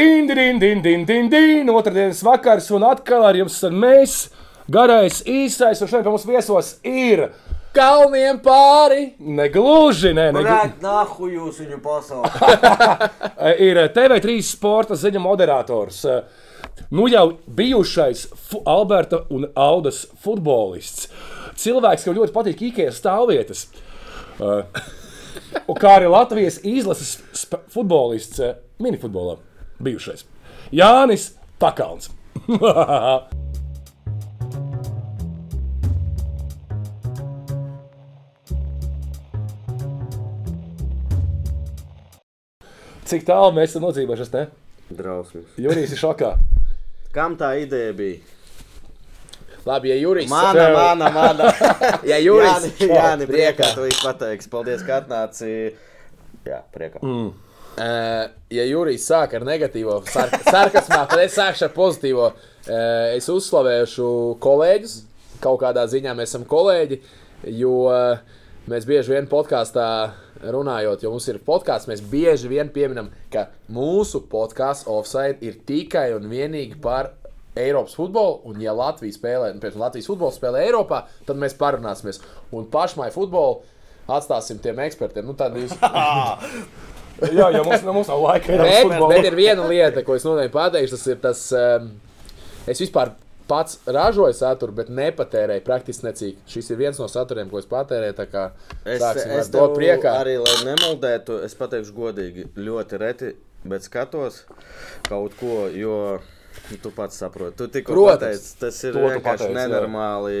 din, din, din, din, din, din, otrdienas vakars, un atkal ar jums esam mēs, garais, īsais, un šodien pie mums viesos ir Kalniem pāri! negluži, ne, negluži. Varētu nahu jūs viņu pasaukt. ir TV3 sporta ziņu moderators. Nu jau bijušais Alberta un Audas futbolists. Cilvēks, kam ļoti patīk IKEA stāvvietas. Uh, kā arī Latvijas izlases futbolists uh, minifutbolā bijušais. Jānis Pakalns. Cik tālu mēs esam nodzīvojušies, ne? Drausmas. Jurijs ir šokā. Kam tā ideja bija? Labi, ja Jurijs Mana, tev- mana, mana. Ja Jurijs Jā, jā, priekā. priekā. Tu viņš pateiks. Paldies, ka atnāci. Jā, priekā. Mm. Uh, ja Jurijs sāk ar negatīvo sar sarkasmā, tad es sākšu ar pozitīvo. Uh, es uzslavēšu kolēģus. Kaut kādā ziņā mēs esam kolēģi, jo uh, mēs bieži vien podkāstā runājot, jo mums ir podkāsts, mēs bieži vien pieminam, ka mūsu podkāsts offside ir tikai un vienīgi par Eiropas futbolu, un, ja Latvija spēlē, nu, piemēram, Latvijas futbols spēlē Eiropā, tad mēs parunāsimies. Un pašmai futbolu atstāsim tiem ekspertiem. Nu, tad jūs Jā, ja mums, nu, mums nav laika. ir Bet, ir viena lieta, ko es noteikti pateikšu. Tas ir tas, um, es vispār pats ražoju saturu, bet nepatērēju praktiski necīgi. Šis ir viens no saturiem, ko es patērēju. Tā kā Es, sāksim es ar to priekā. arī, lai nemuldētu, es pateikšu godīgi, ļoti reti, bet skatos kaut ko, jo tu pats saproti. Tu tikko pateici, tas ir vienkārši pateici, jā. nenormāli.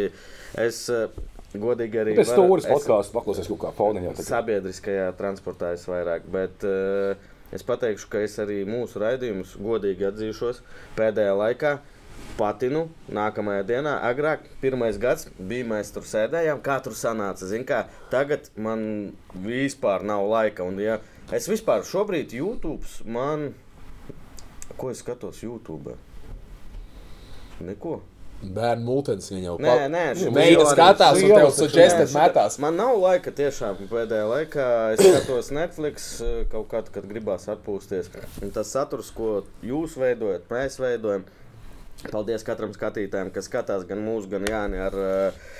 Es eh, godīgi arī Pēc stūres es- podkāstu paklausies kaut kā foniņā. Sabiedriskajā transportā es vairāk, bet uh, es pateikšu, ka es arī mūsu raidījumus godīgi atzīšos pēdējā laikā. Patinu nākamajā dienā, agrāk, pirmais gads bija mēs tur sēdējām, kā tur sanāca. Zin, kā, tagad man vispār nav laika. Un, ja es vispār šobrīd YouTube, man, ko es skatos YouTube? Neko. Bērnu mūtens viņa jau Nē, nē, šī Meita arī- skatās, un tev Lielas taču, suggestēt Nē, metās. Man nav laika tiešām pēdējā laikā. Es skatos Netflix eh, kaut kad, kad gribās atpūsties. Un tas saturs, ko jūs veidojat, mēs veidojam. Paldies katram skatītājam, kas skatās gan mūsu, gan Jāni ar uh,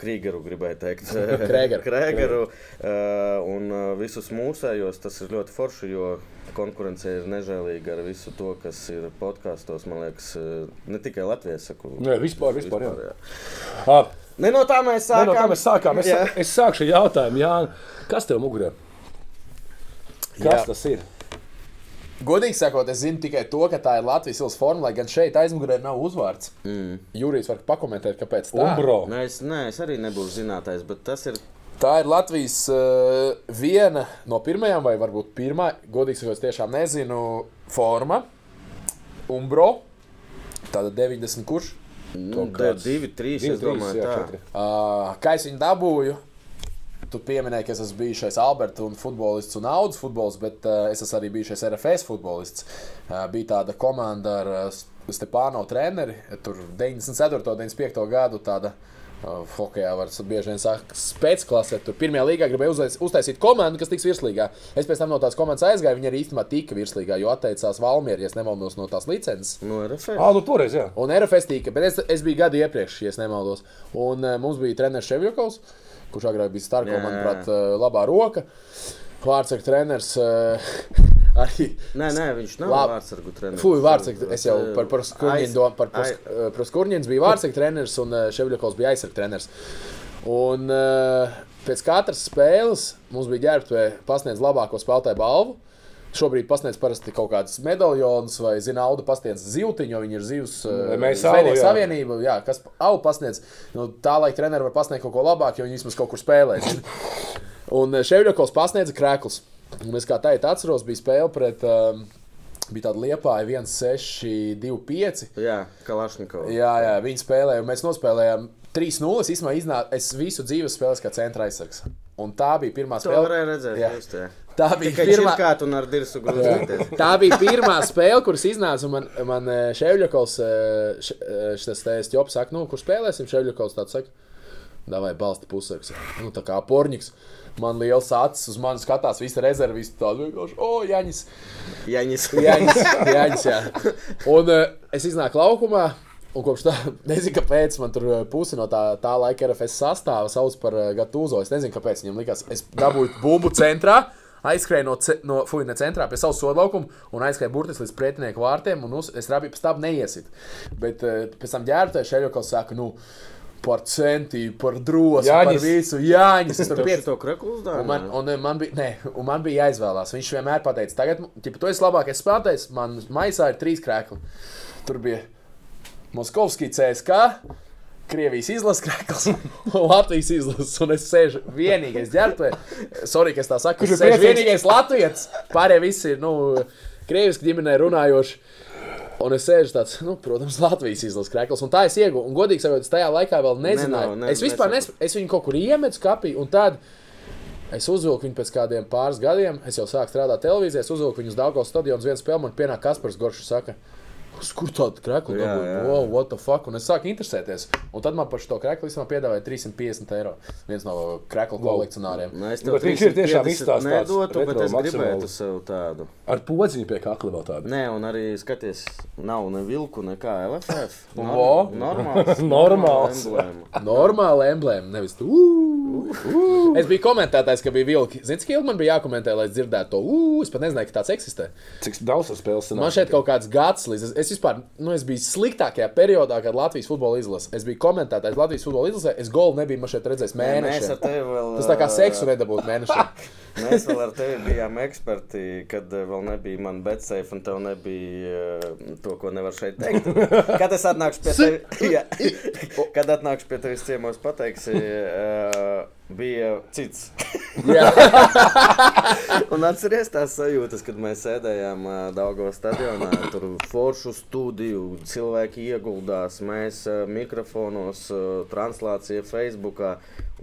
Krīgeru, gribēju teikt. Krēgeru. Krēgeru uh, un uh, visus mūsējos. Tas ir ļoti forši, jo konkurence ir nežēlīga ar visu to, kas ir podkāstos. Man liekas, uh, ne tikai Latvijas saku. Nē, vispār, vispār, jā. jā. Ah, Ne no tā mēs sākām. no tā mēs sākām. Es, Jā. es sākšu jautājumu, Jā, kas tev mugurē? Kas Jā. tas ir? Godīgi sakot, es zinu tikai to, ka tā ir Latvijas ielas forma, lai gan šeit aizmugurē nav uzvārds. Mm. Jurijs var pakomentēt, kāpēc tā Umbro. Nē, es, nē, es arī nebūšu zinātājs, bet tas ir. Tā ir Latvijas uh, viena no pirmajām, vai varbūt pirmā, godīgi sakot, es tiešām nezinu, forma. Umbro. Tāda 90 kurš. Nu, kāds divi, trīs, Divi, es trīs, domāju, jā, tā. četri. Uh, kā es viņu dabūju? Tu pieminēji, ka es esmu bijušais Alberta un futbolists un Audus futbolists, bet uh, es esmu arī bijušais RFS futbolists. Uh, bija tāda komanda ar uh, Stepāno treneri, tur 94. un 95. gadu tāda. Uh, Hokejā var s- bieži vien sākt spēcklase. Tur pirmajā līgā gribēja uztais, uztaisīt komandu, kas tiks virslīgā. Es pēc tam no tās komandas aizgāju. Viņi arī īstenībā tika virslīgā, jo atteicās Valmiera, ja es nemaldos no tās licences. No RFS. Ah, nu toreiz, jā. Un RFS tika, bet es, es biju gadu iepriekš, ja nemaldos. Un uh, mums bija treneris Ševjokovs, kurš agrāk bija Starko, Jā, jā. manuprāt, uh, labā roka. Vārtsargs treneris uh, arī. Nē, nē, viņš nav Labi. vārdsargu treneris. Fuj, vārtsargs. Es jau par, par Aiz- skurņinu domāju, par, par skurņinu bija vārtsargs treneris un Ševjokovs bija aizsargs treneris. Un pēc katras spēles mums bija ģērbtuvē pasniedz labāko spēlētāju balvu. Šobrīd pasniedz parasti kaut kādas medaljonus, vai, zina, auga pasniedz zivtiņu, jo viņi ir zivs. alu, jā. savienība, jā, kas auga pasniedz. Nu, tā lai treneri var pasniegt kaut ko labāku, jo viņi vismaz kaut kur spēlē. Un Ševļakovs pasniedza krēklus. Un es kā teicu, atceros, bija spēle pret. Um, Bija tāda liepa, 1, 6, 2, 5. Jā, Kalašņikovs. Jā, jā, viņi spēlēja, un mēs nospēlējām 3-0. Es īstenībā iznācu, es visu dzīves spēlēju kā centra aizsargs. Un tā bija pirmā To spēle. varēja redzēt. Jā. Just, jā. Tā bija Tikai pirmā. čirkāt un ar dirsu grūzīties. Tā bija pirmā spēle, kuras iznāca. un Man, man Ševļakovs, šis tēvs Jops saka, nu, kur spēlēsim. Ševļakovs tāds saka, davai balsta pusargs. Nu, tā kā porņiks. Man liels acis uz mani skatās, visi rezervisti tādi vienkārši, o, Jaņis. Jaņis. Jāņas, Jāņas, jā. Un es iznāku laukumā. Un kopš tā, nezinu, kāpēc man tur eh, pusi no tā, tā laika RFS sastāvā sauc par Gatūzo. Es nezinu, kāpēc viņam likās. Es dabūju bumbu centrā, aizskrēju no, ce, no Fuina centrā pie savas sodlaukuma un aizskrēju burtiski līdz pretinieku vārtiem. Un uz, es rabīju pēc tam neiesit. Bet uh, pēc tam ģērbtais Šeļokals saka, nu, par centību, par drosmi, par Jāņis. visu. Jāņas, es tur piec... to kreklu Un uzdāvināja? man, un, man, bija, ne, un man bija jāizvēlās. Viņš vienmēr teica, tagad, ja tu esi labākais spēlētājs, man maisā ir trīs krēkli. Tur bija Moskovskis, CSK, Krievijas izlases krēkls un Latvijas izlases. Un es sēžu vienīgais ģērbtuvē. Sorry, ka es tā saku. Kurš Es ir vienīgais Latvijas. Pārējie visi ir, nu, Krievijas ģimenē runājoši. Un es sēžu tāds, nu, protams, Latvijas izlases krēkls. Un tā es ieguvu. Un, godīgi sakot, tajā laikā vēl nezināju. Ne, nav, ne- es vispār nesapratu. nes, es viņu kaut kur iemetu skapī. Un tad es uzvilku viņu pēc kādiem pāris gadiem. Es jau sāku strādāt televīzijā. Uzvilku viņu uz Dāngavas stadionu. Viens spēle man pienāk Kaspars Goršs. Saka, "Uz Kur tādu krēklu Jā, dabūju? Wow, what the fuck? Un es sāku interesēties. Un tad man par šo krēklu īstenībā piedāvāja 350 eiro. Viens no krēklu kolekcionāriem. Nē, es Nu, tev bet viņš ir tiešām 350 izstāstīts tāds Nedotu, bet es gribētu sev tādu. Ar podziņu pie kakla vēl tādu. Nē, un arī skaties, nav ne vilku, nekā LFF. Vo. Normāls. Normāls. emblēma. Normāla emblēma, nevis tu. Uh, uh. Es biju komentētājs, ka bija vilki. Zini, cik ilgi man bija jākomentē, lai es dzirdētu to. Uh, es pat nezināju, ka tāds eksistē. Cik daudz tas spēles Man šeit kaut kāds gads līdz. Es, es vispār, nu, es biju sliktākajā periodā, kad Latvijas futbola izlase. Es biju komentētājs Latvijas futbola izlasē. Es golu nebiju šeit redzējis Mēs ar tevi vēl. Tas tā kā seksu nedabūt mēnešiem. Mēs vēl ar tevi bijām eksperti, kad eh, vēl nebija man betsafe, un tev nebija eh, to, ko nevar šeit teikt. Kad es atnākšu pie tevis, kad atnākšu pie tevis ciemos, pateiksi, uh, bija cits. Un atceries tās sajūtas, kad mēs sēdējām Daugavas stadionā, tur foršu studiju, cilvēki ieguldās, mēs mikrofonos, translācija Facebookā,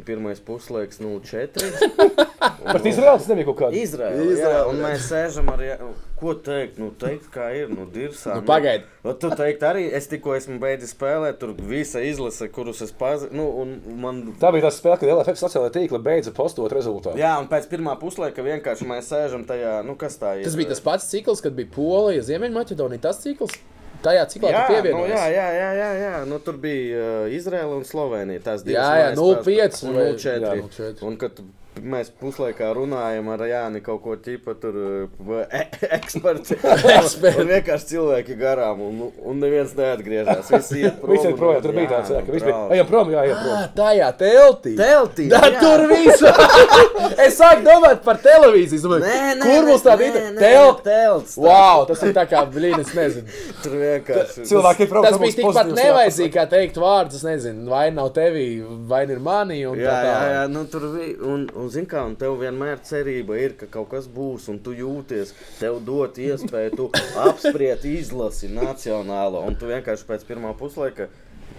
pirmais puslaiks, nu, četri. Bet Izraels nebija kaut kāda. Izraela, Izraela, un mēs sēžam ar, jā, ko teikt, nu, teikt, kā ir, nu, dirsā. Nu, pagaidi. Nu, tu teikt arī, es tikko esmu beidzis spēlēt, tur visa izlase, kurus es pazinu, nu, un man Tā bija tā spēle, kad LFF sociālajā tīklā beidza postot rezultātu. Jā, un pēc pirmā puslaika vienkārši mēs sēžam tajā, nu, kas tā ir. tas bija tas pats cikls, kad bija Polija, Ziemeļmaķedonija. Tas cikls, tajā ciklā Jā, tu nu, jā, jā, jā, jā, jā. Nu, tur bija uh, Izraela un Slovenija. Tās divas Jā, jā, mājas 0,5 spēles, un vai- 0,4. jā, 0,4. Un kad mēs puslaikā runājam ar Jāni kaut ko tīpa tur uh, e eksperti. Eksperti. un vienkārši cilvēki garām un, un neviens neatgriežas. Visi iet prom. Visi ir un- projām, tur bija tāds, jā, ka visi bija. Ejam prom, jā, ejam prom. Ah, tajā teltī. Teltī. Tā jā. tur viss! es sāku domāt par televīziju. Domāju, Nē, nē, kur mums tā bija? nē, Telti! telts. Wow, tas ir tā kā blīni, es nezinu. Tur vienkārši. Cilvēki ir prom. Tas bija tikpat nevajadzīgi, kā teikt vārdus. Es nezinu, vai nav tevī, vai ir mani. un Jā, tā jā, jā, nu tur bija. Un, zini, kā, un tev vienmēr cerība ir, ka kaut kas būs, un tu jūties, tev dot iespēju, tu apspriest izlasi nacionālo, un tu vienkārši pēc pirmā puslaika,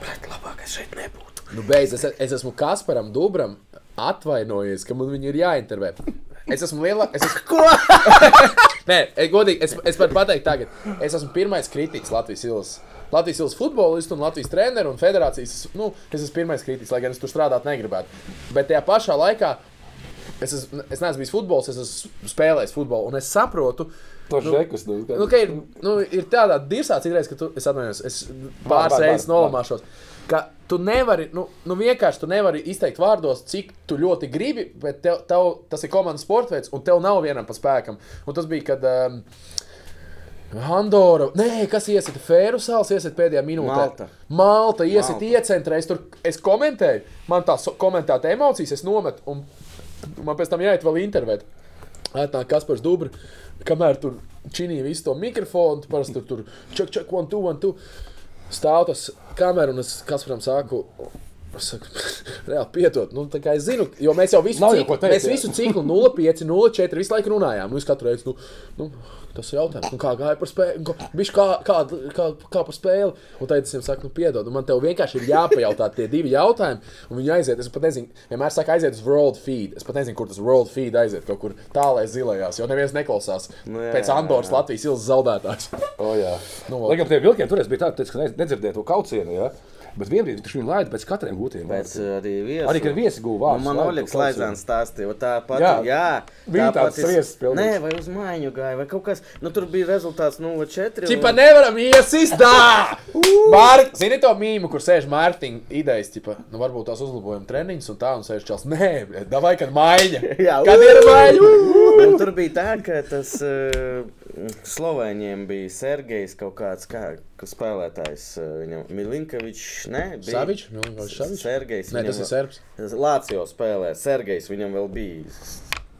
bet labāk es šeit nebūtu. Nu, beidz, es, es esmu Kasparam Dubram atvainojies, ka man viņu ir jāintervē. Es esmu lielāks. Es esmu... Ko? Nē, e, godīgi, es, es varu pateikt, tagad. Es esmu pirmais kritiķis Latvijas ilas. Latvijas ilas futbolistu un Latvijas treneru un federācijas. Nu, es esmu pirmais kritiķis, lai gan es tur strādāt negribētu. Bet tajā pašā laikā es, esmu, es neesmu bijis futbols, es esmu spēlējis futbolu. Un es saprotu, To žekus, nu, nu, ka ir, nu, ir tādā dirzā, cik reizes, ka tu, es atvainojos, es pāris reizes nolamāšos. Ka tu nevari, nu, nu vienkārši tu nevari izteikt vārdos, cik tu ļoti gribi, bet tev, tev, tas ir komandas sports veids, un tev nav vienam pa spēkam. Un tas bija, kad um, Andorra, nē, kas iesita Fēru salas, iesita pēdējā minūtē. Malta. Malta iesita iecentrē, es tur es komentēju, man tās komentēta emocijas, es nometu, un man pēc tam jāiet vēl intervēt. Atnāk Kaspars Dubra, kamēr tur činīja visu to mikrofonu, tu parasti tur, tur ček, ček, one, two, one, two. Stāv tas kameru, un es Kasparam saku, es saku, reāli piedod, nu, es zinu, jo mēs jau visu Nav jau ciklu, ko teikt, mēs jā. visu ciklu 0,5, 0,4 visu laiku runājām. Mēs katru reizi, nu, nu tas ir jautājums, nu, kā gāja par spēli, viņš kā, kā, kā, kā par spēli. Un tad es viņam saku, nu, piedod, un man tev vienkārši ir jāpajautā tie divi jautājumi, un viņi aiziet. Es pat nezinu, vienmēr saka, aiziet uz World Feed. Es pat nezinu, kur tas World Feed aiziet, kaut kur tālāk zilajās, jo neviens neklausās. Nu, jā, Pēc Andoras. Latvijas ilas zaudētājs. O, jā. Nu, Lai gan tie vilkiem toreiz bija tādi, ka nedzirdēja to kaucienu. Ja? Bet vienbrīd viņš viņu laida pēc katriem gūtiem. Vārdiem. arī viesu. Arī, kad viesi guva Nu, vārdus, man labi, Oļegs. Laizāns stāstīja, tā pati, Jā. jā, Bija tā tāds sviestas pildīts. Nē, vai uz mājiņu gāja, vai kaut kas, nu tur bija rezultāts 0-4. Čipa nevaram iesist! Mārk, zini to mīmu, kur sēž Mārtiņa idejas, tipa, nu varbūt tās uzlabojam treniņus un tā, un sēž čels. Nē, davai, kad maiņa. Jā, Kad ir? Un tur bija tā, ka tas uh, Slovēņiem bija Sergejs kaut kāds kā, spēlētājs. Uh, viņam Milinkovičs, ne? Bija. Savičs? Milinkovičs Savičs? Sergejs. Nē, tas ir serbs. Lācijo spēlē. Sergejs viņam vēl bija.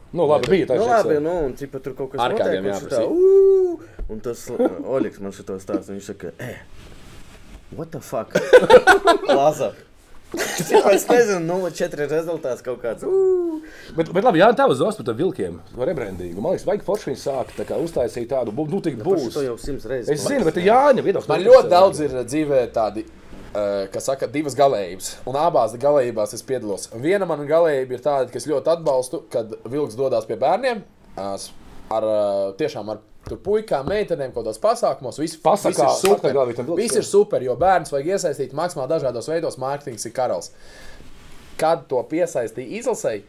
Nu, labi, bija tā Nu, labi, nu, un cipa, tur kaut kas kādiem notiek, un tas Oļegs man šito stāsta, viņš saka, eh, what the fuck? Lāza. Es nezinu, 0-4 rezultāts kaut kāds. "Ū!" Bet, bet labi, jā, tā uz Ostu par vilkiem, rebrandīgu. Man liekas, vajag forši viņu sākt, tā kā uztaisīt tādu, nu, tik Par būs. šito jau simts reizes. Es zinu, bet ir Jāņa viedoklis. Man ļoti daudz ir dzīvē tādi, uh, kas saka, divas galējības. Un abās galējībās es piedalos. Viena mana galējība ir tāda, ka es ļoti atbalstu, kad vilks dodas pie bērniem s- ar tiešām ar tur puikām, meitenēm, kaut kādos pasākumos. Viss Pasakā, viss ir super. vilks, Viss jā. ir super, jo bērns vajag iesaistīt maksimāli dažādos veidos. Mārketings ir karalis. Kad to piesaistīja izlasēji,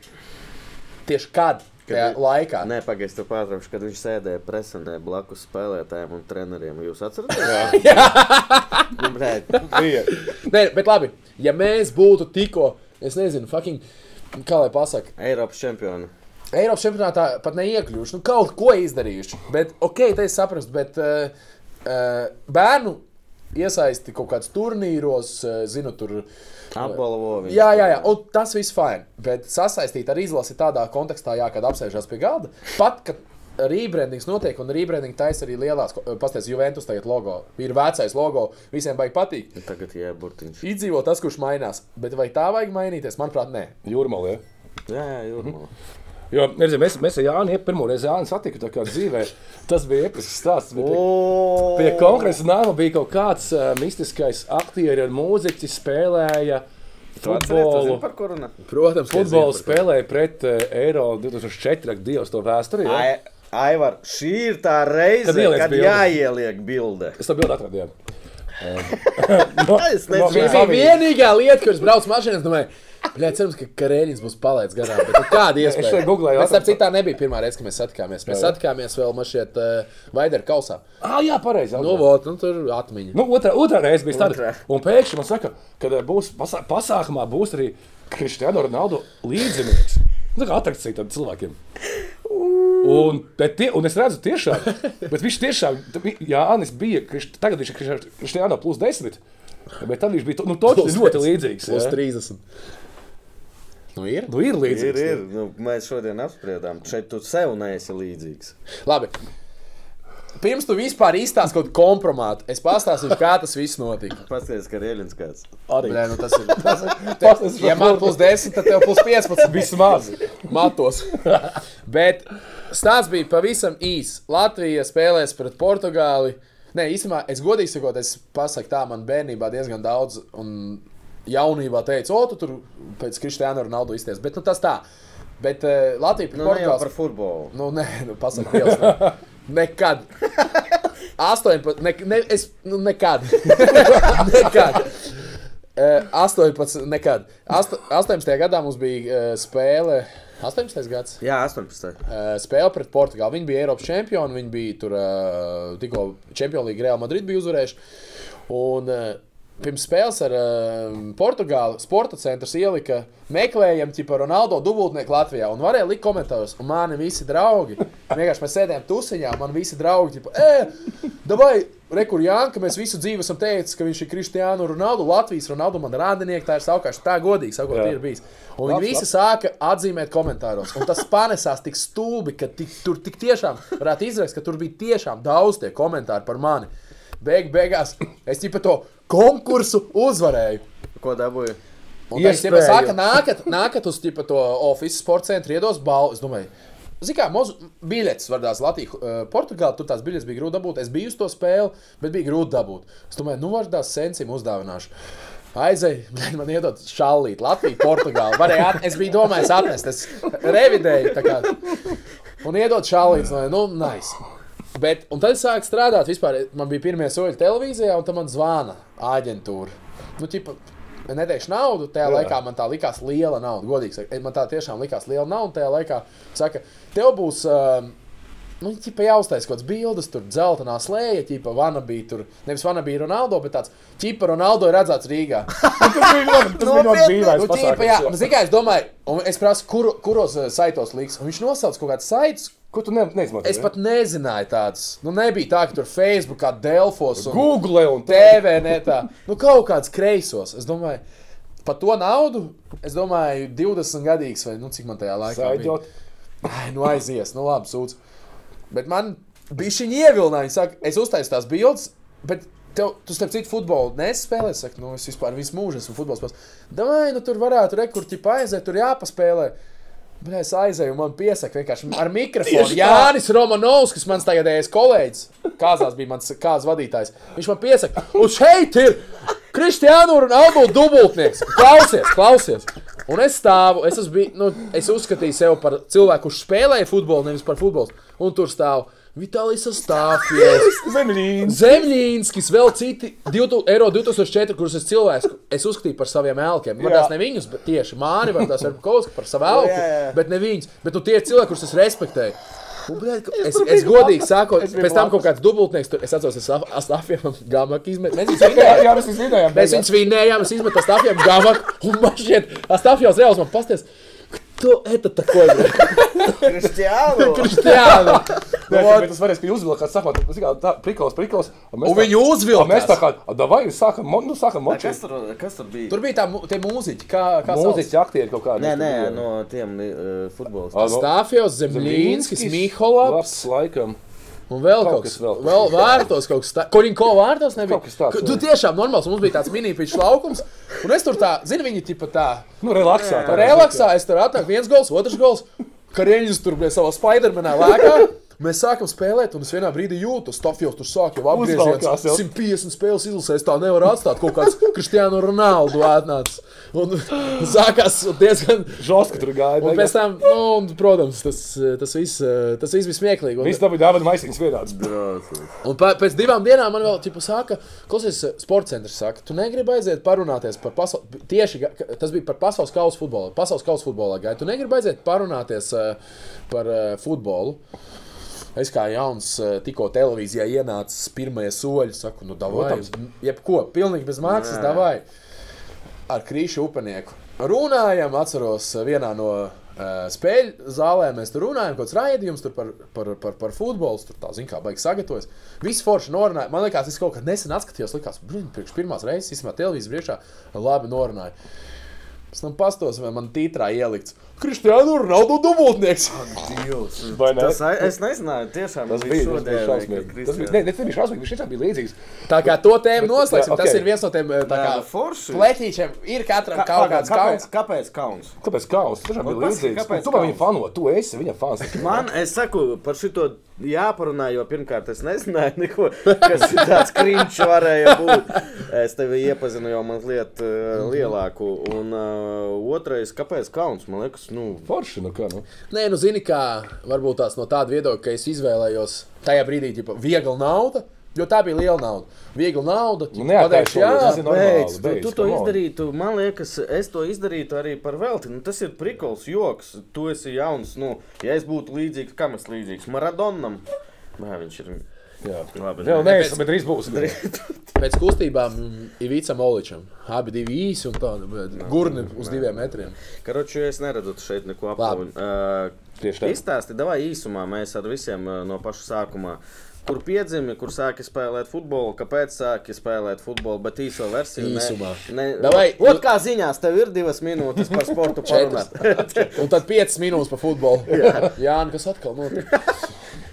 tieši kad? Tajā laikā. Nē, pagaidi, tu pārtraukšu, kad viņš sēdēja presenē blakus spēlētājiem un treneriem. Jūs atceraties? Nu, brēt, Bija. Nē, bet labi, ja mēs būtu tikko, es nezinu, fucking, kā lai pasakā, Eiropas čempioni. Eiropas čempionātā pat neiekļuvuši, nu kaut ko izdarījuši. Bet, ok, te es saprastu, bet uh, uh, bērnu iesaisti kaut kādos turnīros, uh, zinu, tur. Apbalvoja. Jā, jā, jā, un tas viss fajn. Bet sasaistīt ar izlasi tādā kontekstā, jā, kad apsēžās pie galda, pat kad rebrandings notiek, un rebranding taisa arī lielās, pastāstīs, Juventus tagad logo. Ir vecais logo, visiem baigi patīk. Tagad jēburtiņš. Izdzīvo tas, kurš mainās. Bet vai tā vajag mainīties? Manuprāt, nē. Jūrmālē. Jā, jā, jūrmā. Jo, redziet, mēs, mēs ar Jānu pirmo reizi satiku tā kā dzīvē. Tas bija episks stāsts. bet Pie, pie kongresa nama bija kaut kāds uh, mistiskais aktieris ar mūziķi, spēlēja futbolu. Runā? Protams, Futbolu spēlēja pret uh, Eiro 2004. Ak, Dievs, to vēsturi. Ja? Ai, Aivar, šī ir tā reize, Kad kad bildi. jāieliek bilde. Es tam biju atradis. no, Es nezinu. Šī bija vienīgā lieta, kuras brauc mašīnā. Es domāju, Bļā, cerams, ka karēļins būs palaists garām. Bet nu, kāda Es iespēja? šeit googlēju, Mēs tam atradu. citā nebija pirmā reize, kad mēs satikāmies. Mēs satikāmies vēl mašķiet uh, Vaidera kausā. Ah, jā, pareizi. Nu, vot, nu, tur atmiņa. Nu, otrā, otrā reize bija tāda. Un pēkšņi man saka, ka eh, būs pasā, pasākumā būs arī Kristiāna Ronaldo līdzinieks. Nu, tā kā atrakcija tam cilvēkiem. Un, bet tie, un es redzu, tiešām, bet viņš tiešām, Jā, Anis bija, tagad viņš ir Kristiāna plus 10, bet tad viņš bija to- nu, Plus ļoti 10, līdzīgs. Plus ja. 30. Nu, ir. Nu, ir Ir, līdzīgs. ir. Nu, mēs šodien apspriedām, šeit tu sev neesi līdzīgs. Labi. Pirms tu vispār izstāsti kaut kādu kompromātu, es pastāstīšu, kā tas viss notika. Paskaties, ka Rieļins kāds. Arī. Bļā, nu, tas ir. Pastāstīšu Ja par man futbolu. plus 10, tad tev plus 15. Vismaz. matos. Bet stāsts bija pavisam īss. Latvija spēlēs pret Portugāli. Nē, īstenībā, es godīgi sakot, es pasaku tā, man bērnībā diezgan daudz, un jaunībā teicu, o, tu tur pēc Kristiāna Ronaldu izties. Bet nu, tas tā. Bet uh, Latvija Nu, Portugāli. par futbolu. Nu, nē, nu, pasaku, Dievs, ne. nekad. 18, ne, ne, es, nu, nekad. nekad. Uh, 18, nekad. Asto, 18. gadā mums bija uh, spēle. 18. gads. Jā, 18. Uh, spēle pret Portugāli. Viņi bija Eiropas čempioni. Viņi bija tur tikko Champions League Real Madrid bija uzvarējuši. Un, Pirms spēles ar uh, Portugāli sporta centrs ielika meklējam, tipā Ronaldo dubultnieku Latvijā. Un varēja likt komentārus, un mani visi draugi. Vienkārši mēs sēdējām tusiņā, man visi draugi, tipo, e, davai, rekur Jānka, mēs visu dzīvi esam teicis, ka viņš ir Kristiānu Ronaldo, Latvijas Ronaldo, man rādinieki, tā ir savukārt tā godīgi, sakot, ir bijis. Un viņi visi sāka atzīmēt komentāros. Un tas panesās tik stulbi, ka tik, tur tik tiešām varētu izrakt, ka tur bija tiešām daudz tie komentāri par mani. Beig, beigās es tikai to konkursu uzvarēju. Ko dabūju? Un tas jau saka, nākat, nākat uz tipa, to oficiālu sporta centru, iedos balvu. Es domāju, Ziniet, kā mozu biļetes vardās Latvijā, uh, Portugālē. Tur tās biļetes bija grūti dabūt. Es biju uz to spēli, bet bija grūti dabūt. Es domāju, nu, vardās sensim uzdāvināšu. Blēņ, man iedod šallīt, Latviju, Portugāli. Varēja, at... Es biju domājis atnest, es revidēju. Un iedod šallīts, nu, nice. Bet, un tad es sāku strādāt. Vispār, man bija pirmie soļi televīzijā, un tad man zvana aģentūra. nu, ķipa, Neteikšu naudu, tajā Jā. Laikā man tā likās liela nauda. Godīgi sakot, man tā tiešām likās liela nauda. Tajā laikā saka, tev būs uh, nu, ķipa, jāuztais kaut kāds bildes, tur dzeltenā slēja, ķipa, vanabī, tur nevis vanabī Ronaldo, bet tāds ķipa Ronaldo ir redzēts Rīgā. Tas bija ļoti, bija dīvains. Nu, pasākums, jā, un, zini kā, es domāju, un es prasu, kur, kuros uh, saitos liks. Un viņš nosauc kaut kādus saitus. Ko tu ne, neizmanto? Es pat nezināju tādus. Nu, nebija tā, ka tur Facebook, kā Delfos un Google un. TV, ne tā. Nu, kaut kāds kreisos. Es domāju, par to naudu, es domāju, 20 gadīgs vai nu, cik man tajā laikā bija. Saidot. Ai, nu aizies, nu labi, sūdz. Bet man bija šī ievilnājuma. Viņa Saka, es uztaisu tās bildes, bet tev, tu starp citu futbolu nespēlē. Es saku, nu, es vispār visu mūžu esmu futbols. Davai, nu tur varētu rekurķi aiziet, tur jāpaspēlē. Bet es aizēju, un man piesaka vienkārši ar mikrofonu. Jānis Romanovs, kas mans tagadējais kolēģis, kāzās bija mans kāds vadītājs. Viņš man piesaka, un šeit ir Kristiāna Ronaldo dubultnieks. Klausies, klausies. Un es stāvu, es, esmu, nu, es uzskatīju sevi par cilvēku, kurš spēlēja futbolu, nevis par futbolu. Un tur stāv Vitālijas Stāfjēs. Zemļīns. Zemļīnskis, vēl citi 2000 eiro 2004, kurus es cilvēks, es uzskatīju par saviem elkiem. Man tās ne viņus, bet tieši māri, vai tās kaut kas par savu elku, Jā, jā. bet ne viņus. Bet nu, tie ir cilvēki, kurus es respektēju. Un, ka- Es, es biju godīgi saku, Es pēc tam kaut kāds dubultnieks, tur, es atceros, es Astafiem gamaku izmetu. Mēs viņus Jā, vinējām. jā, mēs viņus vinējām. Mēs viņus vinējām, es izmetu Astafiem gamaku, un man šķiet, Astafjos reāls man pasties. Кто это такой? блядь?» Kristiānu! Kristiāna. Nē, bet tas varēs, ka jūs uzvilkat, sakot, tas ir kā tā, prikals, prikals. Un, mēs Un tā- viņi uzvilka. un Mēs tā kā, a, davai, sākam, mo- nu, sākam Kas močīt. tur, kas tur bija? Tur bija tā mu- tie mūziķi, kā, kā Mūziķi, aktieri kaut kādi. Nē, nē, tur bija. no tiem uh, futbolistiem. A, no- Stāfjos, Zemlīnskis, Miholaps. Labs, laikam. Un vēl Kaut kaut kas tāds - vēl vārtos kaut kas tāds - Koļinko vārtos nebija. Kaut kas tāds, Tu jā. tiešām normāls, mums bija tāds mini-pīčs laukums, un es tur tā, zini, viņi tipa tā, Nu, relaksā. tā relaksā, es tur atnāku viens gols, otrs gols, karieņus tur bija savā Spidermanā lēkā. Mēs sākam spēlēt, un es vienā brīdī jūtu, ka Stafjos tur sāk jau jau. 150 spēles izlasēs, tā nevar atstāt. Kaut kāds Kristiāno Ronaldu atnācis. Un sākās diezgan. Žoska tur gāja. Un pēc tam, nu, un, protams, tas, tas viss tas viss bija smieklīgi. Viss dabūja dāvana maisiņas vienāds. Un pēc divām dienām man vēl ķipa, saka, klausies, sports centrs saka, tu negribi aiziet parunāties par pasaules, tieši tas bija par pasaules kausa futbolu. Pasaules kausa futbolā gāja. Tu negribi aiziet parunāties uh, par uh, futbolu. Es kā jauns, uh, tikko televīzijā ienācis pirmie soļi, saku, nu, Protams. jebko, pilnīgi bez Nē. davai. Ar krīšu upenieku. Runājam, atceros, uh, vienā no uh, spēļu zālēm mēs tur runājam, kaut kāds raidījums par, par, par, par futbolu. Tur tā, zin kā, baigs sagatavojas. Visi forši norunāja. Man liekas, es kaut kad nesen atskatījos, likās, brīn, priekš pirmās reizes, izsmā televīzijas priekšā, labi norunāja. Pēc tam pastos, vai man tītrā ielikts. Kristiāna Ronaldo dubultnieks. Vai ne? Tas, es nezināju, tiešām Tas bija bija tas bija šodien, šausmīgi. ka Tas bija, šausmīgi, viņš tiešām bija līdzīgs. Tā kā to tēmu noslēgsim, jā, tas ir viens no tiem tā Nē, kā nu, forši. pleķīšiem. Ir katram Kā- kaut kāds kauns. kāpēc kauns? Kāpēc kauns? Tas tiešām bija līdzīgs. kāpēc Tu man viņu fano, tu esi viņa fans. Man, es saku, par šito jāparunā, jo pirmkārt es nezināju, neko, kas ir tāds krīčs varēja būt. Es tevi iepazinu jau mazliet uh, lielāku. Un uh, otrais, kāpēc kauns? Man liekas, nu, Forši, nu kā, nu. Nē, nu zini, kā varbūt tās no tāda viedokļa, ka es izvēlējos tajā brīdī, ja viegla nauda. Jo tā bija liela nauda. Viegla nauda. Nu, neattaisno, pateikšu, jā, tas ir normāli, Beidz, tu, beidz, tu to on. izdarītu. Man liekas, es to izdarītu arī par velti. Nu, tas ir prikals, joks. Tu esi jauns. Nu, ja es būtu līdzīgs, kam es līdzīgs? Maradonam. Nē, viņš ir. Jā. Labi, Vēl nē. bet drīz būs. Pēc kustībām Ivicam Oličam. Abi divi īsi un tādi gurni uz diviem metriem. Karoči, es neredzu šeit neko apavu. Uh, Tieši tā. Izstāsti, davai īsumā mēs ar visiem uh, no paša sākuma. Kur piedzimi, kur sāki spēlēt futbolu, kāpēc sāki spēlēt futbolu, bet īso versiju. Īsumā. Ot, kā ziņās, tev ir divas minūtes par sportu parunāt. Un tad 5 minūtes par futbolu. Jā, Jā nu kas atkal notiek?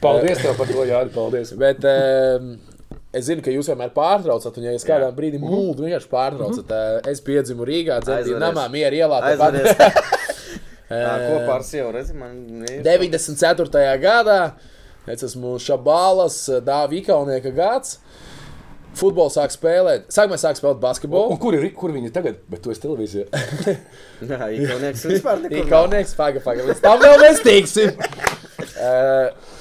Paldies tev par to, Jāni, paldies. Bet um, es zinu, ka jūs vienmēr pārtraucat, un ja es kādā brīdī mūlu vienkārši pārtraucat, uh, es piedzimu Rīgā, Aizveries. namā, mieru ielā. Eh, Kopā ar sievu redzi, man ir. 94. gadā es esmu Šabālas, Dāvija Ikaunieka gads. Futbolu sāk spēlēt. Sākumā sāk spēlēt Un basketbolu. kur, ir, kur viņi tagad? Bet tu esi televīzijā. Jā, Ikaunieks vispār nekur nav. Ikaunieks, paga, paga. Līdz tam vēl mēs tiksim. Uh,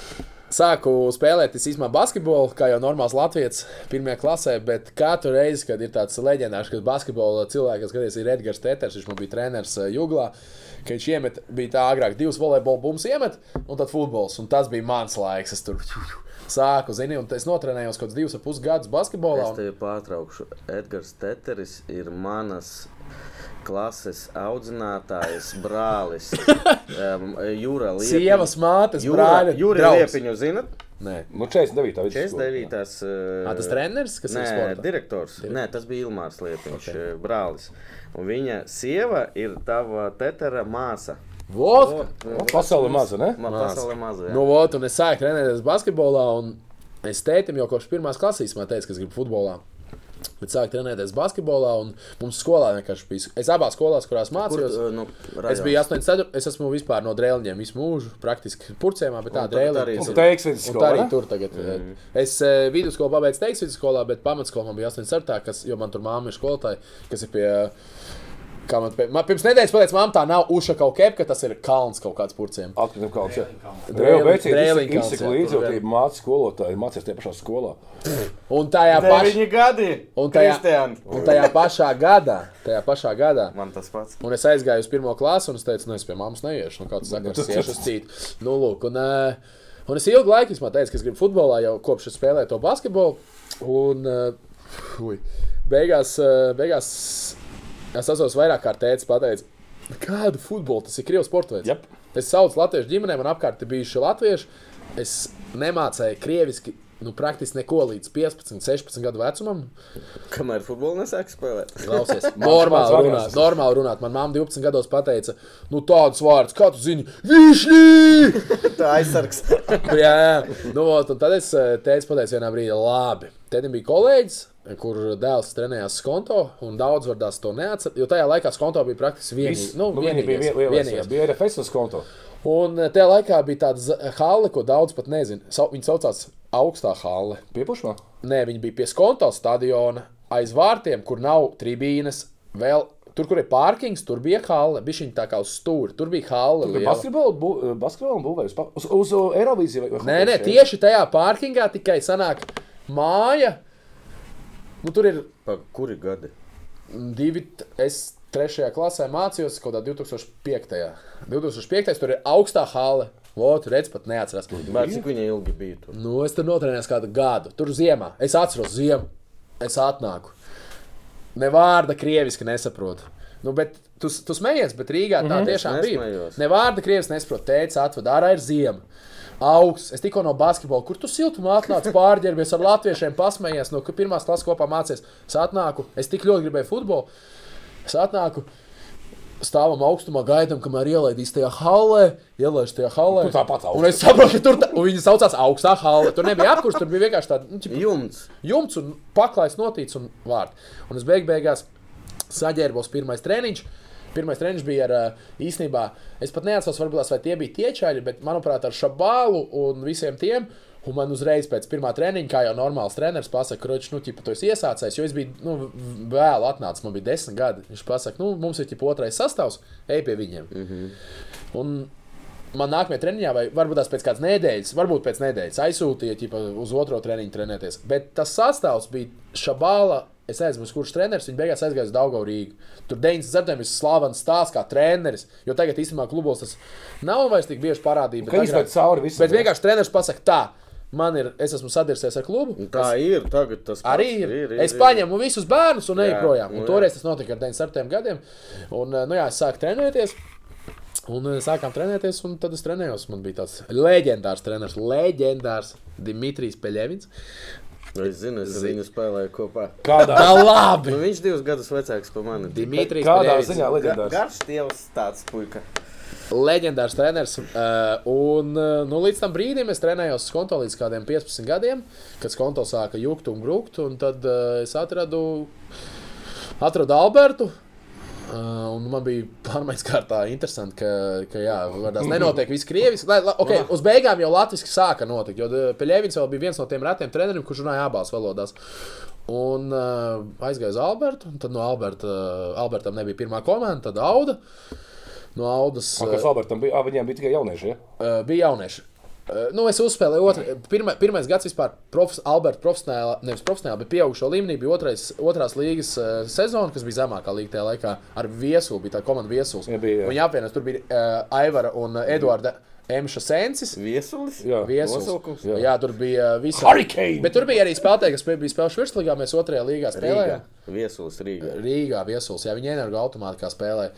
Sāku spēlēt īstenībā basketbolu, kā jau normāls latviečs, pirmajā klasē, bet katru reizi, kad ir tāds leģendārs, kad basketbola cilvēks, kas ir Edgars Teters, viņš man bija treneris eh, Juglā, ka viņš iemet, bija tā agrāk divas volejbola bumbas iemet, un tad futbols, un tas bija mans laiks. Es tur sāku, zini, un es notrenējos kaut kādus divus ar pus gadus basketbolā. Es Un... tevi pārtraukšu. Edgars Teteris ir manas klases audzinātājs, brālis. Um, Jūra Liepiņa. Sievas mātes, Jūra, brāļa, Jūra. Liepiņu, zinat? Nē, Nu, 49. 49. Uh, tas treneris, kas ir Nē, sportā? direktors. Nē, tas bija Ilmārs Liepiņš, okay. brālis. Un viņa sieva ir tava tetera māsa. Vot! Pasaule maza, ne? Man Māsa. pasaule maza. jā. Nu, ot, un es sāku trenēties basketbolā, un es tētim jau kopš pirmās klases man teica, ka es gribu futbolā. Bet sāku trenēties basketbolā, un mums skolā vienkārši bija. Es abās skolās, kurās Kur, mācījos, uh, nu, es biju 8, es esmu vispār no drēlņiem visu mūžu, praktiski purcēmā, bet tā tagad arī Un tā arī tur tagad. Mm. Es eh, vidusskolu pabeidzu teiks vidusskolā, bet pamatskolā man bija 8 sartā, kas, jo man tur māma ir skolotāja, kas ir pie. Kā man, pie, man pirms nedēļas pateica, man tā nav uša kaut kepka, tas ir kalns kaut kāds purcēm. Atkrituma kalns. veicīt, drēlinkalns, izsaka līdzjūtību mācīt skolotāju, mācīt tie pašā skolā. Un tajā pašā. Gadi! Un tajā, Kristian! un tajā pašā gadā, tajā pašā gadā, Man tas pats. un es aizgāju uz pirmo klasi, un es teicu, nu, es pie mammas neiešu. Nu, kāds saka, es iešu uz citu. Nu, lūk, un, eh, un es ilgu laiku esmu teicis, ka es gribu futbolā jau kopš es spēlēju to basketbolu. Un, uh, beigās, eh, beigās es esmu vairāk kārt teicis, pateicis, kādu futbolu tas ir Krievijas sports veids. Jep. Es saucu latviešu ģimenē, man apkārt ir bijuši latvieši. Es nemācīju krieviski. Nu, praktiski neko līdz 15, 16 gadu vecumam. Kamēr futbolu nesāk spēlēt. Klausies, normāli runāt. Normāli runāt. Man mamma 12 gados pateica, nu tādus vārdus, kā tu zini, višņī! Tā aizsargs. jā, jā. Nu, tad es eh, teicu, pateicu vienā brīdī, labi. Tad bija kolēģis, kur dēls trenējās skonto, un daudz vārdās to neatcer. Jo tajā laikā skonto bija praktiski vienīgais. Nu, Nu, viņi bija vienīgais, lielais, vienīgais. bija RFS uz konto. Un eh, tajā laikā bija tāda hale, ko daudz pat nezina. Viņa saucās augstā hale. Piepušmā? Nē, viņi bija pie skonto stadiona aiz vārtiem, kur nav tribīnes. Vēl tur, kur ir pārkings, tur bija hale. Bija viņa tā kā uz stūra. Tur bija hale. liela. Basketbolu bū- basketbolu būvēs pa- uz, uz Eirovīziju. Nē, nē, tieši tajā pārkingā tikai sanāk māja. Nu, tur ir Pa kuri gadi? divi. Es trešajā klasē mācījos kaut kādā 2005. 2005. tur ir augstā hale. Vot, redz, pat neatceros. Cik viņa ilgi bija tur? Nu, es tur notrenējos kādu gadu. Tur ziemā. Es atceros ziemu. Es atnāku. Ne vārda krieviski nesaprotu. Nu, bet tu, tu smējies, bet Rīgā tā Es tiešām bija. Ne vārda krieviski nesaprotu. Teica, atved ārā ir ziema. Augsts. Es tikko no basketbola, kur tu siltumā atnāci pārģērbies ar latviešiem, pasmējies, no pirmās klases kopā mācījies. Es atnāku, es tik ļoti gribēju futbolu. Es atnāku, stāvam augstumā, gaidām, kamēr ielaidīs tajā halē, ielaidīs tajā halē. Tur tāpat augsts. Un es saprotu, ka tur, tā, un viņi saucās augstā hale. Tur nebija apkurs, tur bija vienkārši tāds nu, ķipa, Jumts. jumts un paklājs notīts un vārds. Un es beig beigās saģērbos pirmais treniņš. Pirmais treniņš bija ar ā, īstenībā, es pat neatceros, varbūt vai tie bija tie čaļi, bet manuprāt, ar šabālu un visiem tiem. Un man uzreiz pēc pirmā treniņa, kā jau normāls treneris, pasakā, ka, nu, ķipa, tu esi iesācējis, jo es biju nu, vēl atnācis, man bija desmit gadi. Viņš pasakā, nu, mums ir ķipa otrais sastāvs, ej pie viņiem. Mm -hmm. Un man nākamajā treniņā, vai varbūt tās pēc kādas nedēļas, varbūt pēc nedēļas aizsūtīja ķipa, uz otro treniņu trenēties. Bet tas sastāvs bija Šabāla. Es nezinu, kurš treneris viņa beigās aizgāja uz Daugavu Rīgu. Tur 90. ir slavens stāsts kā treneris, jo tagad īstenībā klubos tas nav vairs tik bieži parādība. Ka izved cauri visam. Bet vienkārši treneris pasakā, tā, man ir, es esmu sadirsies ar klubu. Tā ir. Tagad tas pats. Arī ir. ir es paņemu visus bērnus un eju Jā, projām. nu Un toreiz tas notika ar 97 gadiem. Un, nu jā, es sāku trenēties. Un eh, sākām trenēties, un tad es trenējos. Man bija tāds leģendārs treneris, leģendārs Dimitrijs Peļevins. Es zinu, es ar viņu spēlēju kopā. Kādā, Tā labi! Nu, viņš divus gadus vecāks par mani. Dimitrijs kādā Peļevins. ziņā leģendārs? Garš tievs tāds puika. Leģendārs treneris. Uh, un uh, nu, līdz tam brīdim es trenējos skonto līdz kādiem 15 gadiem, kad skonto sāka jukt un brukt. Un tad uh, es atradu, atradu Albertu. Uh, un man bija pārmaiņas kārtā interesanti, ka, ka jā, vārdās nenotiek viss krieviski. Lai, la, okay, uz beigām jau latviešu sāka notikt, jo Peļēvins vēl bija viens no tiem retiem treneriem, kurš runāja abās valodās. Un uh, aizgāja uz Albertu, un tad no Alberta, uh, Albertam nebija pirmā komanda, tad Auda. No Audas Un kas Albertam bija? Ah, viņiem bija tikai jaunieši. Ja? uh, bija jaunieši. Uh, Nu, es uzspēlēju, otru, pirma, pirmais gads vispār, profes, Alberta, profesionālā, nevis profesionālā, bet pieaugušo līmenī bija otrais, otrās līgas uh, sezona, kas bija zemākā līga tajā laikā ar viesulu. Bija tā komanda viesuls. Ja bija, jā. Viņi apvienojas, tur bija uh, Aivara un uh, Eduarda Emša Sensis. Viesulis? Jā. Nosaukums? Jā. jā, tur bija visi. Hurricane! Bet tur bija arī spēlētāji, kas bija spēlējuši virslīgā. Mēs otrajā līgā spēlējām. Viesulis Rīgā. Rīgā viesuls, jā, viņi energo automāti kā spēlē.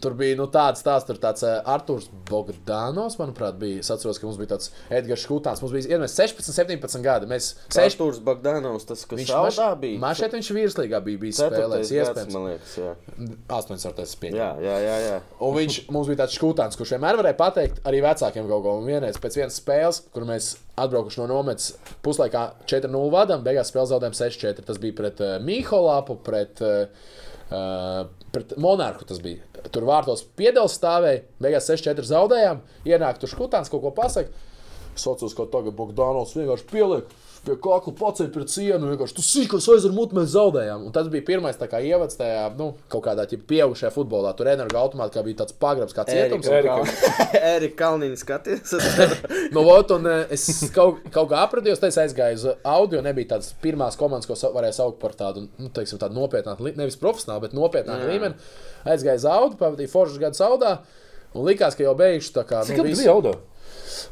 Tur bija nu, tāds stāsts, tur tāds uh, Arthurs Bogdanovs, manuprāt, bija. Es atceros, ka mums bija tāds Edgars Škutāns. Mums bija iedomājies 16, 17 gadi. Mēs 6 Sešstūrs Bagdanovs, tas, kas Viņš saudā bija. Mašēt viņš virslīgā bija, bija spēlējis. Iespējams, man liekas, jā. 8. es pieņemu. Jā, jā, jā, jā. Un viņš mums bija tāds škūtāns, kurš vienmēr varēja pateikt arī vecākiem kaut ko. Un vienreiz pēc vienas spēles, kur mēs atbraukuši no nometnes puslaikā 4-0 vadām, beigās spēlē zaudējām 6-4. Tas bija pret uh, Mīholāpu, pret, uh, pret bija. Tur vārtos piedāvājums stāvēja, beigās 6-4 zaudējām. Ienāk tur škūtāns kaut ko pasakot. Sociāls kaut tagad Bogdanovs vienkārši pieliek. Pie kakla pacēla pret sienu, vienkārši tu sīkos aizver mutu, mēs zaudējām. Un tas bija pirmais tā kā ievads tajā, nu, kaut kādā pieaugušajā futbolā. Tur energo automātā bija tāds pagrabs, kā cietums. Erika, Kalniņa skaties. Nu, ot, un, eh, es kaut, kaut kā apradījos, tad aizgāju uz audio. Nebija tādas pirmās komandas, ko varēja saukt par tādu, nu, teiksim, tādu nopietnāku, nevis profesionālu, bet nopietnāku līmeni. Aizgāju uz audio, pavadīju foršus gadus audā. Un likās, ka jau beigšu tā kā. Cik nu, visu- bija audā?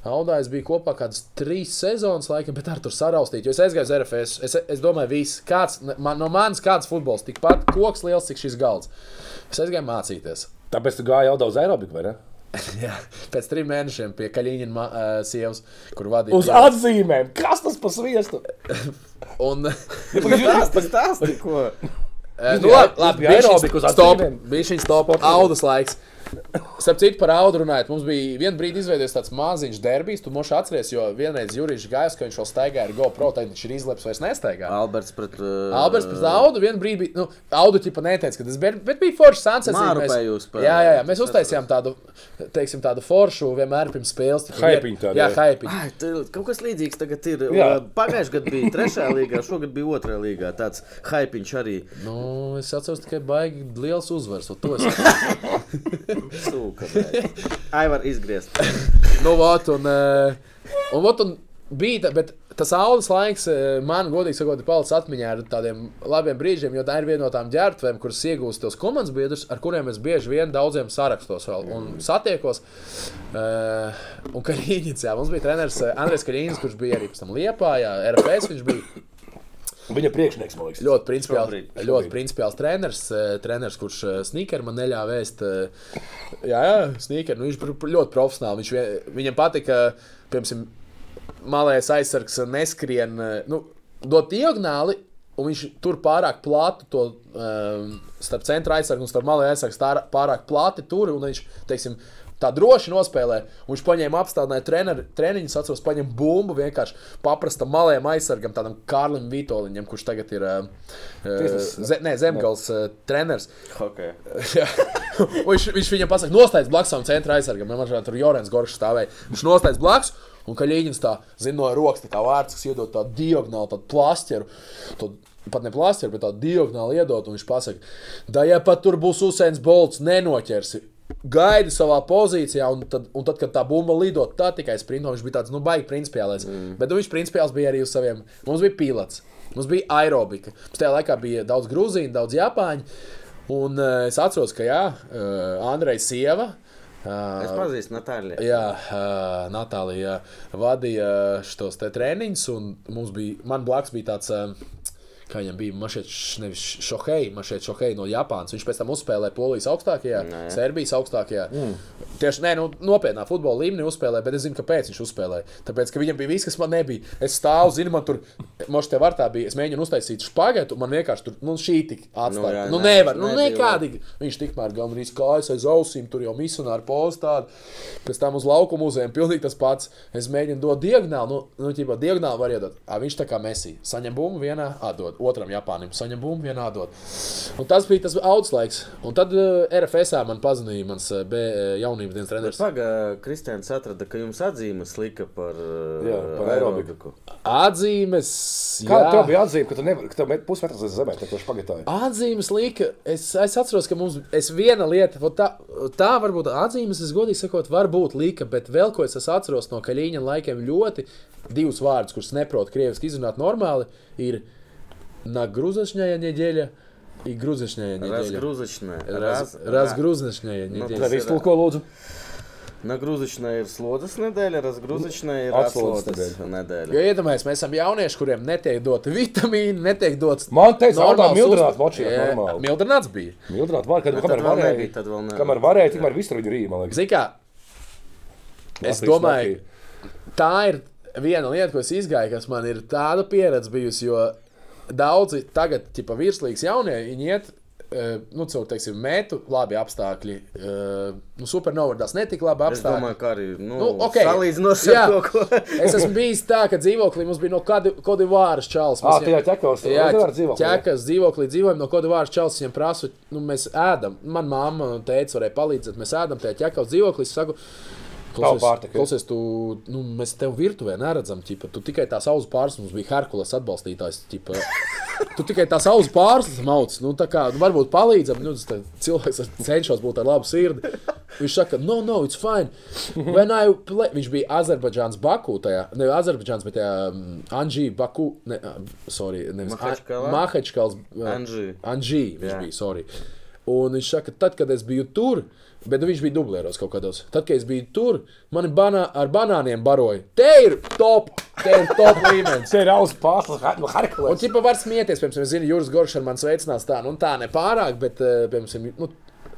Audā es biju kopā kādas trīs sezonas, laikam, bet ar tur saraustīt. Jo es aizgāju uz RFS. Es, es domāju, viss, kāds, man, no manis kāds futbols, tikpat koks liels, cik šis galds. Es aizgāju mācīties. Tāpēc tu gāji audā uz aerobiku, vai ne? Jā, pēc trim mēnešiem pie Kaļiņa uh, sievas, kur vadīja. Uz pie- atzīmēm! Kas tas par sviestu? Un, Pastāsti, pastāsti, ko. Eh, Jūs Nu, bijāt- labi, jūs labi bijāt bija aerobiku uz šis stop, atzīmēm? bija šis stop, audas laiks. Starp citu, par audu runājot, mums bija viena brīdi izveidojies tāds maziņš derbijs. Tu moši atceries, jo vienreiz Jurijs gājis, ka viņš vēl staigāja ar GoPro, tad viņš ir izleps vairs nestaigā. Alberts pret. Uh, Alberts pret Audu vienā brīdī bija. Nu, Audu ķipa neteica, ka tas bija. Bet bija foršs. Māru mēs- spēlējāt. Jā, jā, jā. Mēs uztaisījām tādu, teiksim, tādu foršu vienmēr pirms spēles. tipa vien- tādu, Jā, tu- Kaut kas līdzīgs tagad ir. Jā. Pagājušajā gadā bija trešā līgā, šogad bija otrā līgā. Tāds hypiņš arī. Nu, es atceros tikai baigi liels uzvars. to es- Sūka. Ai, var izgriezt. Nu, vot, un, eh, un, vot, un bija, bet tas audas laiks eh, man, godīgi sakot, ir palicis atmiņā ar tādiem labiem brīžiem, jo tā ir viena no tām ģērbtuvēm, kuras iegūst tos komandas biedrus, ar kuriem es bieži vien daudziem sarakstos vēl un satiekos. Uh, un Kaļiņš, jā, mums bija treneris Andrēs Kaļiņš, kurš bija arī pēc tam Liepā, jā, RFS, viņš bija Viņa priekšnieks, man liekas. ļoti principiāls, Šobrīd, šobrīd. ļoti principiāls treneris, eh, treneris kurš sneakeru man neļāva vēst. eh, Jā, jā sneakeru, nu, viņš ļoti profesionāls. Viņš, vie- viņam patika, piemēram, malējais aizsargs neskrien, eh, nu, dot diagonāli. Un viņš tur pārāk plati to um, starp centra aizsargu un starp malēju aizsargu pārāk plati tur. un Viņš, teiksim, tā droši nospēlē. Un viņš paņēma apstādināja treneri, treniņus, atceros, paņēma bumbu vienkārši paprastam malējam aizsargam, tādam Kārlim Vitoļņam, kurš tagad ir uh, ze, ne, Zemgals uh, treneris. Okay. Viņš, viņš viņam pasaka, nostājas blakus savam centra aizsargam. Man liekas, tur Jorans Goršs stāvēja. Viņš nostājas blakus. Un Kaļiņš tā zina no rokas, tā kā vārds, kas iedod tādu diagonālu, tādu plasteru. To, pat ne plasteru, bet tādu diagonālu iedod. Un viņš pasaka, da ja pat tur būs Usains Bolts, nenoķersi. Gaidi savā pozīcijā, un tad, un tad kad tā bumba lido, tā tikai sprinto. Viņš bija tāds, nu, baigi principiālais. Mm. Bet nu, viņš principiāls bija arī uz saviem. Mums bija pilots, mums bija aerobika. Mums tajā laikā bija daudz grūzīnu, daudz japāņu. Un uh, es atceros, ka jā, uh, Andrejs sieva. Es Uh, pazīstu Natāļu. Jā, uh, Natālija vadīja šos treniņus, un mums bija, man blakus bija tāds, uh, kā viņam bija, š- nevis šohei, man šeit šohei no Japānas. Viņš pēc tam uzspēlēja Polijas augstākajā, Nē. Serbijas augstākajā. Mm. Tieši nē, nu, nopietnā futbola līmenī uzspēlēja, bet es zinu, kāpēc viņš uzspēlēja. Tāpēc, ka viņam bija viss, kas man nebija. Es stāvu, zinu, man tur, moš te var tā bija, es mēģinu uztaisīt špagētu, un man vienkārši tur, nu, šī tik atstāja. jā, Nu, nē, nevar, nu, nekādīgi. Viņš tikmēr gandrīz kājas aiz ausīm, tur jau misionāri postādi. Pēc tam uz lauku muzeja pilnīgi tas pats. Es mēģinu dot diagonāli, nu, nu ķipā, diagonāli var iedot. À, viņš tā kā mesī. Saņem bumbu vienā, atdod. Iedod otram Japānim. Saņem bumbu, vienā dod. Un tas bija tas augs laiks. Un tad uh, RFS man pazudīja mans uh, B uh, jaunības dienas treneris. Pagaidām, Kristians atrada, ka jums atzīmes lika par, uh, Jā, par aerobiku. Atzīmes. Kā jā. tev bija atzīme, ka tu nevari, ka tev met pusmetrs aiz zemē, tā kā špagetāji? Atzīmes lika. Es, es atceros, ka mums ir viena lieta, vot tā, tā varbūt atzīmes, es godīgi sakot, varbūt lika, bet vēl ko es atceros no Kaļīņa laikiem ļoti divus vārdus, kurus neprotu krieviski izrunāt normāli, ir Nagruzešņaja nedēļa и грузочная неделя. Разгрузочная. Раз, разгрузочная Ну, неделя. Tev iztulko lūdzu. Nagruzičная ir slodzes nedēļa, razgruzičная ir Atslodzes atslodzes Jo nedēļa. iedomājieties, mēs esam jaunieši, kuriem netiek doti vitamīni, netiek dots. Man teica, ka normāls mildrināt uzturs. močī ir Jā, normāli. Mildrināts bija. Mildrināt var, kad Bet kamēr tad vēl varēja, nebija, tad vēl nebija. kamēr varēja, tikmēr visur viņi rīja, man liekas. Zini, kā es Latvijas domāju, Latvija. tā ir viena lieta, ko es izgāju, kas man ir tāda pieredze bijusi. Jo daudzi tagad, tipā virslīgas jaunie, viņi iet. eh, Nu, caur, teiksim, metu, labi apstākļi. Uh, nu, supernovā tas netika labi Es apstākļi. domāju, ka arī nu, Nu, ok. salīdzinot ar to, ko. Es esmu bijis tā, ka dzīvoklī mums bija no Kodivāras čalis. Mēs tajā ķekos, Jā, dzīvoklī, ķekas dzīvoklī dzīvojam no Kodivāras čalis. Viņam prasa, nu, mēs ēdam. Man mamma un teica, varēja palīdzēt. Mēs ēdam tajā ķekos dzīvoklī. Es saku, Ja? Klausies, tu, nu, mēs tev virtuvē neredzam, ķipa, tu tikai tās auzu pārslas, mums bija Herkules atbalstītājs. Ķipa. Tu tikai tās auzu pārslas mauc, nu, tā kā, nu, varbūt palīdzam, nu, cilvēks cenšos būt ar labu sirdi. Viņš saka, no, no, it's fine. When I play... Viņš bija Azerbaidžāns Baku, tajā, ne Azerbaidžāns, bet tajā um, Anģī Baku, ne, uh, sorry, nevis? Mahačkals. uh, Anžī. Anģī viņš Jā. bija, sorry. Un viņš saka, tad, kad es biju tur, bet nu, viņš bija dublēros kaut kādos. Tad, kad es biju tur, mani banā, ar banāniem baroja. Te ir top, te ir top līmenis. Tas ir auss pārslas, no Un Harkules. tipā var smieties, piemēram, zinu, Juris Goršs ar mani sveicinās tā, nu tā nepārāk, bet, eh, piemēram, nu,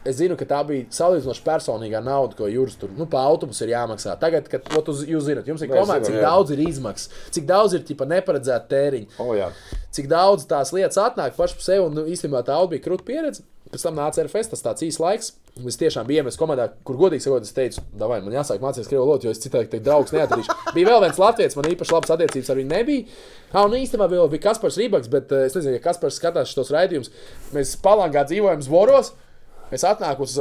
es zinu, ka tā bija salīdzinoši personīgā nauda, ko Juris tur, nu, pa autobusu ir jāmaksā. Tagad, kad o, tu, jūs zināt, jums ir zinām, cik jā. daudz ir izmaksas, cik daudz ir, tipā, neparedzēta tēriņa O, jā. cik daudz tās lietas atnāk pašai par sevi. Un nu, īstenībā tā bija krūta pieredze. Pēc tam nāca RFS, tas tāds īsts laiks. Es tiešām biju iemetis komandā, kur godīgi sakot, es teicu, vai man jāsāk mācīties krievu valodu, jo es citādi teikt, draugs neatradīšu. Bija vēl viens latviečs, man īpaši labas attiecības ar viņu nebija. Ha, un īstenībā bija, bija Kaspars Rībaks, bet es nezinu, ja Kaspars skatās šos raidījumus. Mēs palangā dzīvojam Zvoros. Es atnāku uz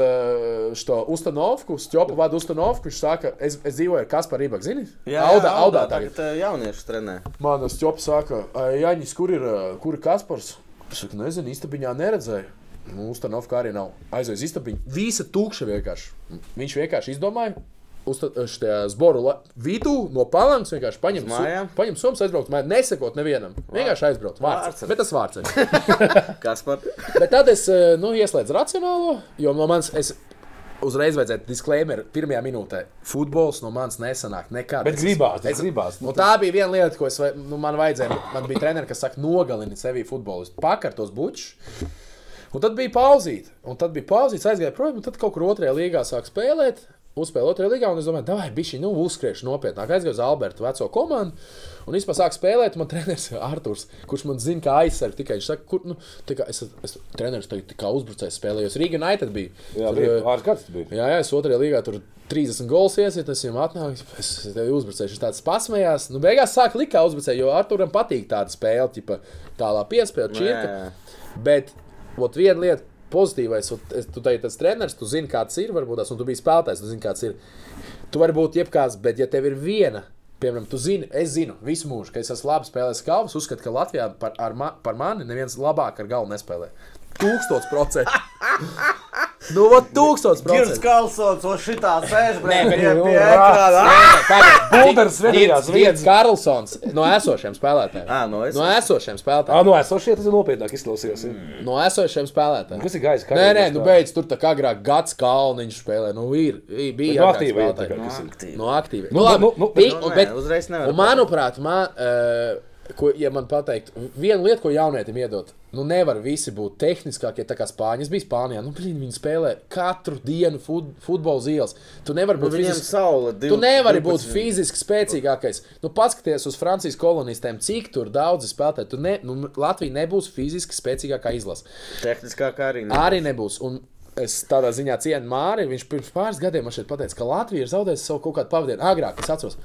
šo ustanovku, Stjopu vadu ustanovku. Viņš saka, es, es dzīvoju ar Kasparu Rībaku. Zini? Audā, audā tagad. tagad eh, jaunieši trenē. Man ķops saka, Jaņģis, kur ir, kur ir Kaspars? Es saku, nezinu, istabiņā neredzēju. Nu, Ustanovka arī nav. Aizvien uz istabiņu. Visa tukša vienkārši. Viņš vienkārši izdomāja. Šajā zboru la- vidū no palangas vienkārši paņem Uz mājām? Paņem summas, aizbraukt, mājā, nesakot nevienam. Vienkārši aizbraukt. Vārds. Vārds. Bet tas vārds. Kas par? Bet tad es eh, nu, ieslēdzu racionālo, jo no manis es uzreiz vajadzētu disclaimer pirmajā minūtē. Futbols no manis nesanāk nekad. Bet gribās, es- gribās. Nu, tā bija viena lieta, ko es, vai- nu, man vajadzēja. Man bija treneris, kas saka, nogalini sevi futbolistu, pakartos bučus. Un tad bija pauzīt, un tad bija pauzīt, aizgāja projām, un tad kaut kur otrajā līgā sāk spēlēt. Uzspēlēja otrajā līgā, un es domāju, vai bišķi, nu, uzskriešu nopietnāk. Aizgāju uz Albertu veco komandu, un vispār sāk spēlēt. Man treneris Arthurs, kurš man zina, kā aizsargs, tikai viņš saka, kur, nu, es, es treneris tagad kā uzbrucējs spēlējos. Rīga United bija. Jā, Tur, bija eh, pāris bija. Jā, jā, es otrajā līgā tur 30 gols iesiet, es viņam atnāku, es tevi uzbrucēju, viņš tāds pasmējās. Nu, beigās sāk likt kā uzbrucēju, jo Arturam patīk tāda spēle, tipa tālā piespēle, čirka. Bet, ot, viena lieta, pozitīvais, es- tu teici, tas treneris, tu zini, kāds ir, varbūt tas, un tu biji spēlētājs, tu zini, kāds ir. Tu vari būt jebkāds, bet, ja tev ir viena, piemēram, tu zini, es zinu visu mūžu, ka es esmu labi spēlējis galvas, uzskatu, ka Latvijā par, ar ma, par mani neviens labāk ar galvu nespēlē. Tūkstots procentu. nu, ot, tūkstots Girs procentu. Kalsons, o šitā sēž, Nē, bet pie, nu, pie rāds. ekrāna. Bulders vedījās Viens Karlsons no esošiem spēlētājiem. Ā, no es- no esošiem Ā, spēlētājiem. no esošie tas ir nopietnāk izklausījās. Mm. No esošiem spēlētājiem. Kas ir gājis? Nē, nē, nu beidz, tur tā kā agrāk gads kalniņš spēlē. Nu, ir, ir bija No agrāk aktīva ir spēlētāji. Aktīvi. No aktīviem. Nu, Nu, labi, nu, nu, nu, un, nē, bet, uzreiz nevar un manuprāt, man, uh, ko, ja man pateikt, viena lieta, ko jaunietim iedot, nu nevar visi būt tehniskākie, tā kā Spāņas bija Spānijā. Nu, blīn, viņi spēlē katru dienu fut, futbola zīles. Tu nevari Nu, būt Viņiem fiziski. saule. Tu nevari būt fiziski spēcīgākais. Nu, paskaties uz Francijas kolonistiem, cik tur daudzi spēlētāji. Tu Ne, nu, Latvija nebūs fiziski spēcīgākā izlase. Tehniskā kā arī. ne. Arī nebūs. Un es tādā ziņā cienu Māri. Viņš pirms pāris gadiem man šeit pateica, ka Latvija ir zaudējusi savu kaut kādu pavadienu. Agrāk es atceros.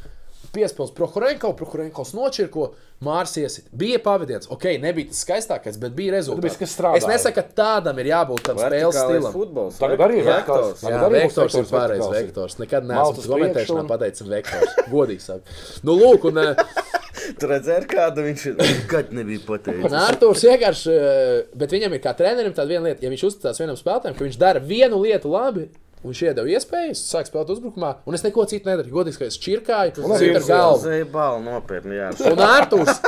Piespēlējis Prohorenko, Prohorenkos nočirko, Mārs iesit. Bija pavadiens, ok, nebija tas skaistākais, bet bija rezultāts. strādāja. es nesaku, ka tādam ir jābūt tam spēles Vertikālais stilam. futbols. Tagad arī ir vektors. Jā, arī vektors ir ir. vektors. Nekad neesmu komentēšanā un- pateicis vektors. Godīgi sakot. Nu, lūk, un, eh, Tu redzēji, kāda viņš ir. Nekad nebija pateicis. Arthurs vienkārši, eh, bet viņam ir kā trenerim tāda viena lieta, ja viņš uzticās vienam spēlētājam, ka viņš dara vienu lietu labi. Un viņš iedeva iespēju, sāk spēlēt uzbrukumā, un es neko citu nedaru. Godīgi, ka es čirkāju, Un arī ar galvu. Zēbāli nopietni, jā. Un Arthurs,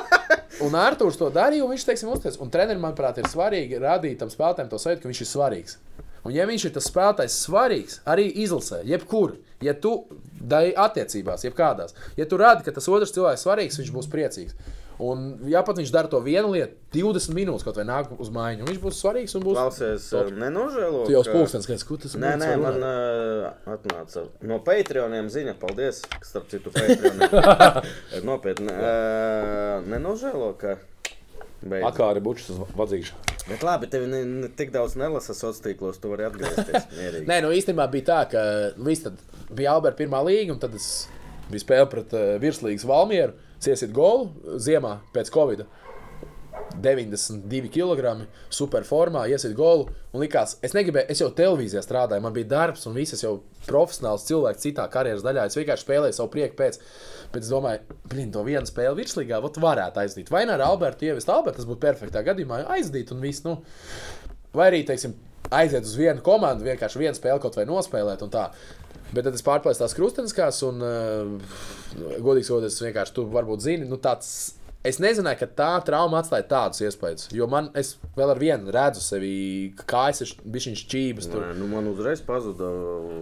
un Arthurs to darīja, un viņš, teiksim, uzticas. Un trenerim, manuprāt, ir svarīgi radīt tam spēlētājam to sajūtu, ka viņš ir svarīgs. Un ja viņš ir tas spēlētājs svarīgs, arī izlasē, jebkur, ja tu dari attiecībās, jebkādās, ja tu rādi, ka tas otrs cilvēks ir svarīgs, viņš būs priecīgs. Un, ja pat viņš dara to vienu lietu, 20 minūtes kaut vai nāk uz maiņu, un viņš būs svarīgs un būs. Klausies, Top. nenožēlo. Tu jau spūkstens, ka ko tas Nē, būs, nē, man uh, atnāca no Patreoniem ziņa. Paldies, ka starp citu Patreoniem. Nopietni. Uh, nenožēlo, ka. Beidz. Akāri bučus uz vadzīšu. Bet labi, tev ne, ne, tik daudz nelasa sociālos tīklos, tu vari atgriezties. mierīgi. Nē, nu īstenībā bija tā, ka nu, viss tad bija Alberta pirmā līga, un tad es biju spēlējis pret uh, virslīgas Valmieru, ciesit golu ziemā pēc Covid. 92 kg, superformā, iesit golu. Un likās, es negribēju, es jau televīzijā strādāju, man bija darbs, un viss jau profesionāls cilvēks citā karjeras daļā. Es vienkārši spēlēju savu prieku pēc. Bet es domāju, blin, to vienu spēli virslīgā varētu aizdīt. Vai ne ar Albertu ievest Albertu, tas būtu perfektā gadījumā aizdīt un viss. Nu, Vai arī, teiksim, aiziet uz vienu komandu, vienkārši vienu spēli kaut vai nospēlēt. Bet tad es pārpēju tās krustveida, un, uh, godīgi sakot, es vienkārši tu varbūt zini, nu, tāds. Es nezināju, ka tā trauma atstāja tādus iespējas. Jo man, es vēl ar vienu redzu sevi, kā es esmu šķības. Tur Nē, nu man uzreiz pazuda.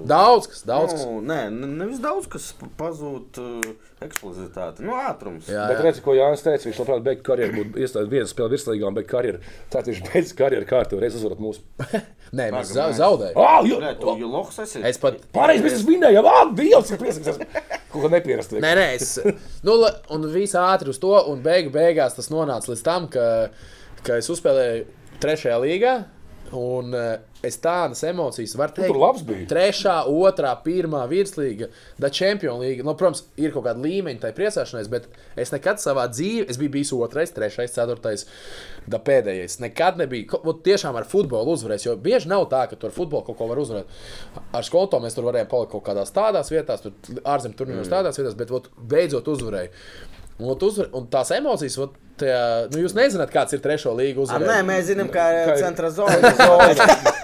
daudz kas, daudz kas. Nu, nē, ne- nevis daudz kas pa- pazūd uh, eksplozivitāte. Nu, ātrums. Jā, Bet jā. redzi, ko Jānis teica, viņš labprāt beigtu karjeru, būtu iestājis vienu spēli virslīgā un beigtu karjeru. Tātad viņš beidz karjeru kārtu, reiz uzvarot mūsu. Nē, mēs zaudējām. Ah, jo! Nē, tu jau lohs esi. Es pat. Pārējais mēs vinnējām, ah, Dievs, ir priecīgs. Kaut kā nepierasti. Nē, nē, es. Nu, un viss ātri uz to, un beigu, beigās tas nonāca līdz tam, ka, ka es uzspēlēju trešajā līgā. Un uh, es tādas emocijas varu teikt, tur labs bija. Trešā, otrā, pirmā virslīga, da Champions League. Nu, protams, ir kaut kāda līmeņa tai priecāšanai, bet es nekad savā dzīvē, es biju bijis otrais, trešais, ceturtais, da pēdējais. Nekad nebija vot tiešām ar futbolu uzvarējis. Jo bieži nav tā, ka tur futbolu kaut ko var uzvarēt. Ar skolu mēs tur varējām palikt kaut kādās tādās vietās, tur ārzemju turnīros Mm. tādās vietās, bet vot, beidzot uzvarēja. Un, uzvar, un tās emocijas, vot, tajā, nu, jūs nezināt, kāds ir trešo līgu Ar, uzvarējis. nē, mēs zinām, kā ir centra zona.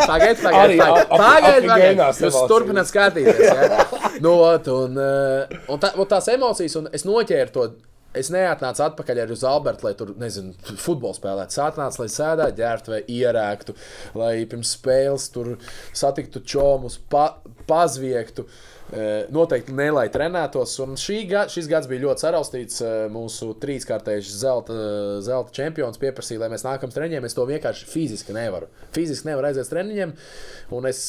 Pagaidiet, pagaidiet, pagaidiet. Jūs turpināt skatīties. Ja? Nu, ot, un, eh, un tā, ot tās emocijas, un es noķēru to. Es neatnācu atpakaļ arī uz Albertu, lai tur, nezinu, futbolu spēlētu. Es atnācu, lai sēdētu, ģērbtu vai ierēktu, lai pirms spēles tur satiktu čomus, pa, pazviegtu. Eh, Noteikti ne lai trenētos. Un šī, šis gads bija ļoti saraustīts. Mūsu trīskārtais zelta, zelta čempions pieprasīja, lai mēs nākam treniņiem. Es to vienkārši fiziski nevaru. Fiziski nevaru aiziet treniņiem. Un es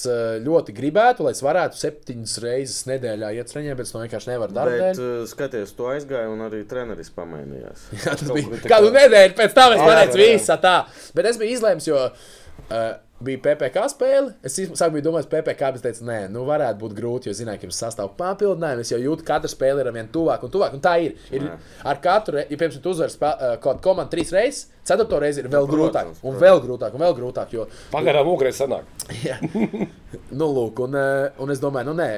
ļoti gribētu, lai es varētu septiņas reizes nedēļā iet treniņiem, bet es to vienkārši nevaru darīt. Bet uh, skaties, tu aizgāji un arī treneris pamainījās. Jā, tas Kaut bija kādu kā- nedēļu pēc tam, es pateicu, visu tā. Bet es biju izlēms, jo uh, bija PPC spēle. Es sāku biju domājis, PPC, bet teicu, nē, nu varētu būt grūti, jo zināju, ka jums sastāv papildinājumi. Es jau jūtu, ka katra spēle ir vien tuvāk un tuvāk. Un tā ir. ir Jā. ar katru, ja piemēram, tu uzvari uh, kaut komandu trīs reizes, ceturto reizi ir vēl Nu, grūtāk. protams, Un protams. vēl grūtāk, un vēl grūtāk. Jo, Pagarām ugrē sanāk. Jā. nu, lūk, un, eh, un es domāju, nu, nē,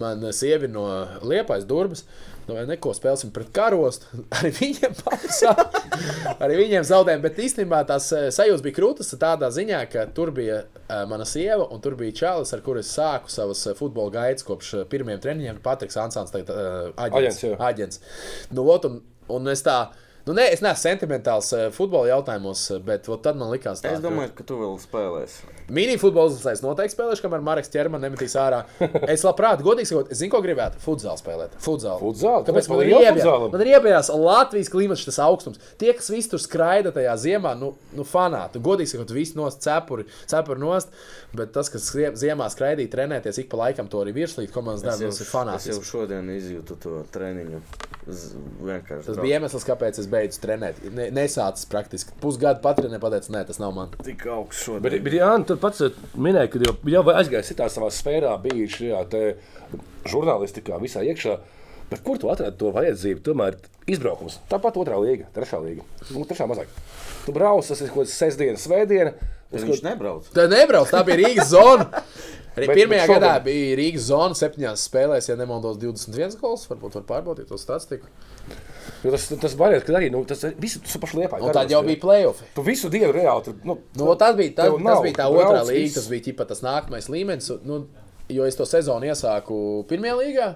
man sieviete no Liepājas durvis. Nu, vai neko spēlēsim pret karostu. Arī viņiem. Arī viņiem zaudējumi. Bet īstenībā tās eh, sajūtas bija krūtis tādā ziņā, ka tur bija eh, mana sieva un tur bija čalis, ar kuru es sāku savas eh, futbola gaitas kopš pirmiem treniņiem. Patriks Ansons, tagad uh, aģents. Aģents, aģents. Nu, ot, un, un es tā. Nu, nē, es neesmu sentimentāls futbola jautājumos, bet tad man likās, tā, Es domāju, ka tu vēl spēlēsi. Mini-futbols es noteikti spēlēšu, kamēr Marks ķermenis nemetīs ārā. Es labprāt, godīgi sakot, es zinu, ko gribētu. Futzāli spēlēt. Futzāli. Futzāli? Kāpēc man ir iebijās? Man ir iebijās Latvijas klimats, tas augstums. Tie, kas visi tur skraida tajā ziemā, nu, nu fanāti. Godīgi sakot, visi nost cepuri, cepuri nost. Bet tas, kas ziemā skraidīja, trenēties ik pa laikam to arī virslīt komandas Es darbs, ir es fanātisks. jau šodien izjūtu to treniņu. Z- Vienkārši. Tas bija iemesls, kāpēc es beidzu trenēt. Ne, nesācis praktiski. Pusgadu patrenēju, pateicu, nē, tas nav man. tik augsts Bet, šodien. bet jā, tu pats eh, minēji, ka jau, jau aizgājis citā savā sfērā, bija šajā te žurnālistikā visā iekšā. Bet kur tu atradi to vajadzību? Tomēr izbraukums. Tāpat otrā līga, trešā līga. Nu, trešā mazāk. Tu brauc, tas ir kaut kāds sestdiena, svētdiena. uz ko- nebrauc. Tā nebrauc, tā bija Rīgas zona. Arī Bet- pirmajā bet šogad- gadā bija Rīgas zona, septiņās spēlēs, ja nemaldos, 21 gols. Varbūt var pārbaudīt to statistiku. Jo Tas, tas variants, kad arī nu, tas visu tas pašu liepā. Un tad jau bija playoff. Tu visu dienu reāli tur. Nu, Nu, tas bija, tas, Tev tas nav bija tā otrā viss. līnija, tas bija ķipa, tas nākamais līmenis. Nu, jo es to sezonu iesāku pirmajā līgā,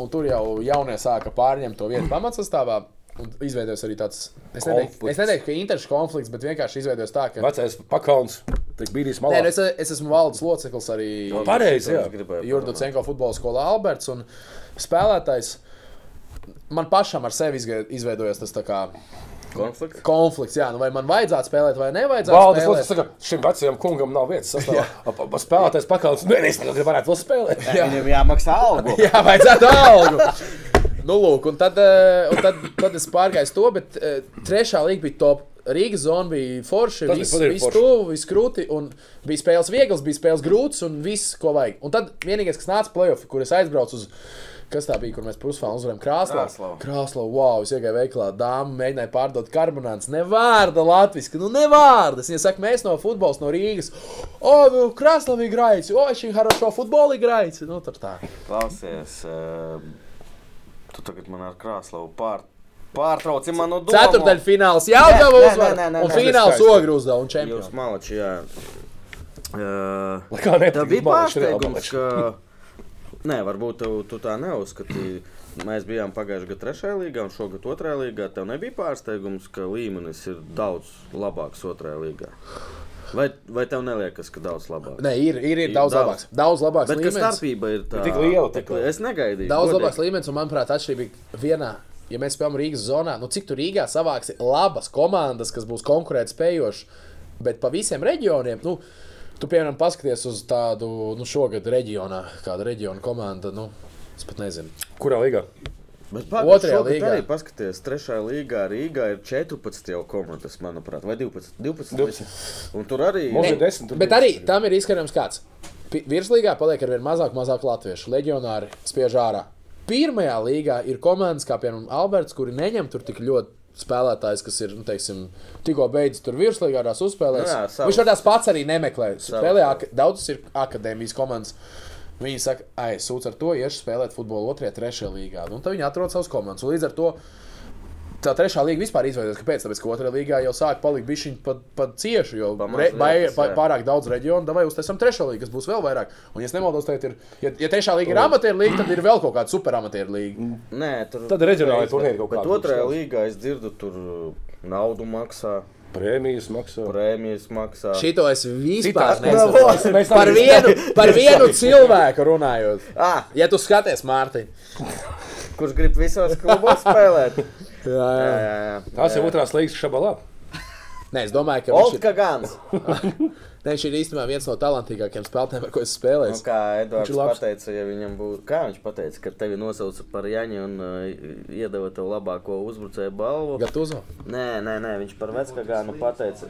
un tur jau jaunie sāka pārņemt to vietu pamatsastāvā. un Izveidojās arī tāds, es neteiktu, es neteiktu ka interešu konflikts, bet vienkārši izveidojās tā, ka. Vecais pakauns, tik bijis Nē, malā. nu es, es esmu valdes loceklis arī Pareizi, jā. Jurdu Cenko futbola skolā Alberts un spēlētājs. Man pašam ar sevi izveidojās tas tā kā Konflikts. konflikts, jā, nu vai man vajadzētu spēlēt vai nevajadzētu Valdes spēlēt. loceklis saka, šim vecajam kungam nav vietas sastāvā. Pa- pa- Spēlētājs pakauns. Nē, es tagad varētu vēl spēlēt. Viņam jāmaksā algu. Jā, vajadzētu algu. Nu, lūk, un tad, eh, un tad, tad es pārgāju to, bet eh, trešā līga bija top. Rīgas zona bija forša, bija viss forši. tuvu, viss krūti, un bija spēles viegls, bija spēles grūts, un viss, ko vajag. Un tad vienīgais, kas nāca playoff, kur es aizbraucu uz, kas tā bija, kur mēs pusfālu uzvarējām Krāslavu. Krāslavu, wow, es iegāju veiklā, dāma mēģināja pārdot karbonāts. Nevārda latviski, nu nevārdas. Viņa saka, mēs no futbols no Rīgas. O, nu, oh, Krāslavu igrājas, o, oh, šī harošo futbolu igrājas. Nu, tur tā. Klausies, ehm, tu tagad man ar Krāslavu pār. Pārtrauciet manu domu. Ceturtdaļa fināls jau deva uzvaru. Un fināls ogru uzdeva un čempions. Jūs malači, jā. Uh, tā bija pārsteigums, ka... Nē, varbūt tev, tu tā neuzskatīji. Mēs bijām pagājušajā gadā trešajā līgā un šogad otrajā līgā. Tev nebija pārsteigums, ka līmenis ir daudz labāks otrajā līgā. Vai, vai tev neliekas, ka daudz labāk? Nē, ir, ir, ir Ir daudz daudz. labāks. Daudz labāks Bet līmenis. starpība ir tā tik liela, tik tā kā- li- Es negaidīju. Daudz godīgi. labāks līmenis, un manuprāt, atšķirīgi vienā. Ja mēs spēlējam Rīgas zonā, nu cik tur Rīgā savāks labas komandas, kas būs konkurētspējošas, bet pa visiem reģioniem, nu, tu piemēram paskaties uz tādu, nu, šogad reģionā, kāda reģiona komanda, nu, es pat nezinu. Kurā līgā? Bet Otrajā līgā. Arī paskaties, trešajā līgā Rīgā ir 14 jau komandas, manuprāt, vai 12. 12, 12. Un tur arī ir desmit, tur Bet bija arī desmit. tam ir izskatījums kāds. Virslīgā paliek ar vien mazāk, mazāk latviešu. Leģionāri spiež ārā. Pirmajā līgā ir komandas, kā piemēram Alberts, kuri neņem tur tik ļoti spēlētājs, kas ir nu, teiksim, tikko beidzis tur virslīgā, tās uzspēlēs. Nu jā, savs. Viņš tās pats arī nemeklēt. Savs, Spēlē, ak- daudzas ir akadēmijas komandas. Viņi saka, ah, sūdz ar to, iešu spēlēt futbolu otrajā, trešajā līgā. Nu, tad viņi atrod savus komandas. Un līdz ar to tā trešā līga vispār izveidojās. Kāpēc? Tāpēc, ka otrajā līgā jau sāk palikt bišķiņi pat, pat cieši, jo Pa maz re, vietas, pa, pārāk daudz reģionu, vai uztaisām trešo līgu, kas būs vēl vairāk. Un, ja es nemaldos, tad ir, ja, ja trešā līga ir amatieru līga, tad ir vēl kaut kāda superamatieru līga. Nē, tur Tad reģionālai turnīri kaut būs otrajā līgā es dzirdu, tur uh, naudu maksā, Prēmijas maksā. prēmijas maksā. Šito es vispār nesaprotu. Par vienu, par vienu cilvēku runājot. Ah, Ja tu skaties, Mārtiņ, kurš grib visos klubos spēlēt? jā, Jā, jā. Tās ir otrās līgas šabalā. Nē, es domāju, ka viņš ir, Gans. ne, viņš ir īstenībā viens no talantīgākajiem spēlētājiem, ar ko es spēlēju. Nu, kā Edvards pateica, ja viņam būtu, kā viņš pateica, ka tevi nosauca par Jaņu un uh, iedeva tev labāko uzbrucēju balvu. Gatūzo. Nē, nē, nē, viņš par Veckagānu pateica.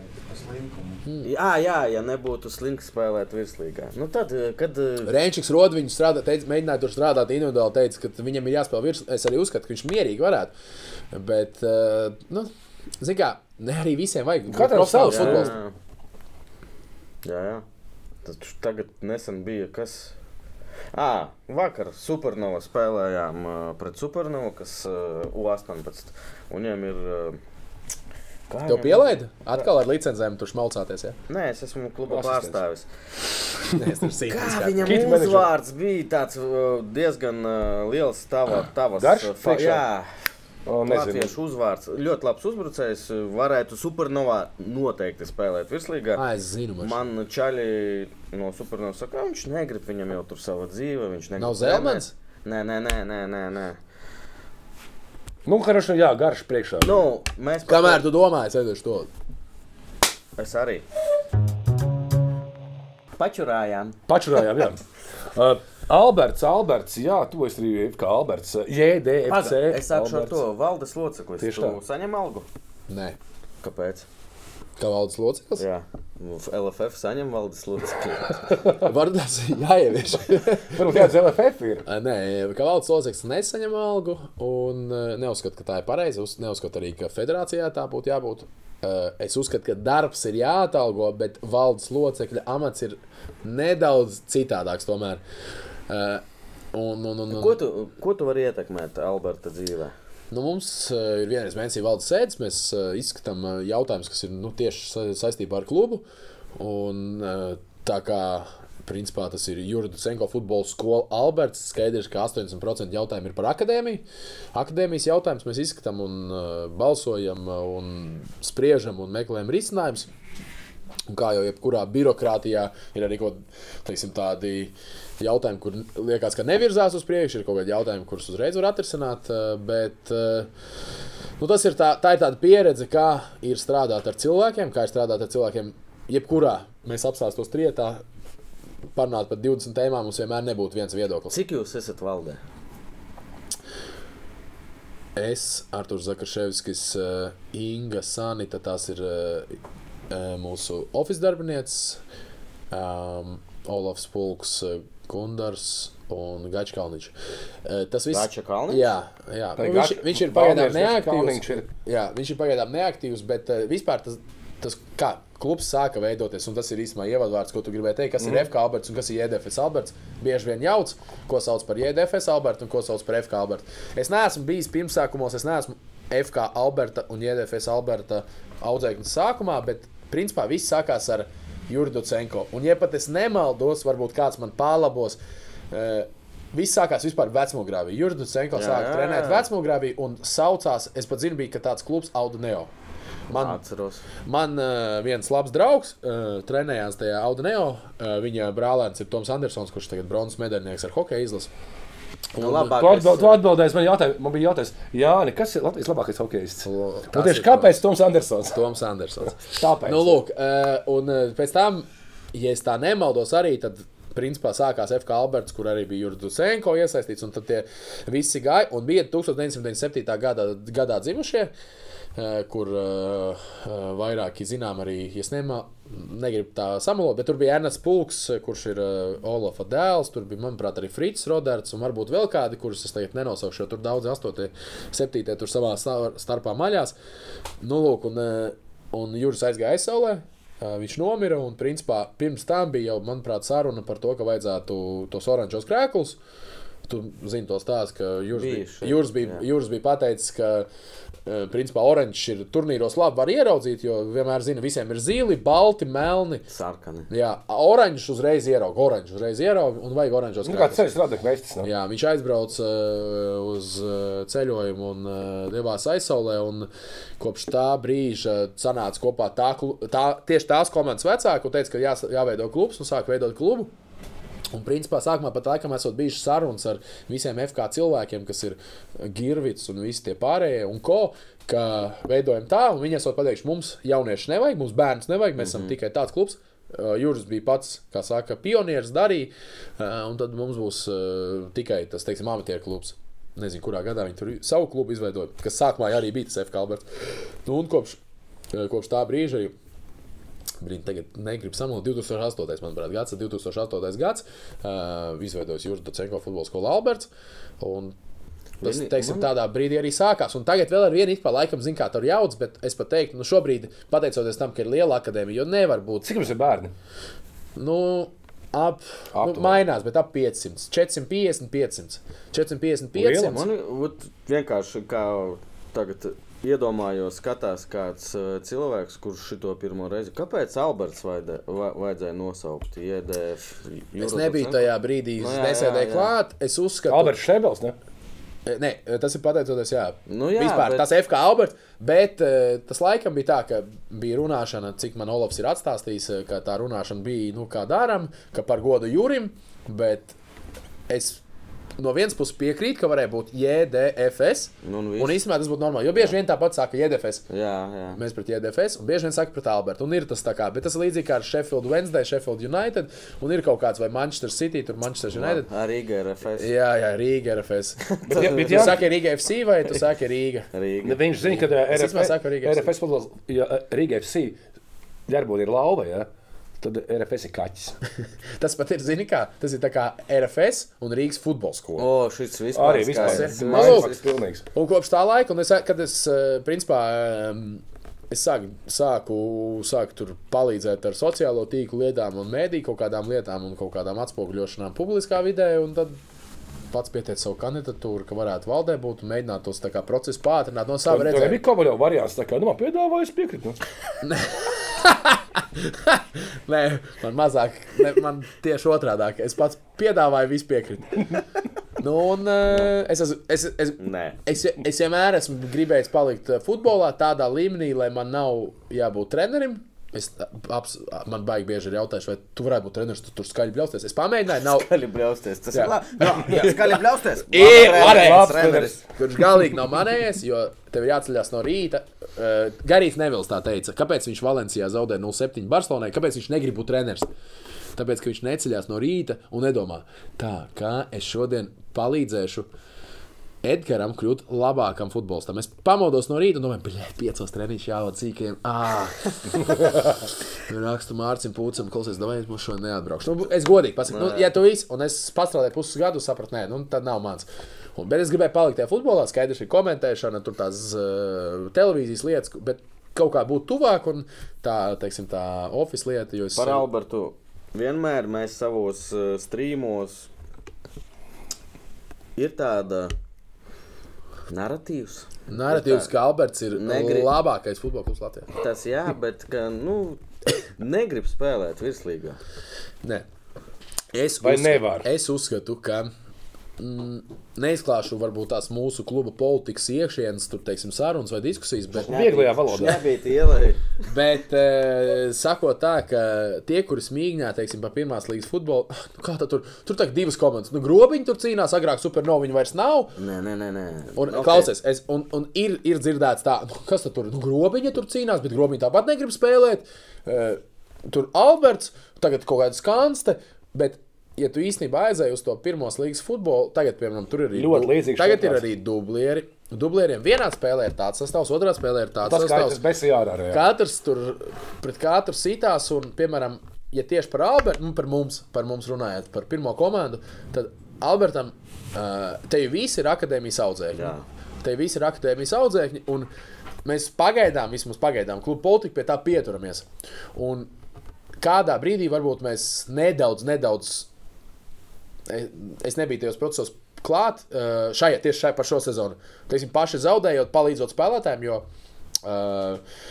Jā, jā, ja nebūtu slinks spēlēt virslīgā. Nu tad, uh, kad... uh, Rēnčiks Rodviņš strādā, teica, mēģināja tur strādāt individuāli, teica, ka viņam ir jāspēlē virs. Es arī uzskatu, ka viņš mierīgi varētu. Bet, uh, nu, zini kā, ne arī visiem vajag. Katram savs, futbols. Jā, jā. Taču tagad nesen bija kas. À, vakar Supernova spēlējām uh, pret Supernovu, kas uh, U18. Un viņiem ir. Uh, kā Tev viņiem- pielaida? Atkal ar licencēm tur šmalcāties. Ja? Nē, es esmu kluba pārstāvis. Nē, es tur Kā viņam Kit uzvārds bija tāds uh, diezgan uh, liels tava, tavas Garš uh, fa-? Jā, nezinu. Latviešu uzvārds. Ļoti labs uzbrucējs. uh, Varētu Supernovā noteikti spēlēt virslīgā. Ah, es zinu, man. Man čaļi no Supernovas saka, ka viņš negrib, viņam jau tur sava dzīve. Viņš negrib Nav Zelmans? Nē, nē, nē, nē, nē. nē. Nu, хорошо, jā, garš priekšā. Nu, mēs Kamēr tu domā, es aiziešu to. Es arī. Pačurājām. Pačurājām, jā. Uh, Alberts, Alberts, jā, tu esi arī kā Alberts. JDFC. Paga, es sākšu ar to valdes locekli. Tieši tā. saņem algu? Nē, Kāpēc? kā valdes loceklis. Jā. LFF saņem valdes locekļi. Varbūt tas ir jāievieš. Varbūt kāds LFF ir. Nē, ka valsts loceklis nesaņem algu, un eh, neuzskatu, ka tā ir pareizi. Uz- Neuzskatu arī, ka federācijā tā būtu jābūt. Eh, Es uzskatu, ka darbs ir jāatalgo, bet valdes locekļa amats ir nedaudz citādāks. Tomēr. Eh, Un, un, un, Ko tu, ko tu vari ietekmēt Alberta dzīvē? Nu, mums uh, ir vienreiz mēnesī valdes sēdes. Mēs uh, izskatām uh, jautājumus, kas ir nu, tieši sa saistībā ar klubu. Un, uh, tā kā principā, tas ir Jurģis Senko futbola skola Alberts, skaidrs, ka 80% jautājumu ir par akadēmiju. Akadēmijas jautājumus mēs izskatām un uh, balsojam, uh, un spriežam un meklējam risinājumus. Un kā jau jebkurā birokrātijā ir arī kaut teiksim, tādi jautājumi, kur liekas, ka nevirzās uz priekšu, ir kaut kādi jautājumi, kurus uzreiz var atrisināt. eh, Bet eh, nu, tas ir tā, tā ir tāda pieredze, kā ir strādāt ar cilvēkiem, kā ir strādāt ar cilvēkiem. Jebkurā mēs apstāstos trietā, parunāt par 20 tēmām, mums vienmēr nebūtu viens viedoklis. Cik jūs esat valdē? Es, Arthurs Zakarševskis, uh, Inga Sanita, tās ir mūsu oficiālais darbinieks, um, Olofs Pulks, Gundars un Gačs Kalniņš. Uh, tas viss Gača Kalniņš? Jā, jā. Nu, viņš, viņš ir pagaidām neaktīvs. Ir. Jā, viņš ir pagaidām neaktīvs, bet uh, vispār tas, tas kā klubs sāka veidoties, un tas ir īstenībā ievadvārds, ko tu gribēji teikt, kas mm. ir FK Alberts un kas ir JDFS Alberts. Bieži vien jauc, ko sauc par JDFS Albertu un ko sauc par FK Albertu. Es neesmu bijis pirmsākumos, es neesmu FK Alberta un JDFS Alberta audzēknis sākumā, bet principā viss sākās ar Jurdu Cenko. Un, ja pat es nemaldos, varbūt kāds man pārlabos. Uh, Viss sākās vispār vecmogrāvī. Jurģis Senko Jā, sāka trenēt vecmogrāvī un saucās, es pat zinu, bija ka tāds klubs Audu Neo. Man, Atceros. Man uh, viens labs draugs uh, trenējās tajā Audineo. Uh, viņa brālēns ir Toms Andersons, kurš tagad bronzas medaļnieks ar hokeja izlasi. Nu, Tu, labākais, atbild, tu atbildēsi man jautājumu, man bija jautājums, Jāni, kas ir Latvijas labākais hokejists? Un tas tieši kāpēc Toms Andersons? Toms Andersons. Tāpēc. Nu, lūk, uh, un uh, pēc tam, ja es tā nemaldos, arī tad. Principā sākās FK Alberts, kur arī bija Jurģis Senko iesaistīts, un tad tie visi gāja. Un bija 1997. gadā, gadā dzimušie, eh, kur vairāki zinām arī, ja nemā, negribu tā samalot, bet tur bija Ernsts Pulks, eh, kurš ir uh, Olafa dēls, tur bija, manuprāt, arī Frits Roderts, un varbūt vēl kādi, kurus es tagad nenosaukšu, jo tur daudz 8, 7, tur savā star- starpā maļās. Nu, lūk, un, uh, un Juris aizgāja aizsaulē. Uh, Viņš nomira, un principā pirms tam bija jau, manuprāt, saruna par to, ka vajadzētu tos oranžos krēklus. Tu zini to stāstu, ka Juris bija, Juris bija. Juris bija pateicis, ka uh, principā oranžs ir turnīros labi var ieraudzīt, jo vienmēr zina, visiem ir zili, balti, melni. Sarkani. Jā, oranžs uzreiz ierauga, oranžs uzreiz ierauga un vajag oranžos Nu, kāds ceļš strādā, veistis. No? Jā, viņš aizbrauca uh, uz uh, ceļojumu un uh, devās aizsaulē. un Kopš tā brīža sanāca kopā tā, tā, tieši tās komandas vecāki, un teica, ka jā, jāveido klubs, un sāk veidot klubu. Un, principā, sākumā pat laikam esot bijušas sarunas ar visiem FK cilvēkiem, kas ir Girvits un visi tie pārējie, un ko, ka veidojam tā, un viņi esot pateikuši, mums jaunieši nevajag, mums bērns nevajag, mēs esam tikai tāds klubs. Uh, Juris bija pats, kā saka, pionieris, darīja, uh, un tad mums būs uh, tikai tas, teiksim, amatieru klubs. Nezinu, kurā gadā viņi tur savu klubu izveidoja, kas sākumā arī bija tas FK Alberts. Nu, un kopš, kopš tā brīža arī Brīdī, tagad negribu samalot. 2008. manuprāt, gads, 2008. gads. Uh, izveidojis Juris Docenko futbola skolu Alberts. Un Tas, teiksim, tādā brīdī arī sākās. Un tagad vēl ar vienu kā laikam, zina, kā tur jauc, bet es pat teiktu, nu šobrīd, pateicoties tam, ka ir liela akadēmija, jo nevar būt, Cik jums ir bērni? nu, ap, nu Aptuveni. mainās, bet ap 500, 450, 500, 450, Liela 500. Man ot, vienkārši kā tagad iedomājos, skatās kāds uh, cilvēks, kurš šito pirmo reizi. Kāpēc Alberts vajadzē, va, vajadzēja nosaukt IEDF? Es nebiju tajā brīdī, Nu, es jā, jā, nesēdēju jā. klāt. Es uzskatu, Alberts Šebels, ne? Nē, tas ir pateicoties, jā, Nu jā, Vispār, bet- tas FK Alberts, bet eh, tas laikam bija tā, ka bija runāšana, cik man Olofs ir atstāstījis, eh, ka tā runāšana bija, nu, kā darām, ka par godu Jurim, bet es no vienas puses piekrītu, ka varēja būt JDFS, Nu, un un īstenībā tas būtu normāli, jo bieži vien tāpat saka JDFS. Jā, jā. Mēs pret JDFS, un bieži vien saka pret Albertu. Un ir tas tā kā, bet tas ir līdzīgi kā ar Sheffield Wednesday, Sheffield United, un ir kaut kāds vai Manchester City, tur Manchester United. Arī RFS. Jā, jā, Rīga RFS. Bet, ja, bet Tu jā, saki Rīga FC vai tu saki Rīga? Rīga. viņš zina, ka RFS, Riga FC. RFS futbols, ja, Riga FC ģerbūna ir lauva, ja? Tad RFS ir kaķis. Tas pat ir, zini, kā tas ir tā kā RFS un Rīgas futbola skola. O, šis vispār Arī vispār ir. tas Lūk. ir pilnīgs. Un kopš tā laika, un es, kad es, eh, principā, es sāku, sāku, sāku tur palīdzēt ar sociālo tīklu lietām un mēdīju kaut kādām lietām un kaut kādām atspoguļošanām publiskā vidē, un tad pats pieteica savu kandidatūru, ka varētu valdē būt un mēģināt tos tā kā procesu pātrināt no sava Tā redzējuma. bija kāda variants, tā kā, nu, man piedāvāja, es piekrītu. Nē, man mazāk, ne, man tieši otrādi. Es pats piedāvāju, visu piekrītu. Nu, un, eh, es, es, es, Nē. es, es vienmēr esmu gribējis palikt eh, futbolā tādā līmenī, lai man nav jābūt trenerim. Es, aps, man baigi bieži ir jautājums, vai tu varētu būt treneris, tu tur skaļi bļausties. Es pamēģināju, nav. Skaļi bļausties. Tas Jā. ir labi. Jā, jā, skaļi bļausties. Treneris. Kurš galīgi nav manējis, jo tev ir jāceļās no rīta. Uh, Garīgs Nevils tā teica, kāpēc viņš Valencijā zaudēja 0,7 Barcelonai, kāpēc viņš negrib būt treneris. Tāpēc, ka viņš neceļās no rīta un nedomā, tā kā es šodien palīdzēšu Edgars kļūt labākam futbolistam. Es pamodos no rīta un domāju, ka piecos treniņš jāvada cīkiem. Ah. Rakstu Mārciņam, Pūcam, klausies, vai mums šodien neatbraukšu. Nu, es godīgi pasaku, nu, ja tu viss, un es pastrādāju puses gadu, sapratu, nē, nu, tad nav mans. Un, bet es gribēju palikt tajā futbolā, skaidrs, ir komentēšana, tur tās uh, televīzijas lietas, bet kaut kā būt tuvāk un tā, teiksim, tā oficiāla lieta. jo es- Par Albertu. Vienmēr mēs savos uh, streamos ir tāda narratīvs. Narratīvs, ka Alberts ir Negrib- labākais futbola klubs Latvijā. Tas jā, bet ka, nu, negrib spēlēt virslīgā. Nē. Es, Vai uzskatu, nevar? es uzskatu, ka neizklāšu varbūt tās mūsu kluba politikas iekšienes, tur teiksim, sarunas vai diskusijas, bet, Vieglajā valodā. Bet e, sakot tā, ka tie, kuri smīgņā, teiksim, par pirmās līgas futbolu, nu, kā tur, tur tā divas komandas, nu, grobiņi tur cīnās, agrāk supernoviņi vairs nav. Nē, nē, nē. nē. Un, Ok. okay. klausies, es, un, un ir, ir dzirdēts, tā, nu, kas tad tur nu, grobiņa tur cīnās, bet grobiņa tāpat negrib spēlēt. Uh, tur Alberts, tagad kaut kāda skanste, bet, ja tu īstenībā aizēji uz to pirmos līgas futbolu, tagad, piemēram, tur ir arī Ļoti līdzīgs Tagad ir arī dublieri. Dublieriem vienā spēlē ir tāds sastāvs, otrā spēlē ir tāds Tas sastāvs. bez jārā. jā. Katrs tur pret katru sitās, un, piemēram, ja tieši par Albertu, nu, par mums, par mums runājot, par pirmo komandu, tad Albertam te jau viss ir akadēmijas audzēkņi. Jā. Te viss ir akadēmijas audzēkņi, un mēs pagaidām, vismaz pagaidām, klubu politiku pie tā pieturamies. Un kādā brīdī varbūt mēs nedaudz, nedaudz, es nebiju tajos procesos klāt, uh, šajā, tieši šajā par šo sezonu. Teiksim, paši zaudējot, palīdzot spēlētājiem, jo uh,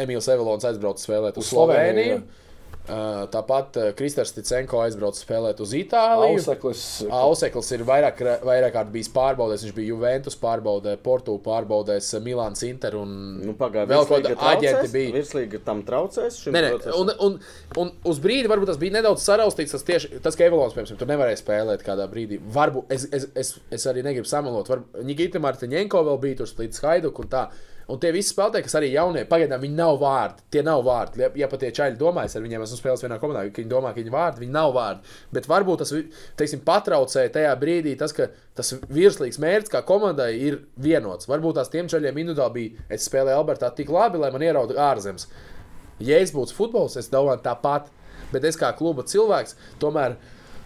Emīls Evolons aizbrauca spēlēt uz Uz Sloveniju, Sloveniju. Uh, tāpat uh, Kristers Ticenko aizbrauca spēlēt uz Itāliju. Auseklis. Auseklis ir vairāk, vairāk kārt bijis pārbaudēs. Viņš bija Juventus pārbaudē, Portu pārbaudēs, Milāns Inter un Nu, pagaidām, vēl kāda aģenti bija. Virslīga tam traucēs. Nē, nē, un, un, un uz brīdi varbūt tas bija nedaudz saraustīts. Tas, tieši, tas ka Evolūts, piemēram, tur nevarēja spēlēt kādā brīdī. Varbūt es, es, es, es arī negribu samalot. Nigita Martiņenko vēl bija tur līdz Haiduku un tā. Un tie visi spēlētāji, kas arī jaunie, pagaidām viņi nav vārdi. Tie nav vārdi. Ja, ja pat tie čaļi domājas, ar viņiem esmu spēlējis vienā komandā, ka viņi domā, ka viņi vārdi, viņi nav vārdi. Bet varbūt tas teiksim, patraucēja tajā brīdī tas, ka tas virslīgs mērķis kā komandai ir vienots. Varbūt tās tiem čaļiem individuāli bija, es spēlēju Albertā tik labi, lai man ierauga ārzemes. Ja es būtu futbols, es domāju tāpat. Bet es kā kluba cilvēks tomēr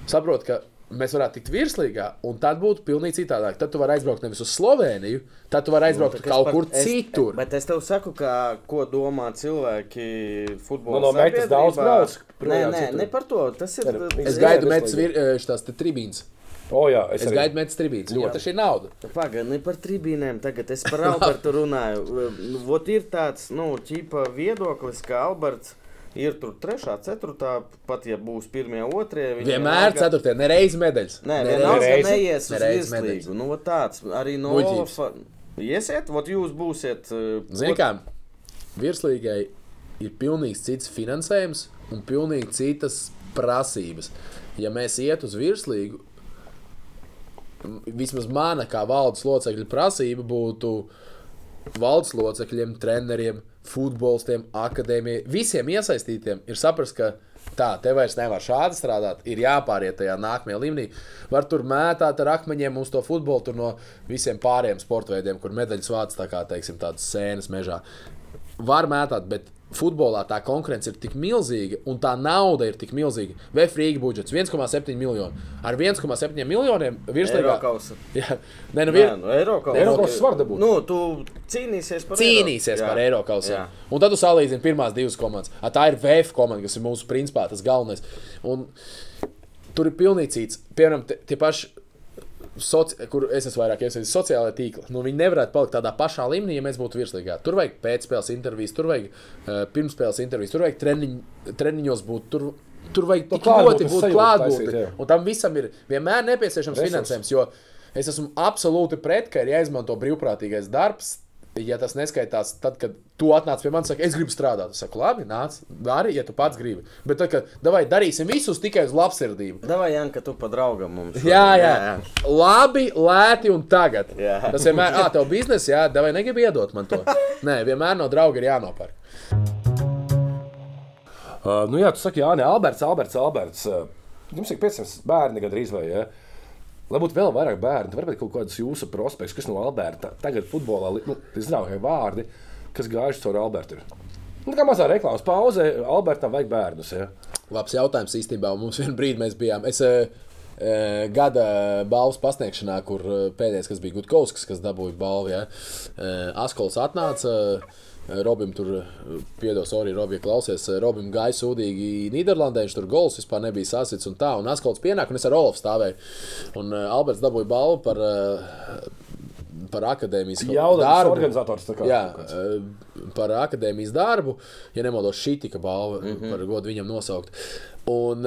saprotu, ka mēs varētu tikt virslīgā, un tad būtu pilnīgi citādāk. Tad tu vari aizbraukt nevis uz Sloveniju, tad tu vari aizbraukt Nu, tad es kaut kur es- citur. Bet es tev saku, ka, ko domā cilvēki futbolā. Nu, no meitas daudz brauc Nē, nē, citur. ne par to. Tas ir. Ir- Es gaidu tas metas vir- šīs tribīnes. O, jā, es, Es gaidu metas tribīnes, tas ir nauda. Pagaidi, ne par tribīnēm, tagad es par Albertu runāju. Nu, Vot ir tāds, nu, ķipa viedoklis, ka Alberts ir tur trešā, ceturtā, pat ja būs pirmie, otrie. Vienmēr vienalga- ceturtajā, nereiz medaļas. Nē, Nereiz. vienalga, neies uz Nereiz virslīgu. Nu, vot tāds arī no. Olafa. Iesiet, vot jūs būsiet. uh, Zini, ot- kā virslīgai ir pilnīgi cits finansējums un pilnīgi citas prasības. Ja mēs iet uz virslīgu, vismaz mana kā valdes locekļa prasība būtu valdes locekļiem, treneriem, futbolistiem, akadēmijai, visiem iesaistītiem ir saprast, ka tā, te vairs nevar šādi strādāt, ir jāpāriet tajā nākamajā līmenī. Var tur mētāt ar akmeņiem uz to futbolu, tur no visiem pārējiem sporta veidiem, kur medaļas vāc tā kā, teiksim, tādas sēnes mežā. Var mētāt, bet futbolā tā konkurence ir tik milzīga un tā nauda ir tik milzīga. VF Rīga budžets 1,7 miljonu. Ar 1,7 miljoniem virslīgā. Eirokausa. Jā, nē, nu, Jā, vir... nu, Eirokausa. Eiropas var dabūt. Nu, tu cīnīsies par cīnīsies Eiro. par Jā. Kausu. Un tad tu salīdzini pirmās divas komandas. A, tā ir VF komanda, kas ir mūsu principā tas galvenais. Un tur ir pilnīgi cits. Piemēram, tie, tie paši. Soci, kur es esmu vairāk iesaistīts sociālajā tīklā. Nu, viņi nevarētu palikt tādā pašā līmenī, ja mēs būtu virslīgā. Tur vajag pēcspēles intervijas, tur vajag uh, pirmspēles intervijas, tur vajag treniņ, treniņos būt. Tur, tur vajag tik ļoti būt klātbūtnē. Un tam visam ir vienmēr nepieciešams Resursi. finansējums. Jo es esmu absolūti pret, ka ir jāizmanto brīvprātīgais darbs. Ja tas neskaitās, tad, kad tu atnāc pie manis, saka, es gribu strādāt. Es saku, labi, nāc, dari, ja tu pats gribi. Bet tad, kad davai, darīsim visus tikai uz labsirdību. Davai, Janka, tu pa draugam mums. Jā, jā. Labi, lēti un tagad. Jā. Tas vienmēr, ah, tev biznesa, jā, vai negribi iedot man to? Nē, vienmēr no drauga ir jānopērk. Uh, nu, jā, tu saki, Jā, Alberts, Alberts, Alberts. Uh, jums ir 500 bērni gandrīz vai ne? Lai būtu vēl vairāk bērnu, varbūt kaut kādas jūsu prospekts, kas no Alberta tagad futbolā, nu, zināmie vārdi, kas gājuši caur Albertu. Nu, kā mazā reklāmas pauze, Albertam vajag bērnus. Ja? Labs jautājums īstenībā. Mums vienā brīdī mēs bijām. Es, eh, eh, Gada balvas pasniegšanā, kur eh, pēdējais, kas bija Gutkovskis, kas dabūja balvu, ja, Askols atnāca. Eh, Robim tur, eh, piedos, arī Robija klausies. eh, Robim gāja sūdīgi Nīderlandē, viņš tur gols vispār nebija sasits un tā. Un Askols pienāk, un es ar Olofu stāvēju. Un uh, Alberts dabūja balvu par, par akadēmijas Jaudams organizators. tā kā Jā, eh, par akadēmijas darbu, ja nemaldos, šī tika balva mm. -hmm. par godu viņam nosaukt. Un,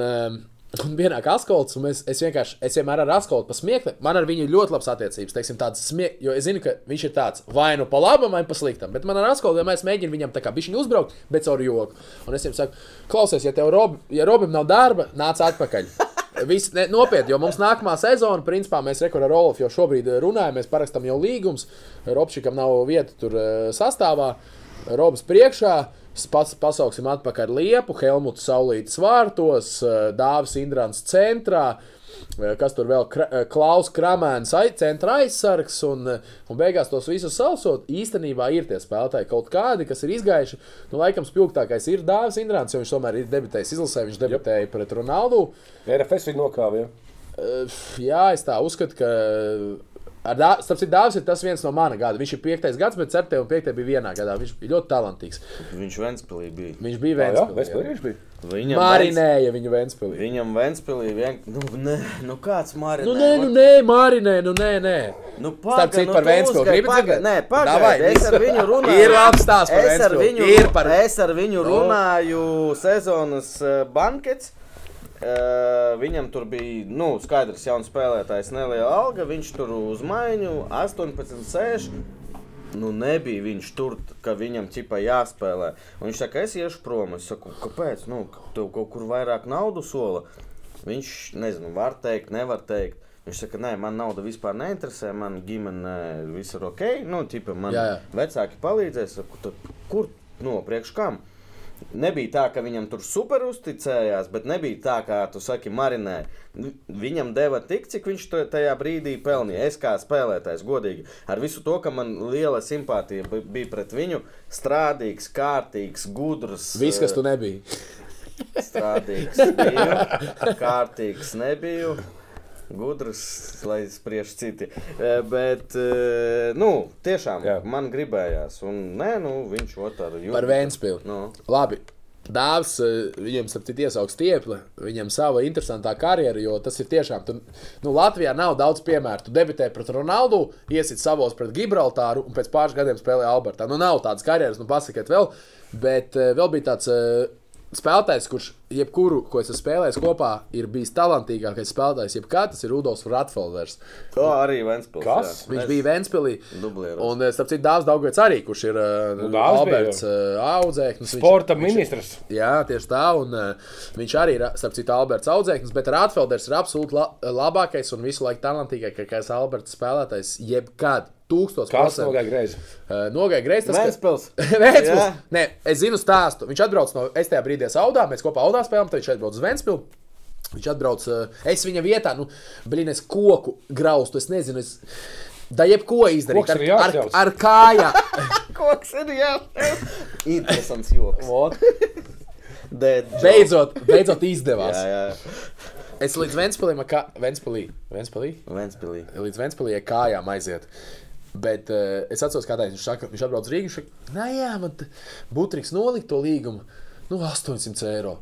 Un vienā askolts, un es, es vienkārši, es vienmēr ar askoltu pasmiektu. Man ar viņu ir ļoti labas attiecības. Teiksim, tāds smiek, jo es zinu, ka viņš ir tāds vai nu pa labam, vai pa sliktam. Bet man ar askoltu vienmēr es mēģinu viņam tā kā bišķiņu uzbraukt, bet caur joku. Un es viņam saku, klausies, ja tev Rob, ja Robim nav darba, nāc atpakaļ. Viss ne, nopietni, jo mums nākamā sezona, principā, mēs rekur ar Olofu jau šobrīd eh, runājam, mēs parakstām jau līgumus. Robšikam nav vieta tur eh, sastāvā. Robs priekšā, s- pas, pasauksim atpakaļ Liepu, Helmuts Saulītas vārtos, eh, Dāvis Indrāns centrā. eh, Kas tur vēl eh, Klaus Kramēns, centra aizsargs, un, un beigās tos visus sausot. Īstenībā ir tie spēlētāji kaut kādi, kas ir izgājuši. Nu, laikam spilgtākais ir Dāvis Indrāns, jo viņš tomēr ir debitējis izlasē, viņš debitēja pret Ronaldu. RFS. Ja? Uh, Jā, es tā uzskatu, ka. Dā- Starp citu, Dārzs ir tas viens no mana gada. Viņš ir piektais gads, bet ar tevi piektajā bija vienā gadā. Viņš bija ļoti talantīgs. Viņš Ventspilī bija. Viņš bija Jā, viens Vespēlī viņš bija. Viņam Marinēja viņu Vēnspilī. Viņam Ventspilī vien... nu, ne, nu kāds marinē? Nu, nē, nu, nē, Marinē, nu, nē, nē. Nu, Starp citu, par Ventspili gribi dzirdēt? Nē, pagaidi, es ar viņu runāju. Ir labs stāsts par Ventspili. viņu, Ir par- es ar viņu runāju sezonas uh, bankets. Uh, viņam tur bija nu, skaidrs, jauns spēlētājs, neliela alga. Viņš tur uz maiņu 18, 6. Nu, nebija viņš tur, ka viņam ķipa jāspēlē. Un viņš saka, es iešu prom. Es saku, kāpēc? Nu, ka tev kaut kur vairāk naudu sola. Viņš, nezinu, var teikt, nevar teikt. Viņš saka, nē, man nauda vispār neinteresē, man ģimene viss ir ok. Nu, ķipa, man Jā, jā. vecāki palīdzēs. Saku, kur, no priekš kam? Nebija tā, ka viņam tur super uzticējās, bet nebija tā, kā tu saki, marinē. Viņam deva tik, cik viņš tajā brīdī pelnīja. Es kā spēlētājs, godīgi, ar visu to, ka man liela simpātija bi- bija pret viņu, strādīgs, kārtīgs, gudrs. Viss, kas tu nebija. Strādīgs biju, kārtīgs nebiju. Gudrs, lai spriež citi. Eh, Bet, eh, nu, tiešām Jā. man gribējās. Un, nē, nu, viņš otru jūtu. Par Vēnspili. Nu. Labi. Dāvs, eh, viņam starp citu iesaugs stiepli, viņam sava interesantā karjera, jo tas ir tiešām, tu, nu, Latvijā nav daudz piemēru. Tu debitē pret Ronaldu, iesit savos pret Gibraltāru un pēc pāris gadiem spēlē Albertā. Nu, nav tādas karjeras, nu, pasakiet vēl, bet vēl bija tāds spēlētājs, kurš jebkuru, ko es esmu spēlējis kopā, ir bijis talantīgākais spēlētājs, jebkad tas ir Rudolfs Ratfelders. To arī Ventspils. Kas? jā. Viņš Es- bija Vēnspilī. Un, eh, starp citu, Dārzs Daugvets arī, kurš ir uh, Nu, Alberts uh, audzēknis. viņš- Sporta ministrs. Jā, tieši tā. Un, viņš arī ir, starp citu, Alberts audzēknis, bet Rātfelders ir absolūti la labākais un visu laiku talantīgākais Alberts spēlētājs jebkad. Tūkstoš Kas procentu. nogāja greizi? Uh, Nogāja greizi. tas, ka- Ventspils. Vēstpils. Jā. Nē, es zinu stāstu. Viņš atbrauc no es tajā brīdī Saudā, mēs kopā Audā spēlējām, tad viņš atbrauc uz Vēnspilu. Viņš atbrauc, uh, es viņa vietā, nu, blīn, es koku graustu, es nezinu, es Da jebko izdarīt ar, ar, ar kājām. Koks ir jā. Interesants joks. Beidzot, beidzot izdevās. Jā, jā. Es līdz Ventspēlim, kā Ventspēlī, Ventspēlī, Ventspilī. līdz Ventspēlī ar kājām aiziet. Bet uh, es atceros, kā viņš saka, viņš atbrauc Rīgā. Viņš saka, nē, jā, man te Butriks nolikt to līgumu. Nu, 800 eiro.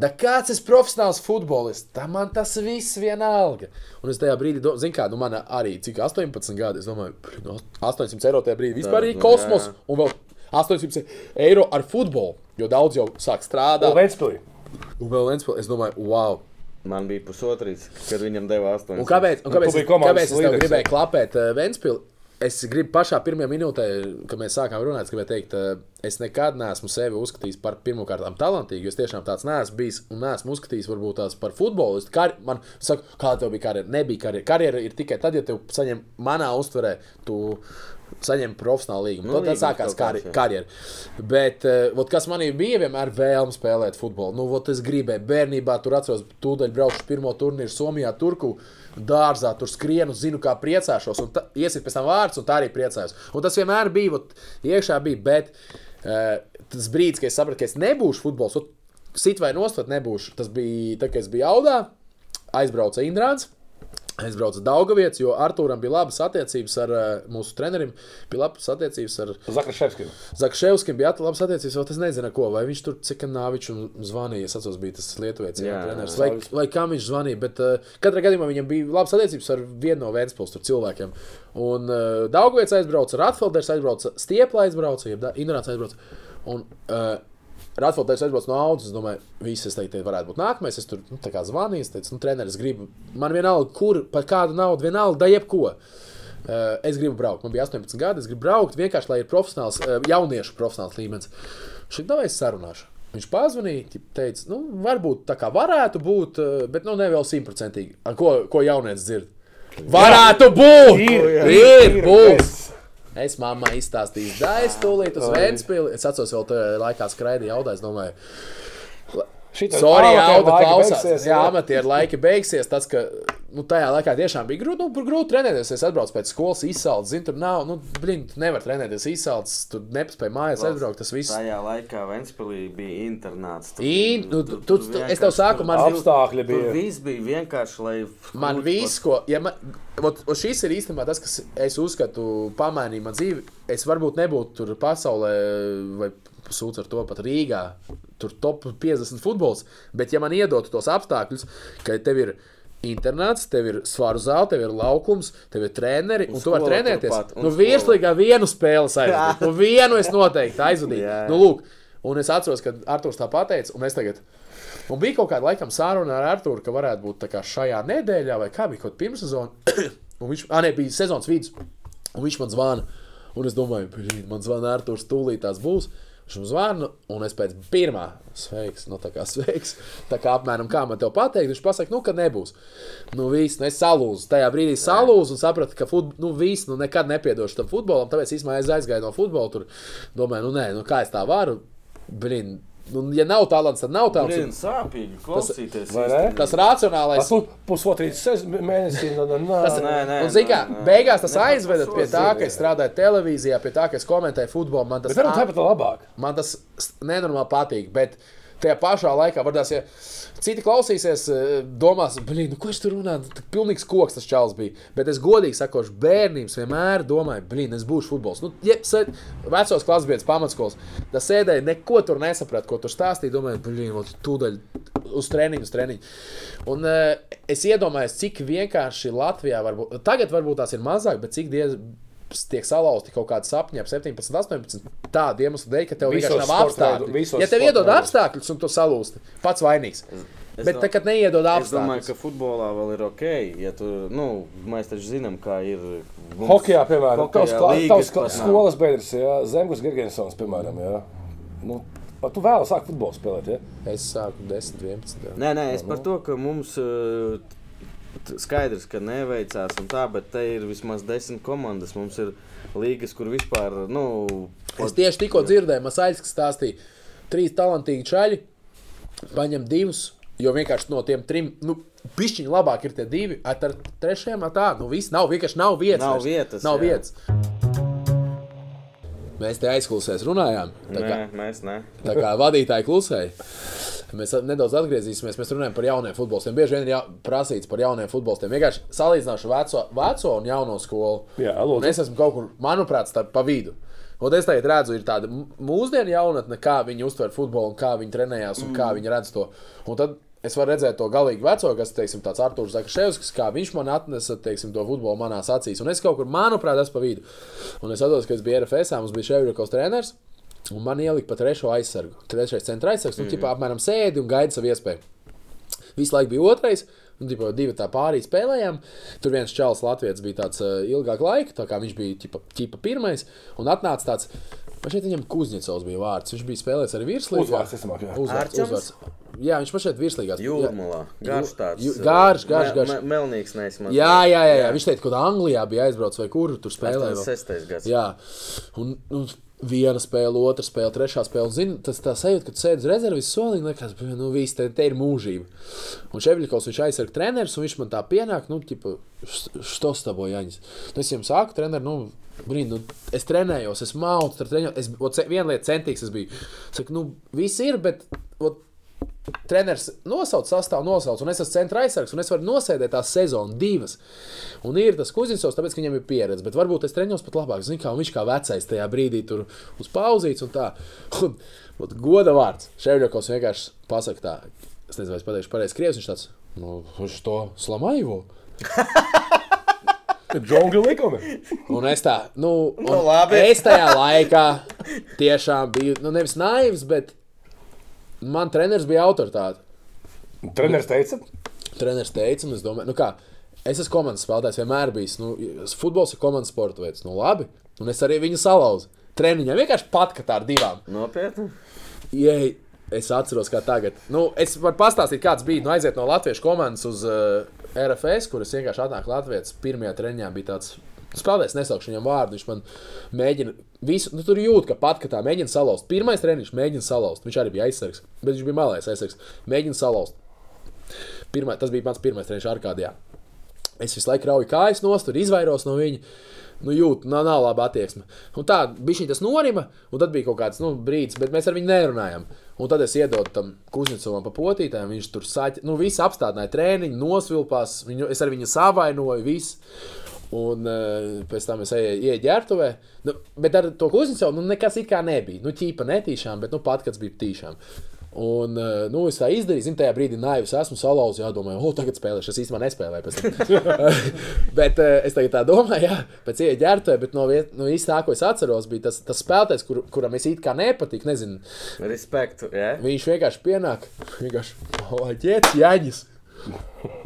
Da kāds ir profesionāls futbolists, tā man tas viss vienalga. Un es tajā brīdī, do- zinu, kā, nu, man arī cik 18 gadi, es domāju, "Bļ, nu, 800 eiro tajā brīdī vispār ir nu, kosmos. jā. Un vēl 800 eiro ar futbolu, jo daudz jau sāk strādāt. Un Ventspilī. Un vēl viens, es domāju, wow! Man bija pusotrs, kad viņam deva astoņas. Un kāpēc, un Nu, kāpēc, es, komandas kāpēc es tev gribēju jā. klapēt uh, Ventspili? Es gribu pašā pirmajā minūtē, kad mēs sākām runāt, es gribēju teikt, uh, es nekad neesmu sevi uzskatījis par pirmkārt talantīgu. Es tiešām tāds neesmu bijis un neesmu uzskatījis varbūt tās par futbolistu. Kar, man saka, kā tev bija karjera? Nebija karjera. Karjera ir tikai tad, ja tev saņem manā uztverē. Tu, Saņem profesionālu līgumu. Nu, tad sākās kaut kāds, karj jā. karjera. Bet, uh, vot, kas manī bija vienmēr vēlme spēlēt futbolu. Nu, vot, es gribēju, bērnībā tur atceros, tūdaļ braukšu pirmo turnīru Somijā, Turku. Dārzā tur skrienu, zinu, kā priecāšos. Un iesit pēc tam vārds, un tā arī priecājos. Un tas vienmēr bija, vot, iekšā bija. Bet uh, tas brīdis, kad es sapratu, ka es nebūšu futbols, sit vai nostot nebūšu. Tas bija tad, kad es biju Audā, aizbrauca Indrāns. Aizbrauca Daugavietis, jo Arthūram bija labas attiecības ar uh, mūsu trenerim. Bija labas attiecības ar Zakraševskim. Zakševskim bija labas attiecības, vēl es nezinu, ar ko. Vai viņš tur Cikanovičam zvanīja, es atceros, bija tas Lietuvietis, jā, treneris. Vai, vai kam viņš zvanīja, bet uh, katrā gadījumā viņam bija labas attiecības ar vienu no Vēnspils cilvēkiem. Un uh, Daugavietis aizbrauca, Ratfelders aizbrauca, Stiepla aizbrauca, jeb Indrāts aizbrauca. Un, uh, Ratfelders aizbrauca no Audas. Es domāju, visi es teiktu, varētu būt nākamais. Es tur nu, zvanīju, es teicu, nu, treneris grib. Man vienalga, kur, par kādu naudu, vienalga, da jebko. Uh, es gribu braukt. Man bija 18 gadi. Es gribu braukt vienkārši, lai ir profesionāls, uh, jauniešu profesionāls līmenis. Šī tā es sarunāšu. Viņš pazvanīja, teica, nu, varbūt tā kā varētu būt, uh, bet nu, ne vēl simtprocentīgi. Ar Ko, ko jaunietis dzird? Varētu būt! Ir, ir, ir, ir būs! Es- mammai izstāstīju, da es tūlīt uz Vēnspili. Es atceros, vēl tajā laikā skraidīju jautā, es domāju, Sorry, laika klausās. beigsies, Jā, amatieru laika beigsies. Tas, ka nu, tajā laikā tiešām bija grūti, nu, grūti trenēties. Es atbraucu pēc skolas izsalcis, zinu, tur nav, nu, blin, tu nevar trenēties izsalcis, tur nepaspēja mājās aizbraukt. Tas viss. Tajā laikā Ventspilī bija internāts. Tur- In- nu, tu- tu- tu- es tev saku, tur- man bija- Apstākļi Tur bija. viss bija vienkārši, lai. Man viss, ko. Ja man, ot, ot šis ir īstenībā tas, kas es uzskatu, pamainīja man dzīvi. Es varbūt nebūtu tur pasaulē, vai sūdzu ar to pat Rīgā, tur top 50 futbols. Bet, ja man iedotu tos apstākļus, ka tev ir internāts, tev ir svaru zāle, tev ir laukums, tev ir treneri, un, un tu vari trenēties. turpat, Nu, virslīgā vienu spēli aizvadīt. Nu, vienu es noteikti aizvadīju. Jā, jā. Nu, lūk, un es atceros, ka Arthurs tā pateica, un es tagad. Un bija kaut kāda laikam sāruna ar Arthuru, ka varētu būt tā kā šajā nedēļā, vai kā bija kaut kāda pirmssezona. Un viņš, ah, ne, bija sezonas vidus, un viņš man zvana. Un es domāju, man zvana Arthurs, tūlīt tās būs. Viņš man zvana, un es pēc pirmā sveiks, nu tā kā sveiks, tā kā apmēram kā man te pateikt, viņš pasaka, nu, ka nebūs. Nu, viss, nu, es salūzu. Tajā brīdī salūzu un sapratu, ka fut, nu, viss, nu, nekad nepiedošu tam futbolam. Tāpēc īstenībā es aizgāju no futbola. Tur domāju, nu, nē, nu, kā es tā varu. Blin, nu, ja nav talants, tad nav talants. Un sāpīgi klausīties. Ne? Tas racionālais. Pusotrīs mēnesī. nu, Tas ir. Nē, nē, un, zini kā, nē, nē. beigās tas aizveda to pie tā, ka es strādāju televīzijā, pie tā, ka es komentēju futbolu. Man tas, Bet varam tāpat labāk. man tas nenormāli patīk. Bet tajā pašā laikā, varbūt, ja citi klausīsies, eh, domās, blīn, nu, ko es tur runāju, tas pilnīgs koks tas čels bija. Bet es godīgi sakošu, bērnības vienmēr domāju, blīn, es būšu futbols. Nu, ja, se- vecos klasbiedrs pamatskolas, tas sēdēja, neko tur nesapratu, ko tur stāstīja. Domāju, blīn, tūdaļ uz treniņu, uz treniņu. Un uh, es iedomājos, cik vienkārši Latvijā var būt. Tagad varbūt tās ir mazāk, bet cik diez tiek salauzti kaut kādi sapņi ap 17, 18. Tādu iemeslu dēļ, ka tev Visos vienkārši nav visos Ja tev iedod apstākļus un tu salūsti, pats vainīgs. Es Bet dom- kad neiedod Es domāju, apstākļus, ka futbolā vēl ir ok. Ja tu, nu, mēs taču zinām, kā ir. mums- Hokejā, piemēram, līgas tavs nav. skolas biedrs, ja? Zemgus Gergensons, piemēram. Ja? Nu, pat tu vēl sāk futbolu spēlēt. Ja? es sāku 10, 11. jā. Nē, nē, es par to, ka mums uh, t- skaidrs, ka neveicās un tā, bet te ir vismaz desmit komandas. Mums ir līgas, kur vispār, nu, Es tieši tikko dzirdēju, Masāļs stāstīja, trīs talantīgi čaļi, paņem divus Jo vienkārši no tiem trim, nu, pišķiņi labāk ir tie divi, ar trešajiem ar tā, nu, viss nav, vienkārši nav vietas. Nav vietas, Nav jā. vietas. Mēs te aizklausēs runājām. Tā kā, Nē, mēs ne. tā kā vadītāji klusēja. Mēs nedaudz atgriezīsimies. Mēs runājam par jauniem futbolistiem. Bieži vien ir jā, prasīts par jauniem futbolistiem. Vienkārši salīdzināšu veco, veco un jauno skolu. Jā, lūdzu. es esmu kaut kur, manuprāt, starp pa vidu. Un es tagad redzu, ir tāda mūsdienu jaunatne, kā viņi uztver futbolu, un kā viņi trenējās, un mm. kā viņi redz to. Un tad es varu redzēt to galīgi veco, kas, teiksim, tāds Arthurs Zakaševskis, kā viņš man atnesa, teiksim, to futbolu manās acīs. Un es kaut kur, manuprāt, esmu pa vidu. Un es atceros, ka es biju RFS, mums bija Ševrikovs treneris. Un man ielika pa trešo aizsargu. Trešais centra aizsargs, nu, mm. ķipā, apmēram sēdi un gaida savu iespēju. Visu laiku bija otrais, un divi, divi tā pārī spēlējām. Tur viens čels Latvijas bija tāds uh, ilgāk laika, tā kā viņš bija ķipa, ķipa pirmais. Un atnāca tāds, man šeit viņam Kuzņecovs bija vārds. Viņš bija spēlējis arī virslīgā. Uzvārds, visticamāk, jā. Uzvārds, uzvārds. Jā, viņš šeit virslīgā. Jūrmulā. Garš tāds. Jū- garš, garš, garš. me- Melnīgs neizsmats. Jā, jā, jā, jā. Viņš teica, ka Anglijā bija aizbraucis vai kur tur spēlēja. vēl. sestais gads. Jā, un, un viena spēle, otra spēle, trešā spēle. Zini, tas tā sajūta, ka uz rezerves solī, liekas, "Bļa, nu viss te, te ir mūžība. Un Ševļikovs viņš aizsarg treneris, un viņš man tā pienāk, nu, tipo, što s tabo Jaņas. Nu, es viņam saku, trener, nu, brīn, nu, es trenējos, es maucu, tur trenējos, es, ot, viena lieta centīgs es biju. Saku, nu, viss ir, bet, ot, Treneris nosauc sastāvu, nosauc, un es esmu centra aizsargs, un es varu nosēdēt tās sezonas divas. Un ir tas Kuzinsovs, tāpēc, ka viņam ir pieredze, bet varbūt es treniņos pat labāk, zinu, kā un viņš kā vecais tajā brīdī tur uz pauzītes un tā. Un, un goda vārds. Ševļokovs vienkārši pasaka tā, es nezinu, vai es pateikšu pareizi krievs, viņš tāds, nu, viņš to slamaivo. Džungļu likumi. Un es tā, nu, un Nu, labi. es tajā laikā tiešām biju, nu, nevis naivs, bet man treneris bija autoritāte. Treneris teica, Treneris teica, un es domāju, nu kā, es esmu komandas spēlētājs, vienmēr bijis. Nu, futbols ir komandas sporta veids. Nu, labi, un es arī viņu salauzu. Treniņā vienkārši pat kā ar divām. Nopietni. Ieej, es atceros, kā tagad. Nu, es varu pastāstīt, kāds bija. Nu, aiziet no Latvijas komandas uz uh, RFS, kuras vienkārši atnāk Latvijas. Pirmajā treniņā bija tāds. Spēlētājs nesaukšu viņam vārdu. Viņš man mēģina visu, nu, tur jūt, ka pat kā tā mēģina salauzt. Pirmais treniņš mēģina salauzt. Viņš arī bija aizsargs, bet viņš bija malais aizsargs. Mēģina salauzt. Pirmā, tas bija mans pirmais treniņš Arkādijā. Es visu laiku rauju kājas nost, tur izvairos no viņa. Nu, jūt, nav, nav laba attieksme. Un tā bija tas norima, un tad bija kaut kāds nu, brīdis, bet mēs ar viņu nerunājām. Un tad es iedodu tam Kuznicovam pa potītājiem, viņš tur saķi, nu, viss apstādināja treniņu, nosvilpās, viņu, es ar viņu savainoju, viss. Un uh, pēc tam es eju, eju ģērbtuvē. Nu, bet ar to Kuznicovu nu, nekas it kā nebija. Nu, ķīpa netīšām, bet nu, pat kāds bija tīšām. Un, uh, nu, es tā izdarīju, zinu, tajā brīdī naivs esmu salauzis. Jā, domāju, oh, tagad spēlēšu. Es īstenībā nespēlēju. bet uh, es tagad tā domāju, jā, pēc ieeja ģērbtuvē, bet no, viet, no īsta tā, ko es atceros, bija tas, tas spēlētājs, kur, kuram es it kā nepatīk. Nezinu, Respektu. Jā. viņš vienkārši pienāk, vienkārši ķēdes jāņas.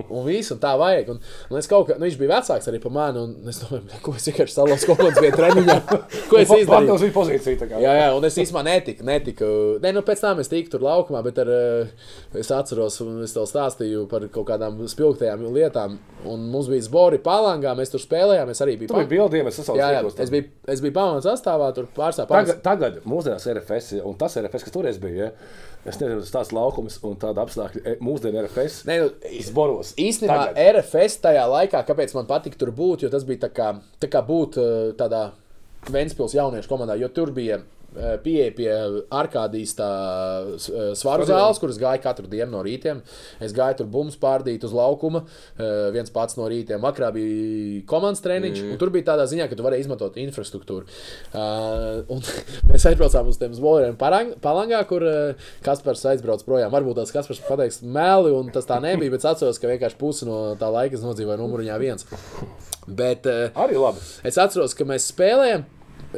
Un viss, un tā vajag. Un, un es kaut kā, nu, viņš bija vecāks arī par mani, un es domāju, ko es vienkārši salauzu komandas vietā treniņā. Ko es izdarīju? Viņa pozīciju. tā kā. Jā, jā, un es īstenībā netiku. netiku. Nē, nu pēc tam es tiku tur laukumā, bet ar, eh, es atceros, un es tev stāstīju par kaut kādām spilgtajām lietām. Un mums bija zbori palangā, mēs tur spēlējām. Es arī biju Tu biji bildiem, es Jā, jā, sasaucu. es biju, es biju pamats sastāvā, tur pārstāvā. Tagad, tagad mūsdienās RFS, un tas RFS, kas toreiz bija, ja? Es nezinu, tas tāds laukums un tāda apstākļa, e, mūsdienu RFS. Nē, nu, Zboros. Īstenībā Tagad. RFS tajā laikā, kāpēc man patika tur būt, jo tas bija tā kā, tā kā būt eh, tādā Ventspils jauniešu komandā, jo tur bija pieeja pie s- eh, svaru zāles, kuras gāja katru dienu no rītiem. Es gāju tur bumbu pārdīt uz laukuma, eh, viens pats no rītiem. Vakarā bija komandas treniņš, mm. un tur bija tādā ziņā, ka tu vari izmantot infrastruktūru. Uh, un mēs aizbraucām uz tiem zvoliem Palangā, kur Kaspars aizbrauc projām. Varbūt tas Kaspars pateiks meli, un tas tā nebija, bet es atceros, ka vienkārši pusi no tā laika es nodzīvoju numuriņā viens. Bet uh, Arī labi. es atceros, ka mēs spēlējām.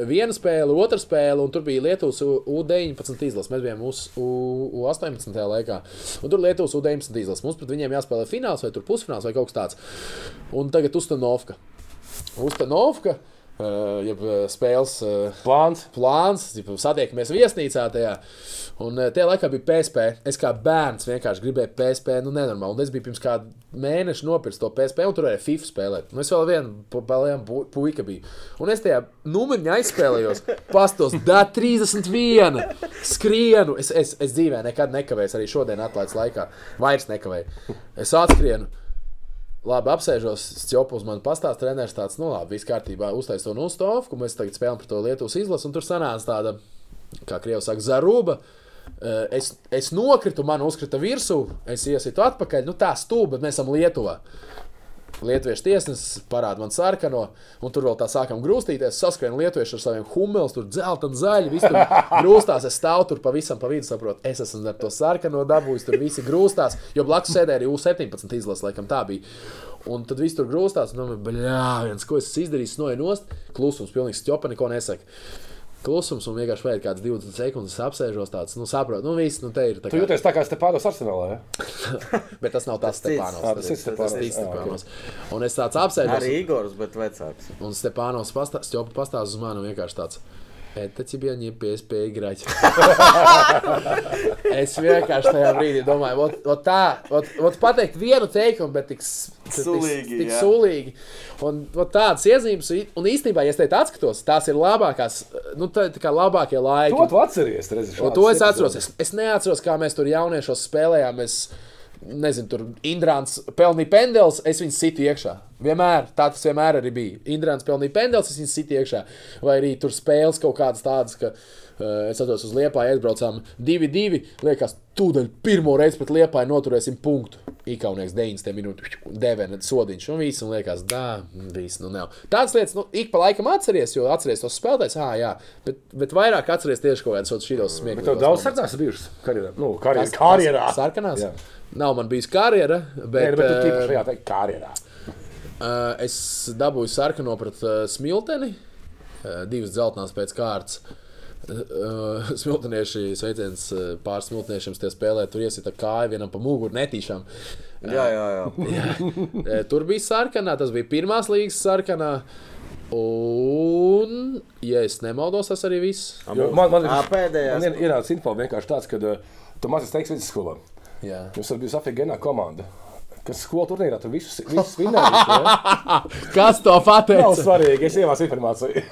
Viena spēle, otra spēle, un tur bija Lietuvas U- U-19 izlase. Mēs bijām uz U- U-18. laikā. Un tur Lietuvas U-19 izlase. Mums pret viņiem jāspēlē fināls vai tur pusfināls vai kaut kas tāds. Un tagad Ustanovka. Ustanovka. uh, jeb uh, spēles uh, Plāns. plāns, tipa, satiekamies viesnīcā tajā. Un uh, tajā laikā bija PSP. Es kā bērns vienkārši gribēju PSP, nu nenormāli. Un es biju pirms kāda mēneša nopircis to PSP, un tur varēja FIFA spēlēt. Un es vēl vienu palēmu pu puika biju. Un es tajā numuriņā aizspēlējos, pastos, da 31, skrienu. Es, es, es dzīvē nekad nekavēju, arī šodien atlaides laikā. Vairs nekavēju. Es atskrienu. Labi, apsēžos, uz mani pastāstīja, treneris tāds, nu labi, viss kārtībā, uztaisīja to nostāvu, mēs tagad spēlējam par to Lietuvas izlasi, un tur sanāca tāda, kā Krievs saka, zaruba. Eh, Es, es nokritu, man uzkrita virsū, es iesitu atpakaļ. Nu, tā stūra, bet mēs esam Lietuvā. Lietuviešu tiesnesis parāda man sarkano, un tur vēl tā sākam grūstīties. Saskrienu lietuviešu ar saviem humēliem, tur dzelteni, zaļi, viss tur grūstās. Es stāvu tur pavisam pa vidu, saprotu, es esmu ar to sarkano dabūjis, tur visi grūstās, jo blakus sēdēja arī U-17 izlase, laikam tā bija. Un tad viss tur grūstās, un domāju, bļā, viens, ko es izdarīju, noja nost, klusums, pilnīgi stjopa, neko nesaka. Klusums un vienkārši vajag kādas 20 sekundes apsēžos tāds, nu, saprotu, nu, viss, nu, te ir tā Tu kā. jūties tā kā Stepānos arsenālā. Ja? Bet tas nav tas. Stepānos. Ā, tas ir. Stepānos. Un es tāds apsēžos. Arī Igors, bet vecāks. Un Stepānos pastāstīja pastāst uz mani vienkārši tāds. Это тебе не PSP играть. es vienkārši tajā brīdī domāju, ot, ot tā, ot, ot pateikt vienu teikumu, bet tik, s- tik, Sulīgi, tik, tik jā. sulīgi. Un ot tādas iezīmes, un īstenībā, ja es te atskatos, tās ir labākās, nu, tā, tā kā labākie laiki. To tu atceries. Redzi, Un to es atceros. Es, es neatceros, kā mēs tur jauniešos spēlējām. Es nezinu, tur Indrāns pelnīja pendels, es viņu situ iekšā. Vienmēr tā tas vienmēr arī bija. Indrāns pelnīja pendels, es viņu situ iekšā. Vai arī tur spēles kaut kādas tādas, ka uh, es atceros uz Liepā, aizbraucām 2-2. Liekas, tūdaļ pirmo reizi pret Liepā noturēsim punktu. Ikaunieks 90 minūtes, devena sodiņš, un viss, un liekas, dā, viss, nu nav. Tādas lietas, nu, ik pa laikam atceries, jo atceries tos spēlētājus, ah, jā, bet, bet vairāk atceries tieši kaut kādas šīs smieklīgas. Tev daudz sarkanās bijušas karjerā. Nu, karjerā. karjerā. Sarkanās? Jā. Nav man bijusi karjera, Nē, bet, bet tu bet tīpaši šajā karjerā. uh, es dabūju sarkano pret uh, smilteni, uh, divas dzeltenās pēc kārtas. Uh, smiltenieši, sveiciens uh, pāris smilteniešiem, tie spēlē, tur iesita kāju vienam pa muguru netīšām. Jā, jā, jā. Uh, tur bija sarkanā, tas bija pirmās līgas sarkanā. Un, ja es nemaldos, tas arī viss. Jo Man, man, Ā, ir, pēdējās. man ir ienācis info vienkārši tāds, ka uh, tu mazliet teiks vidusskolā. Jā. Jums ir bijusi afigēnā komanda. Kas skolu turnīrā tur visus, visus vinnējuši. Ja? Kas to Nav pateica? svarīgi, es ievācu informāciju.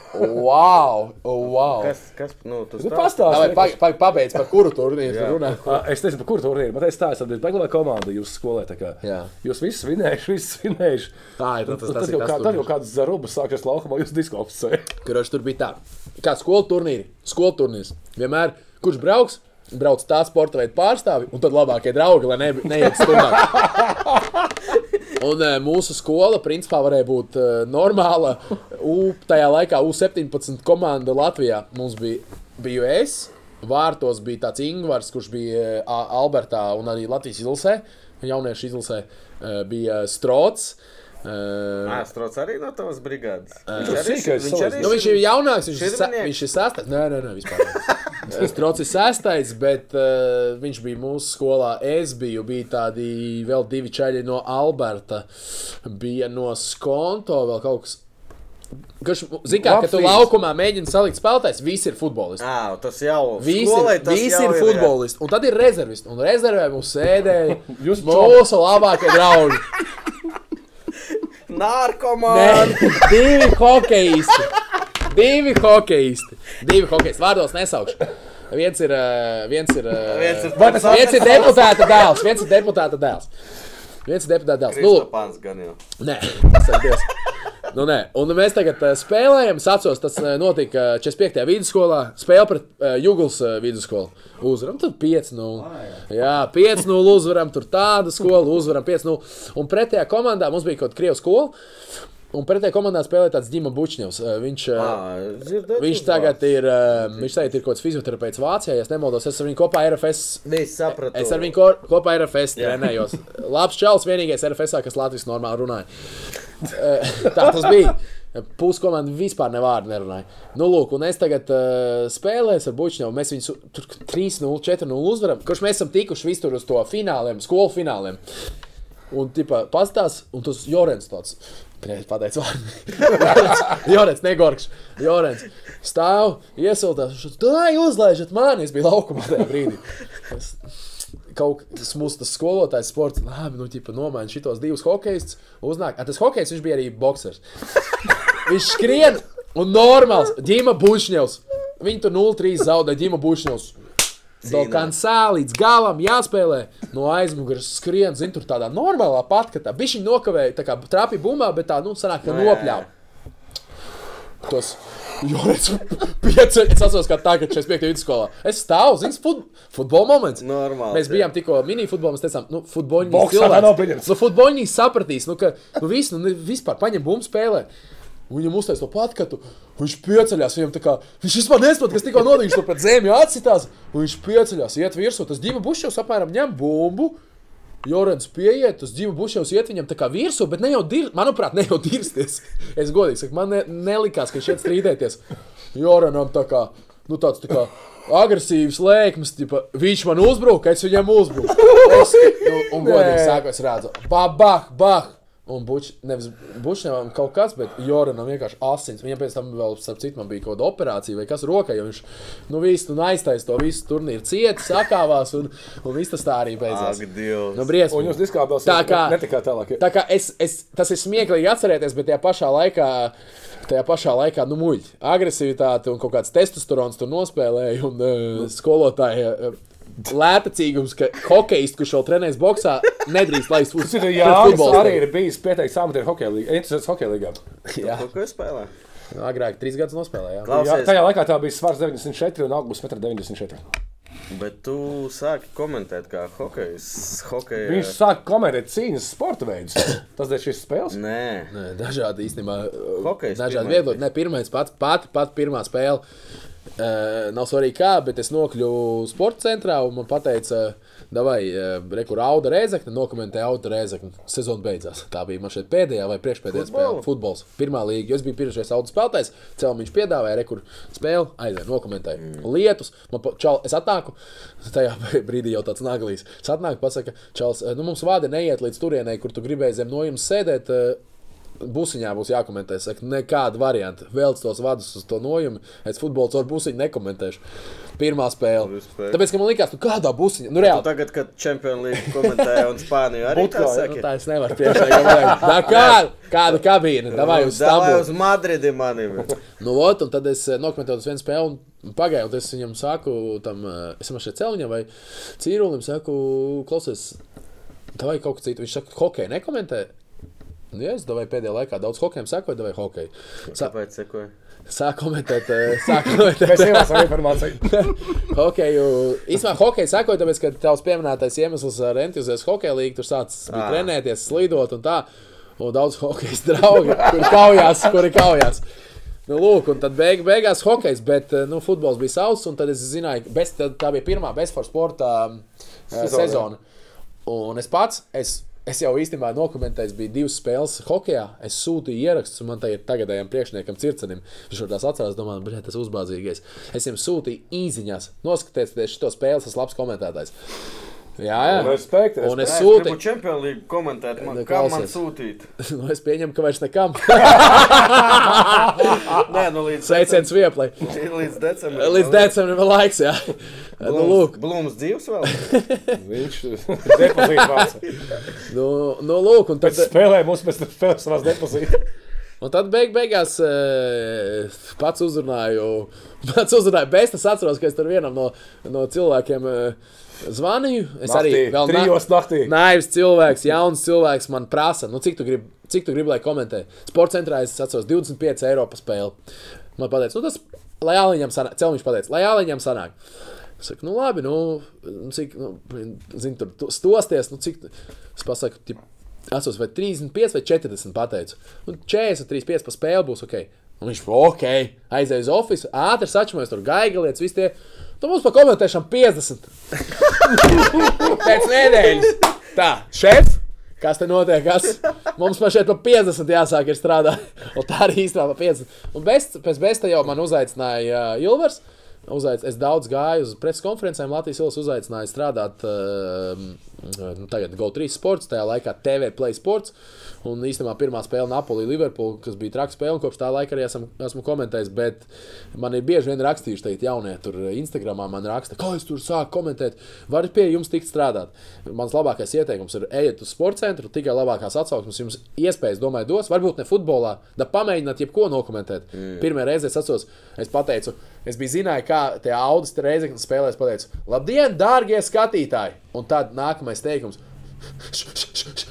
Wow! wow. Kas, kas, nu, tu Nu, stāsti? Davai, Pastāstiet. pa, pa, pabeidz, par kuru turnīru tu runā. Es nezinu, par kuru turnīru, bet es tā esmu Beglā komanda jūsu skolē. Jūs visus vinējuši, visus vinējuši. Tā ir, tas- tas tad ir jau, tas kā, tad jau kāds zarubas sākās laukumā, jūs diskopsē. Kurš tur bija tā? Kā skolu turnīri, skolu turnīrs. Vienmēr, kurš brauks, brauc tā sporta veidu pārstāvi, un tad labākie draugi, lai ne, neiet stundā. Un e, mūsu skola, principā, varēja būt e, normāla. U, tajā laikā U-17 komanda Latvijā mums bija, biju es. Vārtos bija tāds Ingūns, kurš bija A- Albertā un arī Latvijas izlasē, jauniešu izlasē, e, bija Strots. e, Astrots arī no tavas brigādes. Viņš ir sīkais salīdzinājums. Nu, viņš ir jaunāks, viņš ir, Četrnieks? viņš ir sastais. Nē, nē, nē vispār. Strots ir sastais, bet uh, viņš bija mūsu skolā. Es biju, bija tādi vēl divi čaļi no Alberta, bija no Skonto, vēl kaut kas. Kurš, zini, kā, ka tu Labs laukumā mēģini salikt spēlētājs, visi ir futbolisti. Ā, tas jau Visi, skolai ir, tas visi jau ir jā. futbolisti, un tad ir rezervisti. Un rezervē mums sēdēja Jūs mūsu labākie draugi. Narkomāni! Divi hokeisti. Divi hokeisti. Divi hokeisti. Vārdos nesaukšu. Viens ir. ā, Viens ir, ā, Viens ir pats tas- viens ir deputāta dēls. Viens ir deputāta dēls. Viens ir deputāta dēls. Nu, Kristopāns gan jau. nē, tas ir Dievs. Nu, nē. Un mēs tagad uh, spēlējam. Es atceros, tas notika 45. vidusskolā. Spēle pret uh, Juglas vidusskolu. Uzvaram tur 5-0. Jā, 5-0 uzvaram tur tādu skolu, uzvaram 5-0. Un pretējā komandā mums bija kaut kāda krieva skola. Un pretējā komandā spēlēja tāds Dima Bučņevs. Viņš, dzirdēt Viņš tagad ir, viņš tagad ir kaut kāds fizioterapeits Vācijā, ja es nemaldos. Es ar viņu kopā RFS. Sapratu. Es ar viņu ko, kopā RFS Jā. trenējos. Labs čels, vienīgais RFS, kas Latvijas normāli runāja. Tā tas bija. Puskomanda vispār ne vārdu nerunāja. Nu, lūk, un es tagad uh, spēlēju ar Buļbuļsāņu. Mēs viņus tur 3-0, 4-0 uzvaram. Kurš mēs esam tikuši visur uz to fināliem, skolu fināliem. Un, tipā, pastāst, un tas Jorens tāds. Es pateicu, Jorens, negorks. Jorens stāv, iesiltās. Tā uzlaižat mani. Es biju laukumā tajā brīdī. Es, kaut kas mūsu tas skolotājs sports, labi, nu, ķipa, nomaina šitos divus hokejus. Uznāk, a, tas hokejs, viņš bija arī boxers. viņš skrien un normāls, Dima Bušņevs. Viņi tur 0-3 zaudēja Dima Bušņevs. Do kansā līdz galam jāspēlē. No aizmugures skrien, zin, tur tādā normālā pat, ka tā bišķiņa nokavēja, tā kā trāpīja bumbā, bet tā, nu, sanāk, ka Nu, nopļāva. Tas Jorits pieci, es atceros, kā tagad, kad es biju vidusskolā. Es stāvu, zinu, fut, futbola moments. Normāli, Mēs bijām tikko minifutbolā, mēs teicām, nu, nav pieņemts. Nu, futboliņi sapratīs, nu, ka, nu, viss, nu, vispār paņem bumbu spēlē. Viņam uztaisīja to patkatu, viņš pieceļās. Viņam kā viņš vispār nesaprot, kas tikko notika. Viņš to pret zemi atsitās. un Viņš pieceļās, iet virsū. Tas divi bušķos apmēram ņem bumbu. Jorans pieiet, tas divi bušļos iet viņam tā kā virsū, bet ne jau dir, manuprāt, ne jau dirsties. Es godīgi saku, man ne, nelikās, ka šeit strīdēties. Joranam tā kā, nu tāds tā kā agresīvs lēkmes, tipa, viņš man uzbruka, es viņam uzbruku. Es, nu, un godīgi sakot, es redzu, bah, bah, bah. Un buč, nevis bušņām kaut kas, bet Joranam vienkārši asins. Viņam pēc tam vēl, starp citu, man bija kaut kāda operācija vai kas rokai, jo viņš, nu, visu, nu, aiztais to visu turnīru cieti, sakāvās, un, un viss tas tā arī beidzās. Ak, Dievs. Nu, briesmīgi. Un jūs diskābels Tā kā- netikā tālāk. Tā kā es, es, tas ir smieklīgi atcerēties, bet tajā pašā laikā, tajā pašā laikā nu, muļķi. Agresivitāte un kaut kāds testosterons tur nospēlēja. Un uh, skolotāja uh, lētacīgums, ka hokejs, kurš vēl trenējas boxā, nedrīkst laist uz Tas ir Jānis arī ir bijis pieteikts amatieru hokeja līgā. Interesants hokeja līgā. Jā, Ko, es spēlēju? agrāk trīs gadus nospēlēja. jā. Jā, tajā laikā tā bija svars 94 un augsts 94. Bet tu sāki komentēt, kā hokejs. Hokeja... Viņš sāk komentēt cīņas sporta veidus. Tas ir šis spēles. Nē, Nē, Dažādi īstenībā. Hokejs Dažādi pirmais viedokļi. Nē, pirmais pats, pat, pat pirmā spēle. Uh, nav svarīgi kā, bet es nokļuvu sporta centrā un man teica, vai uh, rekur auga reizekne, nokomentēja auga reizekne. Sezona beidzās. Tā bija man šeit pēdējā vai priekšpēdējā spēle. Futbolu? Futbols. Pirmā līga. jo Es biju pirmais auga spēlētājs. Cēlā viņš piedāvāja rekur spēli, aizēja, nokomentēja. Mm. Lietus. Man pa- čal, es atnāku, tajā brīdī jau tāds naglīs. Es atnāku, pasaka, čals, nu mums vādi neiet līdz turienei, kur tu gribēji zem no jums sēdēt. eh, Busiņā būs jākomentē. Es saku, nekāda varianta. Velc tos vadus uz to nojumu. Es futbolu caur busiņu nekomentēšu. Pirmā spēle. Respekt. Tāpēc, ka man liekas, nu kādā busiņā, nu reāli. tagad, kad Champions League komentēja un Spāniju arī tā Butkā, Nu, tā es nevaru priekšā. Kā, kāda kabīne? Davai uz Stambuls. uz Madridi manim. Nu, ot, un tad es eh, nokomentēju uz vienu spēli, un pagāju, un es viņam saku, tam, eh, es man šeit celiņam vai cīrulim saku, klausies, tā vai kaut kas cits. Viņš saka, hokeja nekomentē. Nu, ja es domāju, pēdējā laikā daudz hokeja sakoju, vai hokeja. Sā, Kāpēc sekoja? sāk komentēt, eh, sāk komentēt. Mēs ievācām informāciju. Hokeju, īstenībā, hokeja sakoja, tāpēc, ka tavs pieminētais iemesls ar entuziasmu hokeja līniju tur sācis Ā. trenēties, slidot un tā. Un daudz hokeja draugu, kuri kaujās, kuri kaujās. Nu, lūk, un tad beig, beigās hokejs, bet eh, nu, futbols bija sauss, un tad es zināju, ka bez, tad tā bija pirmā bezforma sporta um, Sezona. sezona. Un es pats, es, es jau īstenībā nokomentēju, bija divas spēles hokeja. Es sūtīju ierakstus, un man ir tagadējam priekšniekam Circenim. Viņš jau tās atcerās, domāju, ka tas uzbāzīgais. Es viņam sūtīju īziņās, noskatieties šo spēli, tas labs komentētājs. Jā, jā. Respekt, Un es Nē, sūtīju. gribu Champions League komentēt, man, Nu, kā man sūtīt. Nu, es pieņemu, ka vairs nekam. Nē, nu līdz, Sveiciens vieplai. līdz decembrim. Līdz decembrim vēl laiks, jā. Nu, lūk, Blūms dzīves vēl. Viņš depozītu vāca. nu, nu, lūk, un tad, Pēc spēlē mums pēc tam spēlēs savās depozītu. un tad beig, beigās eh, pats uzrunāju, pats uzrunāju Bēstu. Es atceros, ka es tur vienam no, no cilvēkiem eh, zvanīju. Es arī vēl na- trijos naktī. Naivs cilvēks, jauns cilvēks man prasa, nu, cik tu gribi, cik tu gribi lai komentē. Sports centrā es atceros 25 eiro par spēli. Man pateica, nu, tas, lai Jāliņam sanāk, Celmiņš pateica, lai Jāliņam sanāk. Es saku, nu, labi, nu, nu, cik, nu, zini, tur tu- stosties, nu, cik, es pasaku, tip, atceros, vai 35 vai 40 pateicu. Nu, 40, 35 pa spēli būs ok. Un viņš ok, aizēja uz oficiālu, ātri sačamojas tur gaigalietas, visi tie. Tu mums pa komentēšanu 50. Pēc nedēļas. Tā, šef, kas te notiek? Kas? Mums pa šeit pa 50 jāsāk ir strādāt. Un tā arī īstenībā pa 50. Un bez, pēc besta jau man uzaicināja uh, Ilvers. Uzaic, es daudz gāju uz preses konferencēm. Latvijas Ilas uzaicināja strādāt uh, nu, tagad GO3 sports, tajā laikā TV Play Sports. Un īstenībā pirmā spēle Napoli Liverpool, kas bija traka spēle, un kopš tā laika arī esam, esmu komentējis. Bet man ir bieži vien rakstījuši, teikt, jaunie tur Instagramā man raksta, kā es tur sāku komentēt. Varat pie jums tikt strādāt. Mans labākais ieteikums ir ejiet uz sporta centru, tikai labākās atsauksmes jums iespējas, domāju, dos. Varbūt ne futbolā, bet pamēģināt jebko nokomentēt. Mm. Pirmā reize es atceros, es pateicu, es biju zināju, kā tie audis reizes spēlēs, pateicu, labdien, dārgie skatītāji! Un tad nākamais teikums.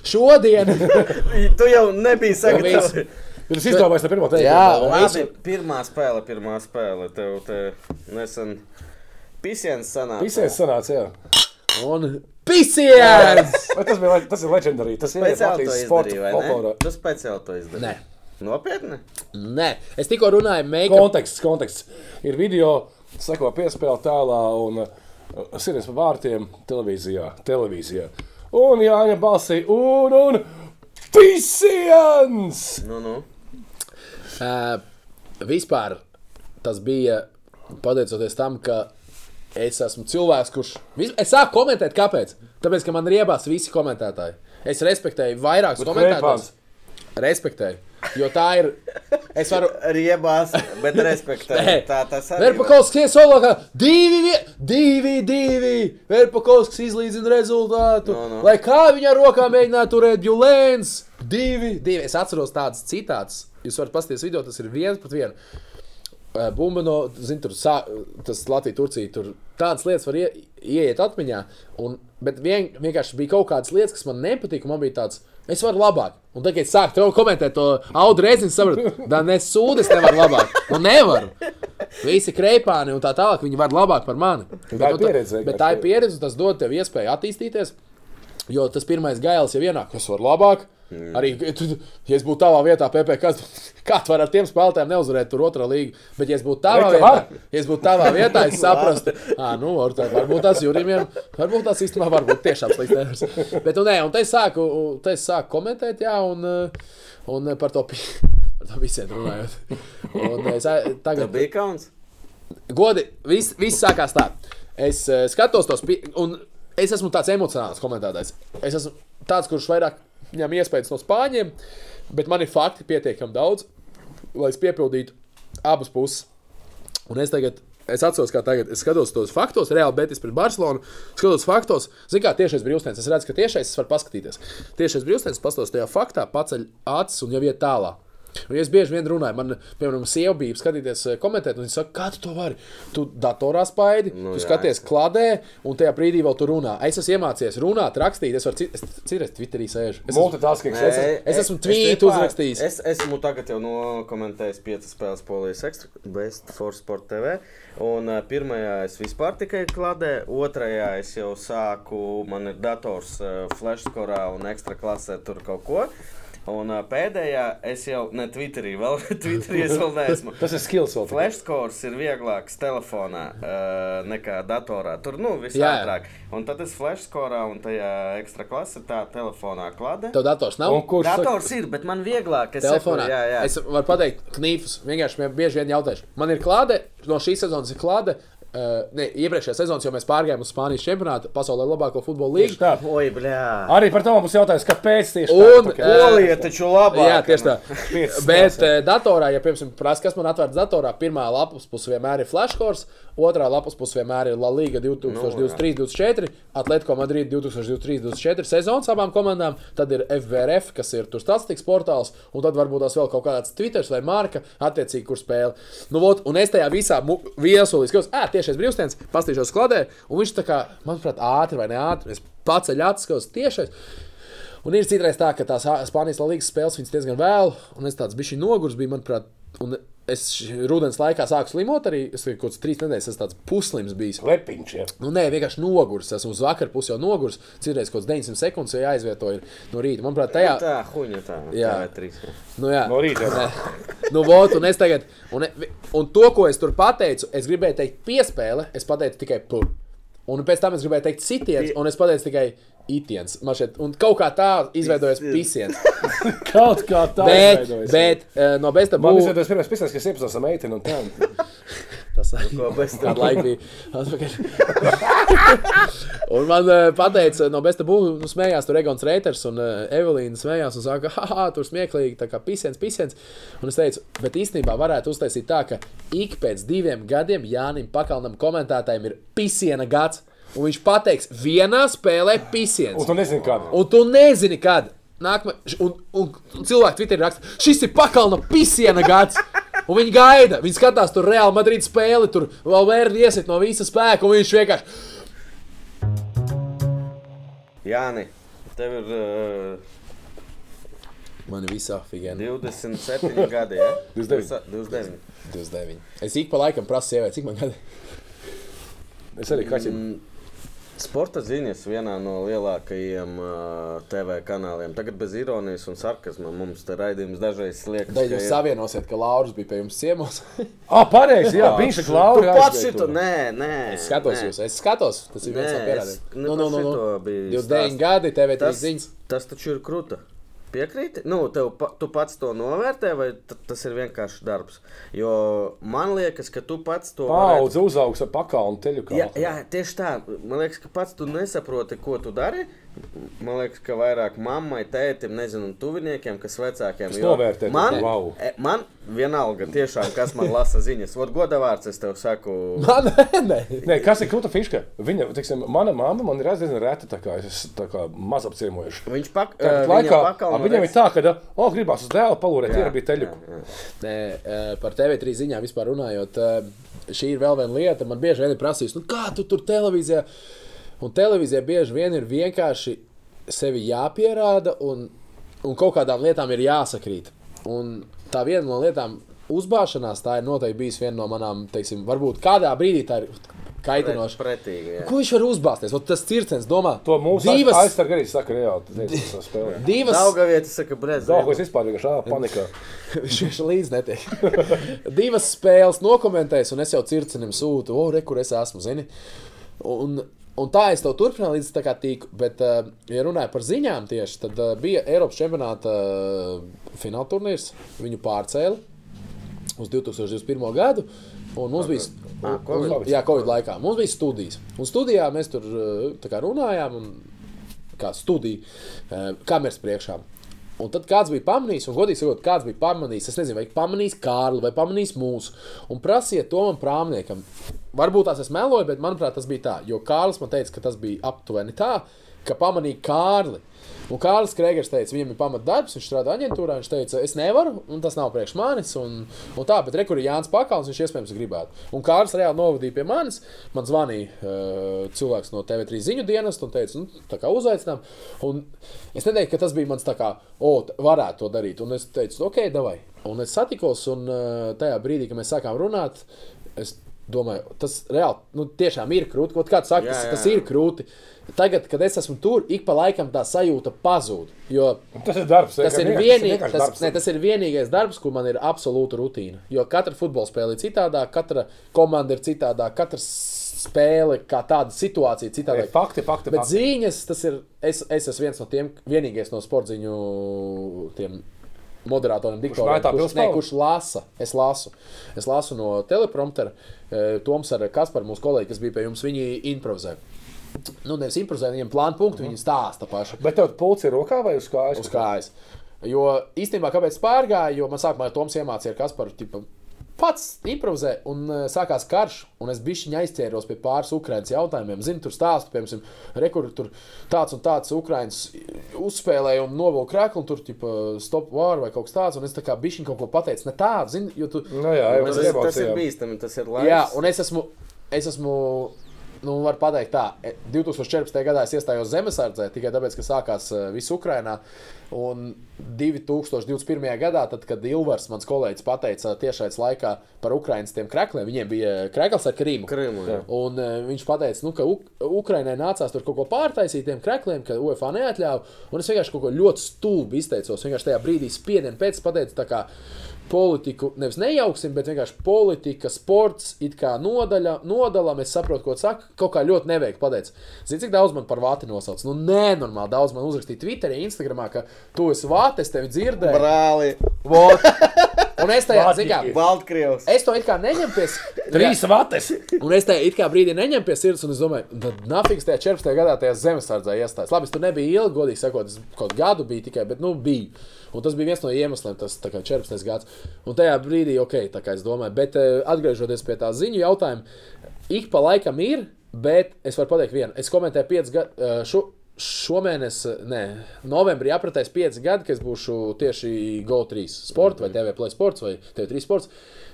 Šodien! tu jau nebiji sagatavots. Jūs izdomājāt, pirmā teikt, Jā, Labi, pirmā spēle, pirmā spēle. Tev te nesen pisiens sanāca. Visies sanāca, jā. Un pisiens! Tas, bija, tas ir leģendārī. Tas ir Speciāli to Latvijas sporta izdarīji, vai ne? folklorā. Tu speciāli to izdarīji. Nopietni? Nē, es tikko runāju, make-up. Konteksts, konteksts. Ir video, seko piespēle tēlā un uh, sirds pa vārtiem televīzijā. televīzijā. Un Jāņa balsī, un, un pisiens! Nu, nu. Uh, vispār tas bija pateicoties tam, ka es esmu cilvēks, kurš. vis- Es sāku komentēt, kāpēc? Tāpēc, ka man riebās visi komentētāji. Es respektēju vairākus komentētājus. Respektēju. Jo tā ir. Es varu. Riebās, bet respektē. Nē. Tā tas arī. Verpakovskis ies solo, kā divi, vie- divi, divi. Verpakovskis izlīdzina rezultātu. No, no. Lai kā viņa rokā mēģinātu turēt Bjulēns. Divi, divi. Es atceros tādas citātas. Jūs varat paskatīties video, tas ir viens pret vienu. Bumba no, zin, tur, sā, tas Latvija, Turcija, tur tādas lietas var ie, ieiet atmiņā. Un, bet vien, vienkārši bija kaut kādas lietas, kas man nepatika. Man bija tāds, es varu labāk. Un tagad, sāku to komentēt, to audu reizi, es sapratu, ka ne sūdi, es nevaru labāk. Nu, nevaru. Visi kreipāni un tā tālāk, viņi var labāk par mani. Tā ir Bet, pieredze Bet tā ir pieredze, tas dod tev iespēju attīstīties. Jo tas pirmais gailis jau ienāk, kas var labāk. Mm. Arī, ja es būtu tavā vietā, PP, kas, kā tu vari ar tiem spēlētājiem neuzvarēt tur otrā līnā, bet ja es būtu tavā ka vietā, var. ja es būtu tavā vietā, es saprastu, ah, nu, var- tā- varbūt tas jūrimiem, varbūt tas īstenībā var būt tiešām slikts. Bet, nu, nē, un te es sāku, te es sāku komentēt, jā, un, eh, un par to, pi- par to visiem runājot. Un es eh, tagad bija kauns. Godi, viss, viss sākās tā. Es uh, skatos tos, pi- un es esmu tāds emocionāls komentētājs. Es esmu tāds, kurš vairāk ņem iespējas no spāņiem, bet man ir fakti pietiekami daudz, lai es piepildītu abas puses. Un es tagad, es atceros, kā tagad, es skatos tos faktos, reāli betis pret Barcelonu, skatos faktos, zinu, kā tiešais brīvstēns. Es redzu, ka tiešais es varu paskatīties. Tiešais brīvstēns pastos tajā faktā, paceļ acis un jau iet tālāk. Un es bieži vien runāju, man, piemēram, sieva bija skatīties, eh, komentēt, un viņa saka, kā tu to vari? Tu datorā spaidi, nu, tu jā, skaties kladē, un tajā brīdī vēl tu runā. Es esmu iemācījies runāt, rakstīt, es varu es citreiz Twitterī sēžu. Es esmu, Multitasking. es esmu- es esmu tvītu uzrakstījis. Es esmu tagad jau nokomentējis piecas spēles Polijas ekstra, Best for Sport TV. Un uh, pirmajā es vispār tikai kladē, otrajā es jau sāku, man ir dators uh, flashskorā un ekstra klasē tur kaut ko. Un uh, pēdējā es jau ne Twitterī, vēl Twitterī es vēl neesmu. Tas ir skills vēl. tikai. Flashscores ir vieglāks telefonā uh, nekā datorā. Tur nu viss ātrāk. Un tad es flashscorā un tajā ekstra klasē tā telefonā klādē. Tev dators nav? Un kurš saka, Dators ir, bet man vieglāk. Es Telefonā. Sekoju, jā, jā. Es varu pateikt, knīfus. Vienkārši man bieži vien jautājuši. Man ir klāte, no šīs sezonas ir klāte. Uh, ne, iepriekšējā sezonā jau mēs pārgājām uz Spānijas čempionātu, pasaulē labāko futbola Tieši līniju. tā. Oi, bljā. Arī par to mums jautājums, kāpēc tieši Un, tā? eh, Polija taču labāk. Jā, tieši tā. Bet uh, datorā, ja piemēram prasa, kas man atvērts datorā, pirmā lapas puse vienmēr ir flashcores, otrā lapas puse vienmēr ir La Liga 2023-2024, Atletico Madrid 2023-2024 sezonas abām komandām, tad ir FVRF, kas ir tur statistikas portāls, un tad varbūt tās vēl kaut kāds Twitter vai marka, attiecīgi, kur spēle. Nu, vot, un es tajā visā viesulī skatos, ah, tiešais brīvstens, pastīšos kladē, un viņš tā kā, manuprāt, ātri vai ne ātri, es paceļu acis, skatos tiešais. Un ir citreiz tā, ka tās Spānijas līnijas spēles viņas diezgan vēl, un es tāds bišķi nogurs biju, manuprāt, un es rudens laikā sāku slimot arī. Es kaut kāds trīs nedēļas esmu tāds puslims bijis. Lepiņš, jā. Nu, nē, vienkārši nogurs. Esmu uz vakar pusi jau nogurs. Citreiz kaut kāds 900 sekundes jau jāizvieto ir no rīta. Manuprāt, tajā. Tā, huņa tā. Jā. TV3. jā. Nu, jā. No rīta. Nu, vot, un es tagad, un, un to, ko es tur pateicu, es gribēju teikt piespēle, es pateicu tikai pur. Un pēc tam es gribēju teikt sitiens, un es pateicu tikai itiens. Man šeit, un kaut kā tā izveidojas pisiens. Kaut kā tā. Bet, izveidojas. bet uh, no besta Man būs. izveidojas pirmais pisāns, kas iepazīstas ar meiteni un tā. Tas laiku bija atpakaļ. un man uh, pateica, no besta būvniecības, nu, smējās tur Egons Reiters un uh, Evelīna smējās un saka, ah, tur smieklīgi, tā kā pisiens, pisiens. Un es teicu, bet īstenībā varētu uztaisīt tā, ka ik pēc diviem gadiem Jānim Pakalnam komentētājiem ir pisiena gads. Un viņš pateiks, vienā spēlē pisiens. Un tu nezini, kāda. Un tu nezini, kad. Nākamā, un, un, un cilvēki Twitterī raksta, šis ir pakalna pisiena gads. Un viņi gaida, viņi skatās tur Real Madrid spēli, tur vēl vērdi iesit no visa spēka, un viņš vienkārši. Jāni, tev ir uh, Man ir visā figūra. 27 gadi, ja? 29. 29. 29. Es ik pa laikam prasu sievieti, cik man gadi. Es arī kaķim. Mm, Sporta ziņas vienā no lielākajiem uh, TV kanāliem. Tagad bez ironijas un sarkasma mums te raidījums dažreiz liekas, Tad jūs savienosiet, ka Lauris bija pie jums ciemos. Ah, pareizi, jā, viņš ir Tu Klaus. pats šito, nē, nē. Es skatos nē. jūs, es skatos. Tas ir viens no pierādījumiem. Nu, par nu, nu, nu. biju 29 stāst. gadi, TV3 Tas, ziņas. tas taču ir krūta. Piekrīti? Nu, tev, pa, tu pats to novērtē, vai tas ir vienkārši darbs? Jo man liekas, ka tu pats to Paudze uzaugs ar pakalnu teļu kā. Jā, jā, tieši tā. Man liekas, ka pats tu nesaproti, ko tu dari. Man liekas, ka vairāk mammai, tētim, nezinu, tuviniekiem, kas vecākiem. Tas jo novērtē, Man, wow. e, man vienalga, tiešām, kas man lasa ziņas. Vot godavārds, es tev saku. Man, nē, Nē, kas ir krūta fiška? Viņa, teiksim, mana mamma man ir diezgan reta, tā kā es esmu tā kā maz apciemojuši. Viņš pak, Tāpat eh, laikā viņa pakalnu viņam ir redz- tā, ka, o, gribās uz dēla palūrēt, ir bija teļu. jā, jā. Nē, par TV3 ziņām vispār runājot, šī ir vēl viena lieta. Man bieži vien ir prasījis, nu, kā tu tur televīzijā. Un televīzijā bieži vien ir vienkārši sevi jāpierāda, un, un kaut kādām lietām ir jāsakrīt. Un tā viena no lietām, uzbāšanās, tā ir noteikti bijusi viena no manām, teiksim, varbūt kādā brīdī tā ir kaitinoša. Pretīgi. jā. Ko viņš var uzbāzties? Vot Tas cirkens domā, To mūsu divas, aizsargi arī saka reāli. tas tas spēlē. divas, Dauga vieta saka, brez. Daudz, es vispār vienkārši ā, panikā. Viņš vienkārši līdzi netiek. Divas spēles nokomentējis, un es jau circenim sūtu, o, re, kur es esmu, zini. Un, un tā es tev turpināju līdz tā kā tīku. Bet, uh, ja runāju par ziņām tieši, tad uh, bija Eiropas čempionāta uh, fināla turnīrs. Viņu pārcēla uz 2021. gadu. Un mums bija Ah, Covid. jā, Covid laikā. Mums bija studijas. Un studijā mēs tur uh, runājām, un kā studija, uh, kameras priekšā. Un tad kāds bija pamanījis, un godīgi sakot, kāds bija pamanījis, es nezinu, vai pamanījis Kārli vai pamanījis mūsu, un prasiet to man prāmniekam. Varbūt tās es meloju, bet manuprāt, tas bija tā. Jo Kārlis man teica, ka tas bija aptuveni tā, ka pamanīja Kārli. Un Kārlis Kreigers teica, viņam ir pamatdarbs, viņš strādā aģentūrā. Viņš teica, es nevaru, un tas nav priekš manis. Un, un tā, bet rekur ir Jānis Pakāns, viņš iespējams gribētu. Un Kārlis reāli novadīja pie manis. Man zvanīja uh, cilvēks no TV3 ziņu dienesta un teica, nu, tā kā uzaicinām. Un es neteiktu, ka tas bija mans tā kā, o, varētu to darīt. Un es teicu, ok, davai. Un es satikos, un uh, tajā brīdī, kad mēs sākām runāt, es domāju, tas reāli, nu, tiešām ir krūti. Kaut kāds saka, Jā, tas, jā, tas ir krūti. Tagad, kad es esmu tur, ik pa laikam tā sajūta pazūd. Jo Tas ir darbs. tas ir, vienkārši tas, darbs. ne, tas ir vienīgais darbs, kur man ir absolūta rutīna. Jo katra futbola spēle ir citādāka, katra komanda ir citādāka, katra spēle, kā tāda situācija, citādāka. Fakti, fakti, Bet fakti. ziņas, tas ir. Es, es esmu viens no tiem, vienīgais no sportziņu tiem moderatoriem, diktoriem, mētā kurš, ne, kurš lasa. Es lasu. Es lasu no telepromptera. eh, Toms ar Kasparu, mūsu kolēģi, kas bija pie jums, viņi improvizē. Nu, nevis improvizē, viņiem plānu punktu, viņi stāsta paši Bet tev pults ir rokā vai uz kājas? uz kājas. Jo īstenībā, kāpēc pārgāju, jo man sākumā Toms iemācīja, kas par tipu. Pats improvizē, un uh, sākās karš, un es biju aizķēros pie pāris Ukraiņas jautājumiem. Zinu, tur stāstu, piemēram, rekur, tur tāds un tāds Ukraiņas uzspēlēja un novilka krāklu, un tur tipa stop war vai kaut kas tāds, un es tā kā bišķiņ kaut ko pateicu, ne tādu, zinu, jo tu. Nu jā, jau Tas, tas ir- tas ir bīstami, tas ir laiks. Jā, un es esmu, es esmu nu, var pateikt, tā, e, 2014. gadā es iestājos zemesardzē tikai tāpēc, ka sākās uh, viss Ukrainā. Un 2021. gadā, tad, kad Ilvars, mans kolēģis, pateica tiešais laikā par Ukraiņas tiem krekliem, viņiem bija krekls ar Krīmu. Krimu, jā. Un uh, viņš teica, nu, ka Uk Ukraiņai nācās tur kaut ko pārtaisīt tiem krekliem, ka UFO neatļāva. Un es vienkārši kaut ko ļoti stulbi izteicos. Vienkārši tajā brīdī spiedienu pēc pateicu, tā kā politiku nevis nejauksim, bet vienkārši politika, sports, it kā nodaļa, nodalām. Es saprotu, ko saka. Kaut kā ļoti neveikli pateicis. Zini, cik daudz man par vāti nosauc? Nu, nenormāli daudz man uzrakstīja Twitterī, Instagramā, ka tu esi vāte, es tevi dzirdēju. Brāli, Vot. Un es tajā, zin kā, Baltkrievs. es to it kā neņemu pie Trīs vates. Un es tajā it kā brīdī neņemu pie sirds, un es domāju, tad nafīgs tajā 14. gadā tajā zemesardzē iestājās. Labi, es tur nebiju ilgi, godīgi sakot, kaut gadu biju tikai, bet nu biju. Un tas bija viens no iemesliem, tas kā 14. gads. Un tajā brīdī, ok, tā kā es domāju, bet eh, atgriežoties pie tā ziņu jautājuma, ik pa laikam ir, bet es varu pateikt vienu. Es komentēju 5 gadu. Šomēnes, nē, novembrī apritēs 5 gadi, kad es būšu tieši GO3 sports vai TV Play sports vai TV3 sports.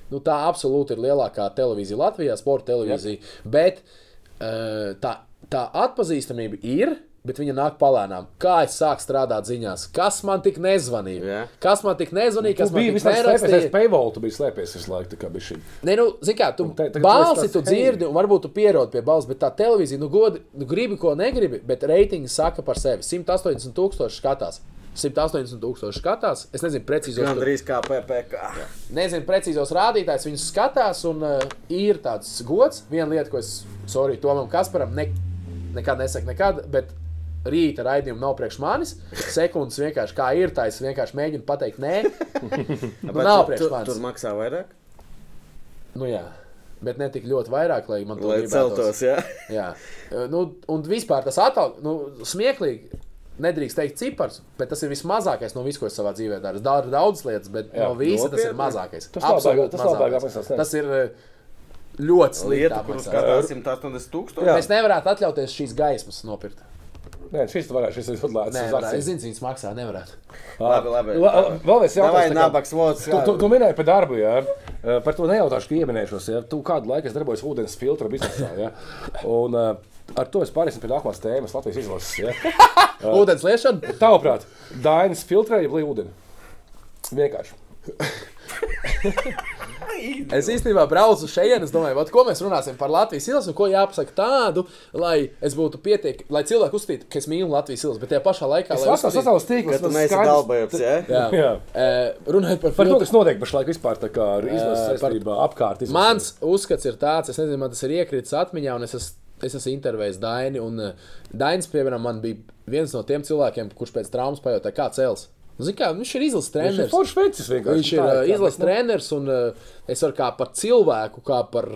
Nu, tā absolūti ir lielākā televīzija Latvijā, sporta televīzija. Bet eh, tā, tā atpazīstamība ir. Bet viņa nāk palēnām. Kā es sāku strādāt ziņās? Kas man tik nezvanīja? Jā. Kas man tik nezvanīja? Tas Kas man bija tik vismaz slēpies nerakstīja? paywall, tu biji slēpies visu laiku, tā kā bija šī. Nē, nu, zini, kā tu te- tagad balsi tu tu dzirdi, un varbūt tu pierodi pie balss, bet tā televīzija, nu, godi, nu gribi ko negribi, bet reitingi saka par sevi. 180 tūkstoši skatās. 180 tūkstoši skatās. Es nezinu, precīzos, Gandrīz kā PPC. nezinu precīzos rādītājus. Viņus skatās, un uh, ir tāds gods. Viena lieta, ko es, sorry, Tomam Kasparam, ne, nekad nesaku, nekad, bet rīta raidījuma nav priekš manis. Sekundes vienkārši kā ir, tā es vienkārši mēģinu pateikt, nē, nu, nav priekš tur, manis. tur maksā vairāk, Nu, jā. Bet ne tik ļoti vairāk, lai man to celtos. Jā. Jā, nu, un vispār tas atalgojums, nu, smieklīgi. Nedrīkst teikt cipars, bet tas ir vismazākais no visu, ko es savā dzīvē daru. Es daru daudzas lietas, bet jā, no visa tas ir nopietni? mazākais. Tas labāk- tas labāk mazākais. ne? Tas ir ļoti slikti. Lieta, kur apmaksāts. skatās 180 tūkstoši. Mēs nevarētu atļauties šīs gaismas nopirkt. Nē, šis tu varētu, šis ir lēts. Nē, uz varētu. es zinu, viņas maksā, nevarētu. Labi, labi. La- Vēl viens Vai jautājums. tā kā- nabaks vots? Tu, tu, tu minēji par darbu, jā. Par to nejautāšu, ka ieminēšos. Jā. Tu kādu laiku esi darbojies ūdens filtra biznesā. Jā. Un ar to es pāriesim pie nākamās tēmas Latvijas izlases. jā. Ūdens liešana. Tavuprāt, Dainis filtrē jau ūdeni. Vienkārši. Es īstenībā braucu šeit, es domāju, vat, ko mēs runāsim par Latvijas ilgu, un ko jāpasaka tādu, lai es būtu pietiekami, lai cilvēki uzskatītu, ka es mīlu Latvijas ilgu, bet tajā pašā laikā. Es sociālos Ka tīklus. tas. Jā. Uh, runājot par Par to, kas notiek pašlaik vispār tā kā ar izlases saistībā apkārt. izlasē. Mans uzskats ir tāds, es nezinu, man tas ir iekritis atmiņā, un es esmu, es esmu intervējis Daini. Un Dainis, piemēram, man bija viens no tiem cilvēkiem, kurš pēc traumas pajautāja, kā cels. Kā, viņš ir izlases Viņš ir treneris. foršs vecis vienkārši. Viņš ir uh, kā, izlases nu, treneris, un uh, es varu kā par cilvēku, kā par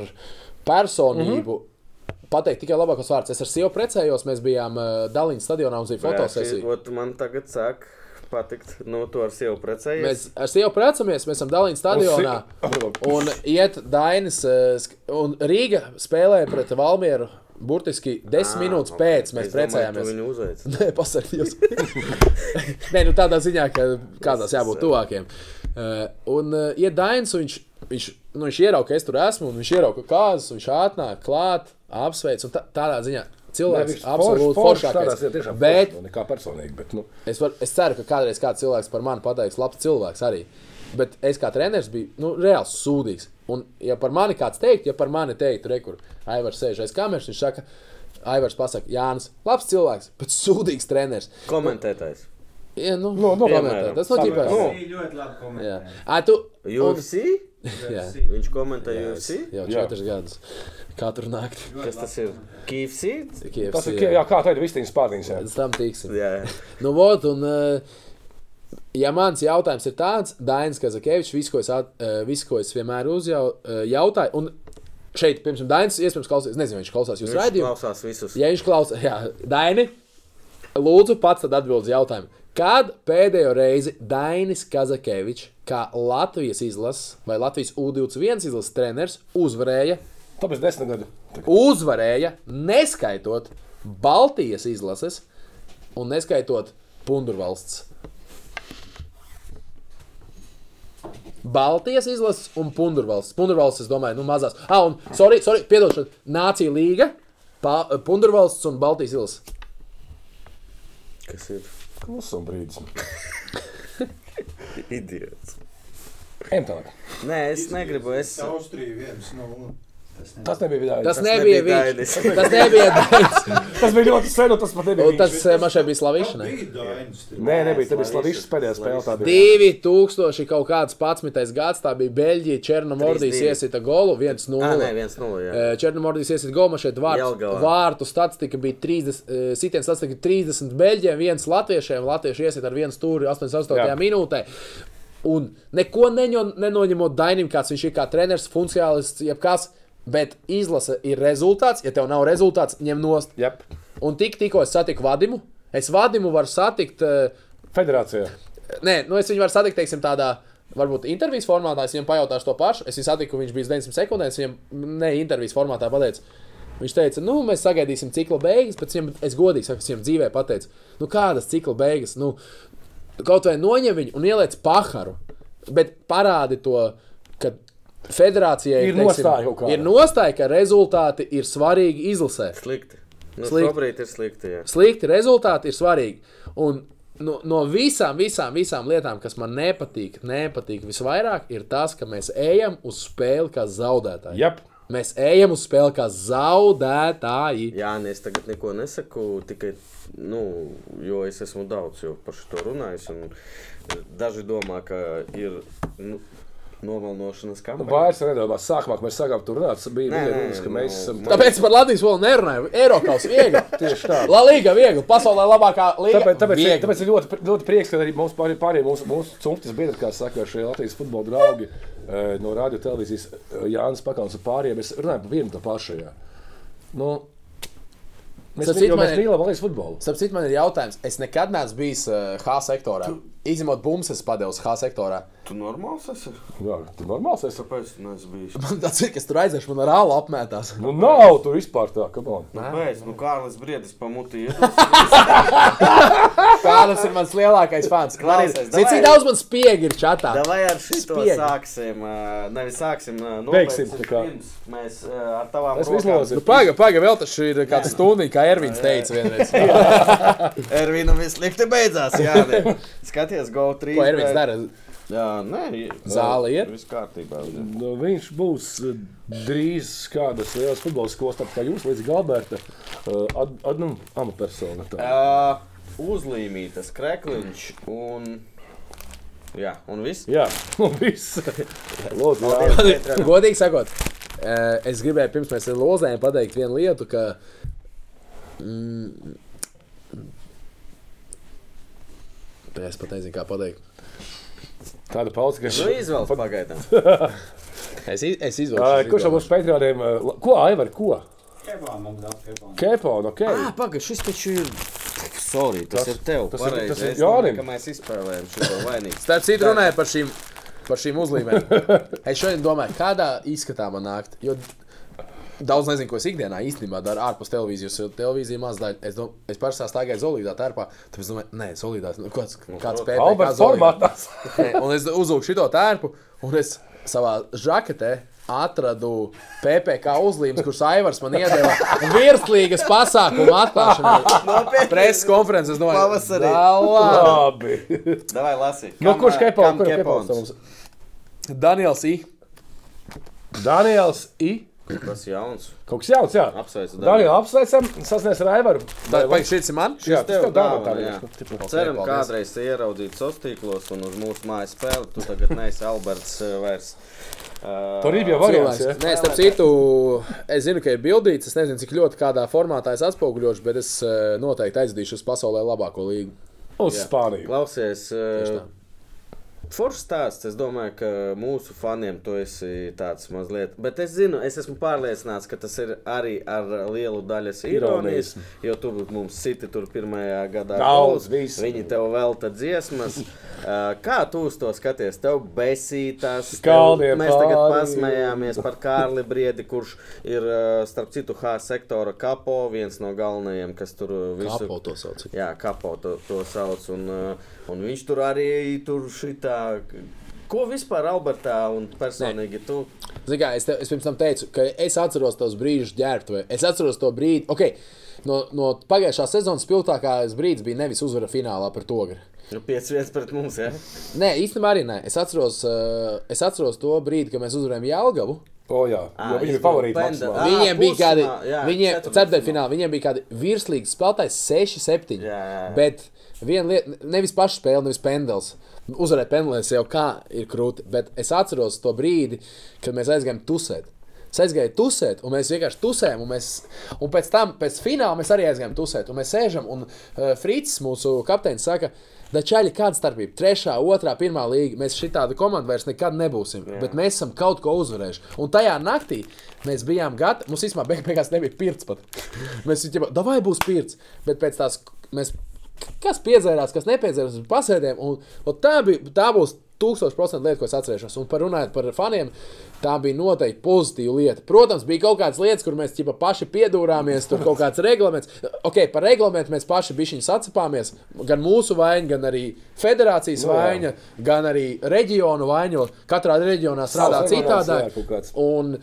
personību. Mm -hmm. Pateikt tikai labākos vārdus. Es ar sievu precējos, mēs bijām uh, Daliņas stadionā uz fotosesiju. Ot, Man tagad sāk patikt, nu, to ar sievu precējies. Mēs ar sievu precamies, mēs esam Daliņas stadionā. Un iet Dainis, sk- un Rīga spēlēja pret Valmieru. Burtiski desmit minūtes ok. pēc mēs Es domāju, tu precējāmies. Viņu uzveic. Nē, pasakiet, Nē, nu tādā ziņā, ka kādās jābūt tuvākiem. Uh, un uh, Dainis, un viņš, viņš, nu, viņš ierauga, ka es tur esmu, un viņš ierauga un viņš atnāk klāt, apsveic. un Tā, tādā ziņā cilvēks viņš absolūti foršākais. tiešām Bet foršs, nu, nekā personīgi, bet, nu, Es, var, es ceru, ka kādreiz kāds cilvēks par mani pateiks, labs cilvēks arī. Bet es kā treneris biju nu, reāls sūdīgs. Un, ja par mani kāds teikt, ja par mani teikt, re, kur Aivars sēž aiz kameras, viņš saka, Aivars pasakā, Jānis, labs cilvēks, bet sūdīgs treneris. Komentētājs. Ja, nu, Nu, nu, komentē. Tas no. Nu. Viņa ļoti labi Jā. komentē. Ai, tu, un, UFC? jā, Viņš komentē UFC? jau Jā. četrus gadus. Katru nakti. Kas tas ir? KFC? KFC, tas ir, jā. jā, kā tāda vistīnas pārdiņas, jā. Tam tiksim. Jā, jā. Nu, vot, un, eh, ja mans jautājums ir tāds, Dainis Kazakevičs, visu, ko es, at, eh, visu, ko es vienmēr uzjautāju, un šeit, piemēram, Dainis, iespējams, klausās, nezinu, viņš klausās jūsu Viņš raidījumu. klausās visus. Ja viņš klausās, jā, Daini, lūdzu, pats tad atbild uz jautājumu. Kad pēdējo reizi Dainis Kazakevičs, kā Latvijas izlases vai Latvijas U21 izlases treneris, uzvarēja, Tāpēc desmit gadi. uzvarēja neskaitot Baltijas izlases un neskaitot Pundurvalsts. Baltijas izlases un Pundurvalsts. Pundurvalsts, es domāju, nu mazās. Ah, un, sorry, sorry piedošana, Nācija līga, pa, Pundurvalsts un Baltijas izlases. Kas ir Klusum brīdis. idiots? Ejam tālāk. Nē, es negribu. Es... Austrija viens no un. Tas nebija vidēji. Tas, Tas nebija. Dainis. Tas nebija Dainis. Tas bija ļoti sen, un tas pat nebija. Un tas eh, man šeit bija Dainis. tur. Nē, nebija. Tā bija Slavišas pēdējā spēlē. Tā bija. 2000 kaut kāds 11. gads, tā bija Beļģija, Černomordijas 3-2. iesita golu 1-0. Ah, nē, viens no jā. Eh, Černomordijas iesita golu, šeit vārtu, vārtu statistika bija 30, eh, sitiens statistika 30 Beļģiem, viens latviešiem, latvieši iesita ar vienu stūri 88. Jā. minūtē. Un neko neņo, nenoņemot Dainim, kāds viņš ir kā treneris, funkcionālists, jebkas. Bet izlase ir rezultāts. Ja tev nav rezultāts, ņem nost. Jep. Un tik, tikko es satiku Vadimu, es Vadimu varu satikt. Uh, Federācijā. Nē, nu es viņu varu satikt, teiksim, tādā. Varbūt intervijas formātā es viņam pajautāšu to pašu. Es viņu satiku, viņš bija 900 sekundēs. Viņam ne intervijas formātā pateicu. Viņš teica, nu, mēs sagaidīsim cikla beigas, bet viņam, es godīgi saku, es viņam dzīvē pateicu, nu, kādas cikla beigas. Nu, kaut vai noņem viņu un ieliec paharu, bet parādi to, ka federācijai Ir nostāja kaut kāda. ir nostāja, ka rezultāti ir svarīgi izlasē. Slikti. Nu, Slikti. Šobrīd ir slikti. Jā. Slikti rezultāti ir svarīgi. Un no, no visām, visām, visām lietām, kas man nepatīk, nepatīk visvairāk, ir tas, ka mēs ejam uz spēli kā zaudētāji. Jep. Mēs ejam uz spēli kā zaudētāji. Jā, nē, es tagad neko nesaku, tikai, nu, jo es esmu daudz jau par šo runājis. un Daži domā, ka ir nu, nomalnošanas kampaņa. Vairs nedomā, sākumā, mēs sākām tur runāt, bija Nē, nē, runas, ka nu, mēs esam. man- Tāpēc par Latvijas valodu nerunāju. Eiropas viegli. Tieši tā. La Liga viegli. Pasaulē labākā līnija. Tāpēc, tāpēc, ir, tāpēc ir ļoti, ļoti prieks, ka arī mums pārējie, pārējie mūsu, mūsu cimtas biedri, kā saka, šie Latvijas futbola draugi eh, no radio televīzijas, eh, Jānis Pakauns un pārējiem, mēs runājam par vienu to pašu. Jā. Nu, mēs, mēs ir- mīlam Latvijas futbolu. Starp citu, man ir jautājums. Es nekad neesmu bijis uh, H sektorā. Izņemot bumbu, es padevu H sektorā. Tu normāls esi? Jā, tu normāls esi. Kāpēc tu neesi bijis? Man tas ir, kas tur aizēš, man ar ālu apmētās. Nu, nav tur vispār tā, kam on. Nu, pēc, nu, Kārlis Briedis pamutī iet. Kārlis ir mans lielākais fans. Klausies, Zini, davai. cik daudz man spiegi ir čatā? Vai ar šito Spiegi. sāksim? Nevis sāksim, nobeigsim pirms Mēs ar tavām Es izlozu. Nu, Pagaid, pagaid, vēl tas ir kāds stundī, kā Ervins teica vienreiz. Ervīnam viss slikti beidzās. Jā, ne. Skaties, go 3. Ko Ervins dara? Jā, nē, Zāle iet? Viss kārtībā. Nu, viņš būs eh, drīz kādas lielas futbola skolas, tāpat kā jūs, līdz Galberta, eh, ad, ad, nu, amatpersona. tā. Uh, uzlīmītas krekliņš un. Jā, un viss. Jā, un viss. Lūdzu. Godīgi sakot, eh, es gribēju pirms mēs ar lozēm pateikt vienu lietu, ka. Mm, Tā es pat nezinu, kā pateikt. Tāda pauze, ka Nu, izvēles pagaidām. Es, es izvēlos. Kurš no mūsu patroniem? Ko, Aivar, ko? Kebām. Kepona, ok. Ah, pagaidi, šis taču ir. Sorry, tas, Tas- tas ir tev. tas ir- pareizi. tas ir Es domāju, Jānim. ka mēs izspēlējam šo vainīgu. Starp citu, runāju par šīm, par šīm uzlīmēm. Es šodien domāju, kādā izskatā man nākt. Jo daudz nezinu, ko es ikdienā īstenībā daru ārpus televīzijas. Jo televīzija maz daļa. Es, dom, es parasti stāvēju Zolīdā tērpā. Tāpēc es domāju, nē, Zolīdā. Nu, kāds kāds pētījums. Alberts formātās. Un es uzlūku šo tērpu, un es savā žaketē atradu PPC uzlīmes, kuras Aivars man iedeva virslīgas pasākumu atklāšanai. Preses konferences no Pavasarī. Labi. Davai, lasi. Nu, kurš kam Kurš mums? Daniels I. Daniels I. Tas jauns. Kaut kas jauns, jā. Apsveicu. Danielu apsveicam, sasniedz ar Aivaru. Tā ir šis ir man. Jā, tas tev dāvā dāvana, tā jā. vienkārši. Ceram, kādreiz ieraudzīt sociālos tīklos un uz mūsu mājas spēli. Tu tagad neesi Alberts uh, vairs. Uh, Tur ir jau variants, jā. Nē, starp citu, es zinu, ka ir bildīts. Es nezinu, cik ļoti kādā formātā es atspoguļošu, bet es eh, noteikti aizdīšu uz pasaulē labāko līgu. Uz Spāniju. Klausies, uh. Foršs stāsts. Es domāju, ka mūsu faniem tu esi tāds mazliet. Bet es zinu, es esmu pārliecināts, ka tas ir arī ar lielu daļas ironijas. Jo tu mums siti tur pirmajā gadā. Daudz, visu. Viņi tev velta dziesmas. Kā tu uz to skaties? Tev besītās. tev- Mēs tagad pasmējāmies par Kārli Briedi, kurš ir starp citu H sektora kapo, viens no galvenajiem, kas tur visu Kapo to sauc. Jā, kapo to, to sauc. Un, uh, un viņš tur arī tur šitā. Ko vispār Albertā un personīgi tu? Zini, kā es, te, es pirms tam teicu, ka es atceros tos brīžus ģērbtuvē. Es atceros to brīdi, okay, no, no pagājušā sezonas spilgtākais brīdis bija nevis uzvara finālā par to. Nu, Pieci vietas pret mums, jā. Nē, īstenībā arī nē. Es atceros, uh, es atceros to brīdi, kad mēs uzvarējām Jālgavu. O, jā, Ā, jo viņi ir izbraukt favorīti. Ā, Viņiem bija kādi, jā, viņiem, ceturtdaļfinālā. viņiem bija kādi virslīgas spēlētāji 6, 7. Jā, jā, jā. Bet viena lieta, nevis paša spēle, nevis pendels. Uzvarēt pendelēs jau kā ir krūti, bet es atceros to brīdi, kad mēs aizgājām tusēt. Es aizgāju tusēt, un mēs vienkārši tusējām. Un, mēs, un pēc tam, pēc fināla, mēs arī aizgājām tusēt. Un mēs sēžam, un uh, Frits, mūsu kapteinis, saka, Dačaļi, kāda starpība? Trešā, otrā, pirmā līga. Mēs šī tāda komanda vairs nekad nebūsim. Jā. Bet mēs esam kaut ko uzvarējuši. Un tajā naktī mēs bijām gatavi. Mums īstenībā beig beigās nebija pirts pat. mēs jau tādā vai būs pirts. Bet pēc tās mēs. Kas piedzērās, kas nepiedzērās, pasēdējām. Un, un tā, bija, tā būs tūkstoš procentu lieta, ko es atcerēšos. Un par runājot par faniem, tā bija noteikti pozitīva lieta. Protams, bija kaut kādas lietas, kur mēs ķipa, paši piedūrāmies, tur kaut kāds reglaments. Ok, par reglamentu mēs paši bišķiņi sacipāmies. Gan mūsu vaina, gan arī federācijas Nu jā. vaina, gan arī reģionu vaina. jo Katrā reģionā strādā reglaments, jā, citādāk. kaut kāds. Un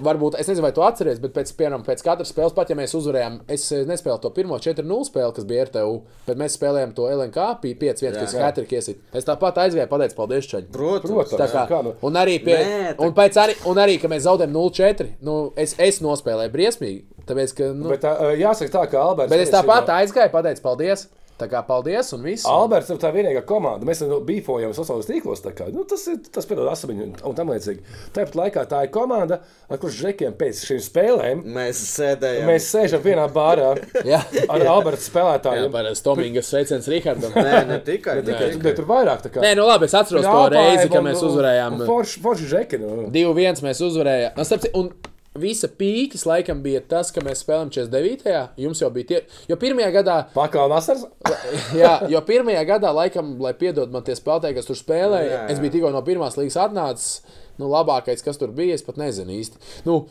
Varbūt es nezinu, vai tu atceries, bet pēc, piemēram, pēc katras spēles, pat ja mēs uzvarējām, es eh, nespēlēju to pirmo 4-0 spēli, kas bija RTU, bet mēs spēlējām to LNK 5-1, kas Jā. katru iesit. Es tāpat aizgāju, pateicu, paldies, Čaļ. Protams, Protams. Tā kā, kā nu? un, arī pie, Nē, tā- un, pēc arī, un arī, ka mēs zaudējām 0-4, nu, es, es nospēlēju briesmīgi. Tāpēc, ka, nu, bet, tā, jāsaka tā, ka Alberts. bet es tāpat aizgāju, pateicu, paldies. Tā kā paldies un viss. Alberts ir tā vienīgā komanda. Mēs nu, bīfojam sociālajos tīklos. tā Kā, nu, tas ir tas, piedod asamiņu un, un tam līdzīgi. Tāpat laikā tā ir komanda, ar kuras žekiem pēc šīm spēlēm Mēs sēdējām. mēs sēžam vienā bārā Jā, ar Alberta Jā spēlētājiem. par Stomīgas sveiciens Rihardam. Nē, ne tikai. Bet, tikai. bet tur vairāk tā kā. Nē, nu labi, es atceros to reizi, kad mēs uzvarējām. Forši, žeki. Nu. 2-1 mēs uzvarējām. Un, un visa pīķis laikam bija tas, ka mēs spēlējām 49. Jums jau bija tie. Jo pirmajā gadā, Pakāpienas asars. jā, jo pirmajā gadā, laikam, lai piedod man tie spēlētāji, kas tur spēlēja, Jā, jā. es biju tikko no pirmās līgas atnācis. Nu, labākais, kas tur bija, es pat nezinu īsti. Nu,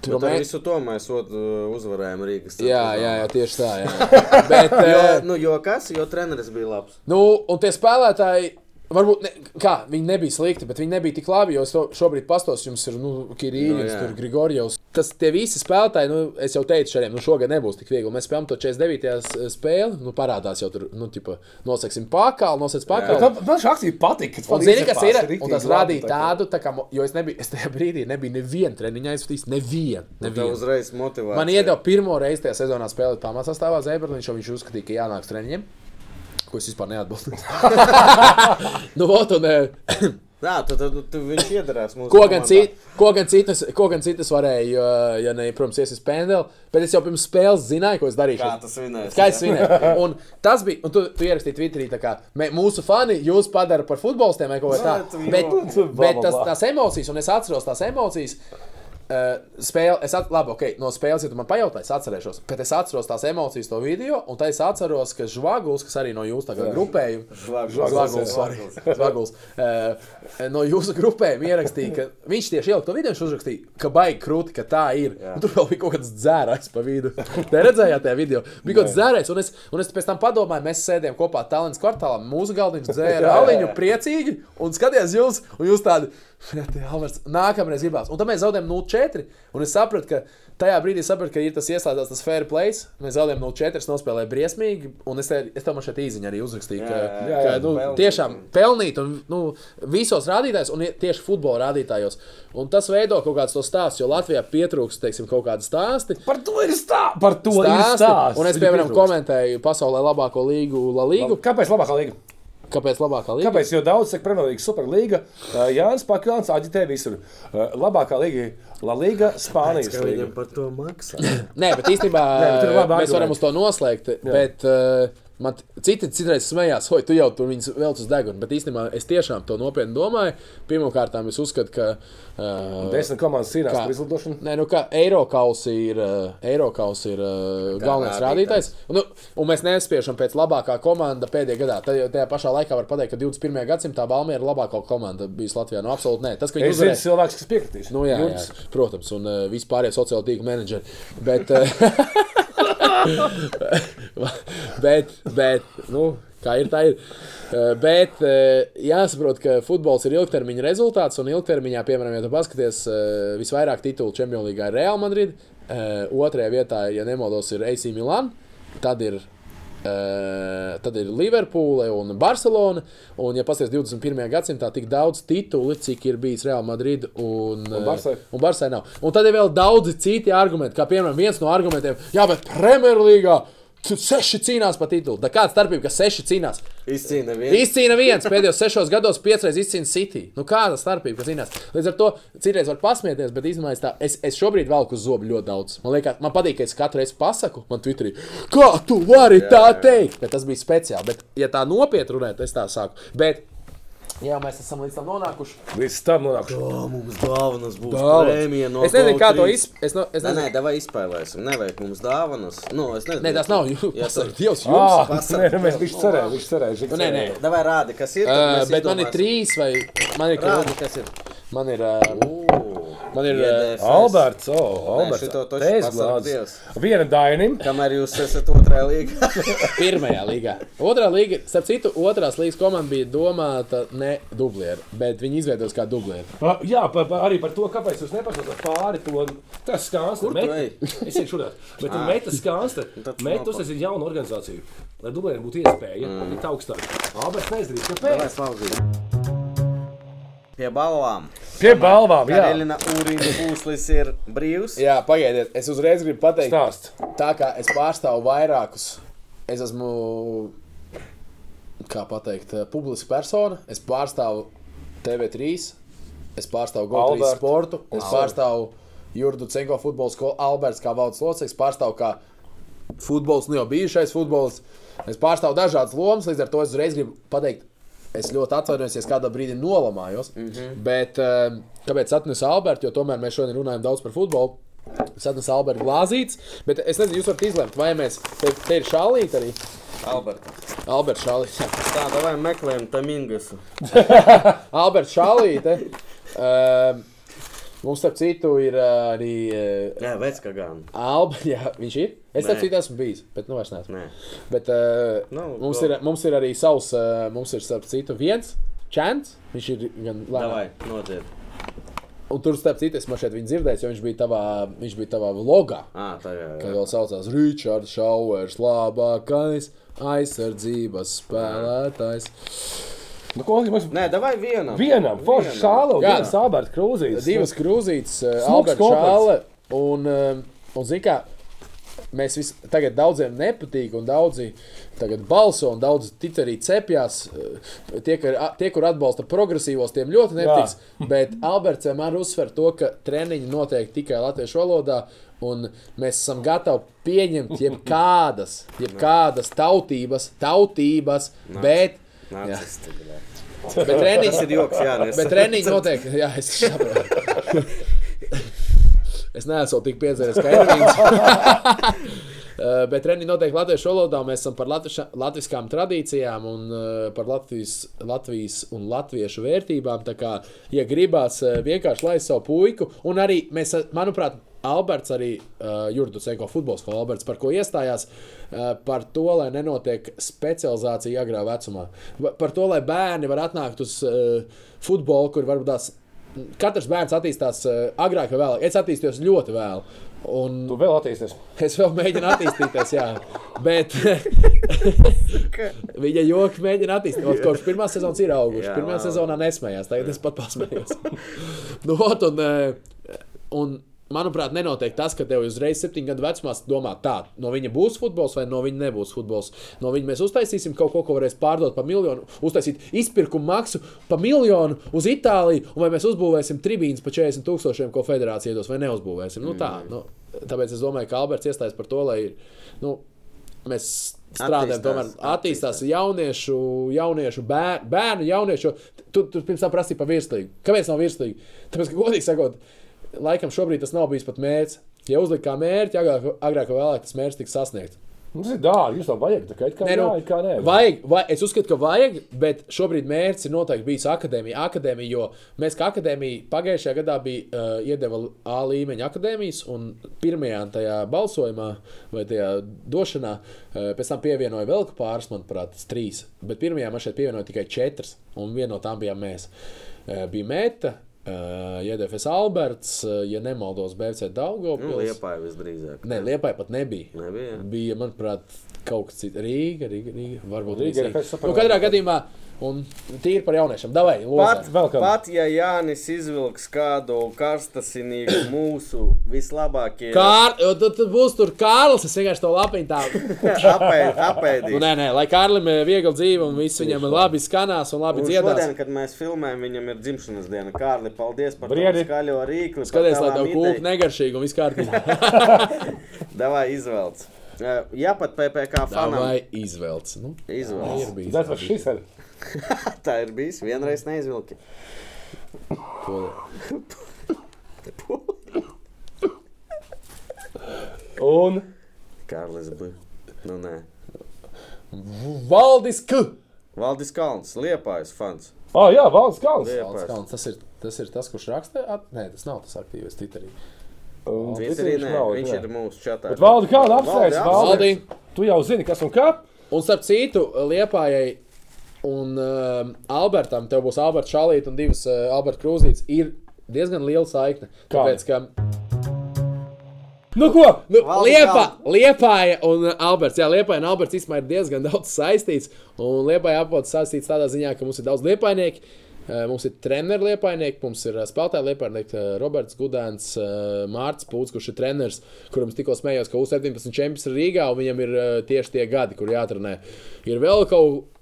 tur Bet ar mē... visu to mēs ot- uzvarējām Rīgas. Jā, jā, jā, tieši tā. Jā. Bet, Jo, eh, nu, jo kas? Jo treneris bija labs. Nu, un tie spēlētāji, varbūt, ne, kā, viņi nebija slikti, bet viņi nebija tik labi. Jo es to šobrīd pastos, jums ir nu, Kirīņš, Nu, jā. tur Grigorjevs. Tas tie visi spēlētāji, nu, es jau teicu šodien, nu, šogad nebūs tik viegli. Mēs spēlējam to 49. s- spēli, nu, parādās jau tur, nu, tipa, nosaksim pakāli, nosacim pakāli. Man, man šī akcija patika. Un zini, kas ir? Un tas radīja tādu, tā kā, jo es nebiju, es tajā brīdī nebiju nevienu treniņu aizsūtījis, nevienu. Tev nevienu. uzreiz motivācija. Man iedeva pirmo reizi tajā sezonā spēlēt pamatsastāvā Zēberliņš, jo viņš uzskatīja, ka jānāk treniņiem. Ko es vispār neatbalstu. nu, vot, un, Jā, tad, tad tu, viņš iedarās mūsu Ko gan, cit, ko, gan citas, ko gan citas varēja, jo, ja ne, protams, iesaistīt pendeli, bet es jau pirms spēles zināju, ko es darīšu. Kā tas vinēs? Kā es svinēju. Un tas bija, un tu, tu ierakstīji Twitterī, tā kā mē, mūsu fani jūs padara par futbolistiem vai ko tādu. Bet, bet tas, tās emocijas, un es atceros tās emocijas. Uh, spēle, es at, labi, okay, no spēles, ja tu man pajautāji, es atcerēšos. Bet es atceros tās emocijas, to video, un tā es atceros, ka Žvaguls, kas arī no jūsu grupējuma, Žvaguls, sorry, Zvaguls, uh, no jūsu grupējuma ierakstīja, ka viņš tieši ielika to video, viņš uzrakstīja, ka baigi krūti, ka tā ir. Tur vēl bija kaut kāds dzērājs pa vidu. Te redzējāt tajā video? Bija kaut kāds dzērājs, un es, un es pēc tam padomāju, mēs sēdējām kopā Talents kvartālā, mūsu galdiņš dzēra aliņu priecīgi, un skatījās jūs, un jūs tādi. "Freti, Alberts, Nākamreiz gribās. Un tad mēs zaudējām 0-4. Un es sapratu, ka tajā brīdī sapratu, ka ir tas ieslēdzās tas fair play. Mēs zaudējām 0-4, es nospēlēju briesmīgi. Un es, te, es man šeit īziņā arī uzrakstīju, ka, Jā, jā, jā, ka nu, pelnīt. tiešām pelnīt un nu, visos rādītājos, un tieši futbola rādītājos. Un tas veido kaut kāds to stāstu, jo Latvijā pietrūkst teiksim, kaut kāda stāsti. Par to ir stāsts. Par to ir Stāsti, stāsts. un es, piemēram, komentēju pasaulē labāko līgu, La Līgu. Kāpēc labākā līga? Kāpēc labākā līga? Kāpēc? Jo daudz saka, Premjerlīga, Superliga. Jānis Pakāns aģitē visur. Labākā līga - La Liga, Spānijas līga. viņam par to maksā. Nē, bet īstenībā Nē, bet mēs varam uz to noslēgt. Bet, uh, Man citi citreiz smējās, oi, tu jau tur viņus vēl uz deguna. Bet īstenībā es tiešām to nopietni domāju. Pirmkārt, es uzskatu, ka. Uh, Desmit komandas cīnās par izlidošanu. Nē, nu kā Eiropas ir, Eirokaus ir uh, galvenais rādītājs. Un, nu, un mēs nespiešam pēc labākā komanda pēdējā gadā. Tad, tajā pašā laikā var pateikt, ka 21. gadsimtā Balmēra ir labākā komanda bijusi Latvijā. Nu, absolūti nē. Tas, ka viņi uzvarēja. cilvēks, kas piekritīs. Nu, jā, jā, Jurgs. protams, un uh, vispārējie sociālo tīklu menedžeri. Bet, uh, bet, bet nu, kā ir, tā ir. Uh, bet uh, jāsaprot, ka futbols ir ilgtermiņa rezultāts, un ilgtermiņā, piemēram, ja tu paskaties, uh, visvairāk titulu League ir Real Madrid, otrajā vietā, ja nemaldos, ir AC Milan, tad ir tad ir Liverpūle un Barcelona. Un, ja paskatās 21. gadsimtā, tik daudz titulu, cik ir bijis Real Madrid un, Un Barsai. uh, un nav. Un tad ir vēl daudzi citi argumenti, kā piemēram viens no argumentiem, jā, bet Premjerlīgā seši cīnās par titulu. Tā kāda starpība, ka seši cīnās? Izcīna vienu. Izcīna viens pēdējos sešos gados, piecreiz izcīna City. Nu, kāda starpība, kas cīnās? Līdz ar to citreiz var pasmieties, bet īstenībā es, tā, es, es šobrīd velku uz zobu ļoti daudz. Man liekas, man patīk, ka es katru reizi pasaku, man Twitterī, kā tu vari tā teikt. Bet tas bija speciāli. Bet, ja tā nopietni runāt, es tā saku. Bet, jā, mēs esam līdz tam nonākuši. Līdz tam nonākšu. O, mums dāvanas būs Dāvanas. prēmija no Es nezinu, kā to Go3. izpildīt. Es, no, es Nē, nezinu, nē, davai izspēlēsim. Nevajag mums dāvanas. Nu, es nezinu. Nē, tas nav jūs. Jā, tas- Dievs, jums. Ah, pasaka. nē, mēs viņš cerēja, viņš cerēja. viņš Nu, nē, nē. cerēja. Davai rādi, kas ir. tad Uh, bet man ir izdomāsim. trīs, vai man ir Rādi, kas ir. Man ir. Uh, Man ir, IDFS. Alberts, oh, Alberts. pasarg glāzes. Dievs. Viena Dainim. Kamēr jūs esat otrajā līgā. Pirmajā līgā. Otrā līga, starp citu, otrās līgas komanda bija domāta ne dublēra, bet viņi izveidos kā dublēra. Ah, Jā, pa, pa, arī par to, kāpēc jūs nepasakāt pāri to. Tas skāns, Kur tu ej? Es eju šurā. Bet tur metas skāns, tad metas nav uztaisīt jaunu organizāciju. Lai dublēriem būtu iespēja, mm. likt augstāk. Alberts nezdarīs, Davai kāpēc. Pie balvām. Pie balvām, jā. Karelina Ūrīna pūslis ir brīvs. Jā, pagaidiet, es uzreiz gribu pateikt, Stāst. tā kā es pārstāvu vairākus, es esmu, kā pateikt, publiska persona, es pārstāvu TV3, es pārstāvu Albertu. sportu, es pārstāvu Jurdu Cenko futbola skolu, Alberts kā valdes loceklis, pārstāvu kā futbols, nu jau bijušais futbols. Es pārstāvu dažādas lomas, līdz ar to es uzreiz gribu pateikt, es ļoti atvainojos, ja kādā brīdī nolamājos. Mm -hmm. Bet eh, kāpēc atnesu Albertu? Jo tomēr mēs šodien runājam daudz par futbolu. Es atnesu Albertu glāzītes, bet es nezinu, jūs varat izlemt, vai mēs te, te ir šālīt arī. Alberta. Alberts šālīt. Tā, davai meklējam Tamingasu. Alberts šālīte. Um, mums, starp citu, ir uh, arī uh, Jā, vec kā gan. Alba. Jā, viņš ir. Es tam citu esmu bijis, bet nu vairs neesmu. Nē. Bet uh, Nu, mums, go. ir, mums ir arī savs, uh, mums ir starp citu viens čants. Viņš ir gan lēnāk. nodzied. Un tur starp citu es šeit viņu dzirdēju, jo viņš bija tavā, viņš bija tavā vlogā. Ā, tā jā. Kad jā. vēl saucās Richards Šauers, labākais aizsardzības spēlētājs. Nu, ko mums Nē, davai vienam. vienam? Forši šālo, Jā. viens Alberts Krūzīs. Divas krūzītes, Smuks Alberts. Šāle. Un, um, un zini, kā mēs visi tagad daudziem nepatīk, un daudzi tagad balso, un daudzi tic arī cepjas. uh, Tie, ka- tie, kur atbalsta progresīvos, tiem ļoti nepatiks. Bet Alberts vienmēr uzsver to, ka treniņi notiek tikai latviešu valodā. Un mēs esam gatavi pieņemt jebkādas, jebkādas tautības, tautības, bet, Nacisti, bļā. bet treniņš ir joks, jā. Bet treniņš notiek. Jā, es saprotu. es neesmu tik piedzēries kā Ervīns. Uh, Bet treniņi notiek latviešu valodā. Mēs esam par latviša, latviskām tradīcijām un uh, par Latvijas, Latvijas un latviešu vērtībām. Tā kā, ja gribās uh, vienkārši laist savu puiku, un arī mēs, manuprāt, Alberts, arī uh, Jurdu Seko futbols, ko Alberts par ko iestājās, uh, par to, lai nenotiek specializācija agrā vecumā. Par to, lai bērni var atnākt uz uh, futbolu, kur varbūt tās. Katrs bērns attīstās uh, agrāk vai vēlāk. Es attīstījos ļoti vēlu. Un Tu vēl attīsties. es vēl mēģinu attīstīties, jā. Bet viņa joki mēģina attīstīties. Kopš pirmā sezonas ir auguši. Pirmā sezonā nesmējās, tagad es pat pasmējos. nu, ot, un, eh, un, manuprāt, nenotiek tas, ka tev uzreiz septiņu gadu vecumā domā, tā, no viņa būs futbols vai no viņa nebūs futbols. No viņa mēs uztaisīsim kaut ko, ko varēs pārdot par miljonu, uztaisīt izpirkumu maksu par miljonu uz Itāliju, un vai mēs uzbūvēsim tribīnas par 40 tūkstošiem, ko federācija iedos, vai neuzbūvēsim. Nu, tā, nu, tāpēc es domāju, ka Alberts iestājas par to, lai nu, mēs strādājam, tomēr attīstās jauniešu, jauniešu bērnu, bērnu jauniešu. Tu, tu pirms tam prasīji par virslīgu. Kāpēc nav virslīga? Tāpēc, ka godīgi sakot, laikam šobrīd tas nav bijis pat mērķis. Ja uzlikt kā mērķi, agrāk, agrāk vai vēlāk tas mērķis tiks sasniegts. Nu, Tas ir dārgi, jūs tam vajag. Tā kā it kā Nē, jā, nu, it kā nē. vajag, vai, es uzskatu, ka vajag, bet šobrīd mērķis ir noteikti bijis akadēmija. akadēmija jo mēs kā akadēmija pagājušajā gadā bija uh, iedeva A līmeņa akadēmijas, un pirmajā tajā balsojumā vai tajā došanā uh, pēc tam pievienoja vēl pāris, manuprāt, trīs. Bet pirmajā man šeit pievienoja tikai četras, un viena no tām bijām mēs. Uh, bija Meta. Uh, Iedefes Alberts, ja nemaldos, BC Nu, Daugopils. liepāja visdrīzāk. Nē, Liepai pat nebija. Nebija? Bija, manuprāt, kaut kas cits. Rīga, Rīga, Rīga. Varbūt Rīga Rīga. Nu, katrā gadījumā, un tīri par jauniešiem. Davai, Pat, pat ja Jānis izvilks kādu karstasinīgu mūsu vislabākie Kār, tad, tad būs tur Kārlis. Es vienkārši to lapiņu tā. apēd, Nu, nē, nē, lai Kārlim ir viegli dzīve un viss viņam ir labi skanās un labi dziedās. šodien, kad mēs filmējam, viņam ir dzimšanas diena. Kārli, paldies par Briedi. to skaļo rīkli. par Skaties, lai tev kūka idejām. negaršīgi un viss kārtībā. Davai izvelc. Eh, Jā, pat PPC fanam Vai izvelc? Nu, izvelc. ir bijis. Tas var šis ir. Tā ir bijis. Vienreiz neizvilki. Un Kārlis bija. Nu, nē. Valdis K. Valdis Kalns, Liepājas fans. Oh, jā, valsts kalns. Liepājas. Kalns, Tas ir, tas ir tas, kurš raksta. At... Nē, tas nav tas aktīvais Twitterī. Un Twitterī Twitterī nē, nav, viņš jā. ir mūsu čatā. Bet valdi kādu Valdi apsveic. Valdi. Tu jau zini, kas un kā. Un starp citu, Liepājai un um, Albertam, tev būs Alberts Šalīts un divas uh, Alberta Krūzītes, ir diezgan liela saikne. Tāpēc, ka Nu ko? nu, Liepa. Liepāja un uh, Alberts, jā, Liepāja un Alberts īstenībā ir diezgan daudz saistīts. Un Liepāja apavots saistīts tādā ziņā, ka mums ir daudz liepainieki. Uh, Mums ir treniņš liepainieki, mums ir uh, spēlētāji liepainieki, uh, Roberts Gudēns, uh, Mārcis Pūts, kurš ir treneris, kuram es tikko smējos, ka U17 čempions ir Rīgā, un viņam ir uh, tieši tie gadi, kur jātrenē. Ir vēl kaut uh,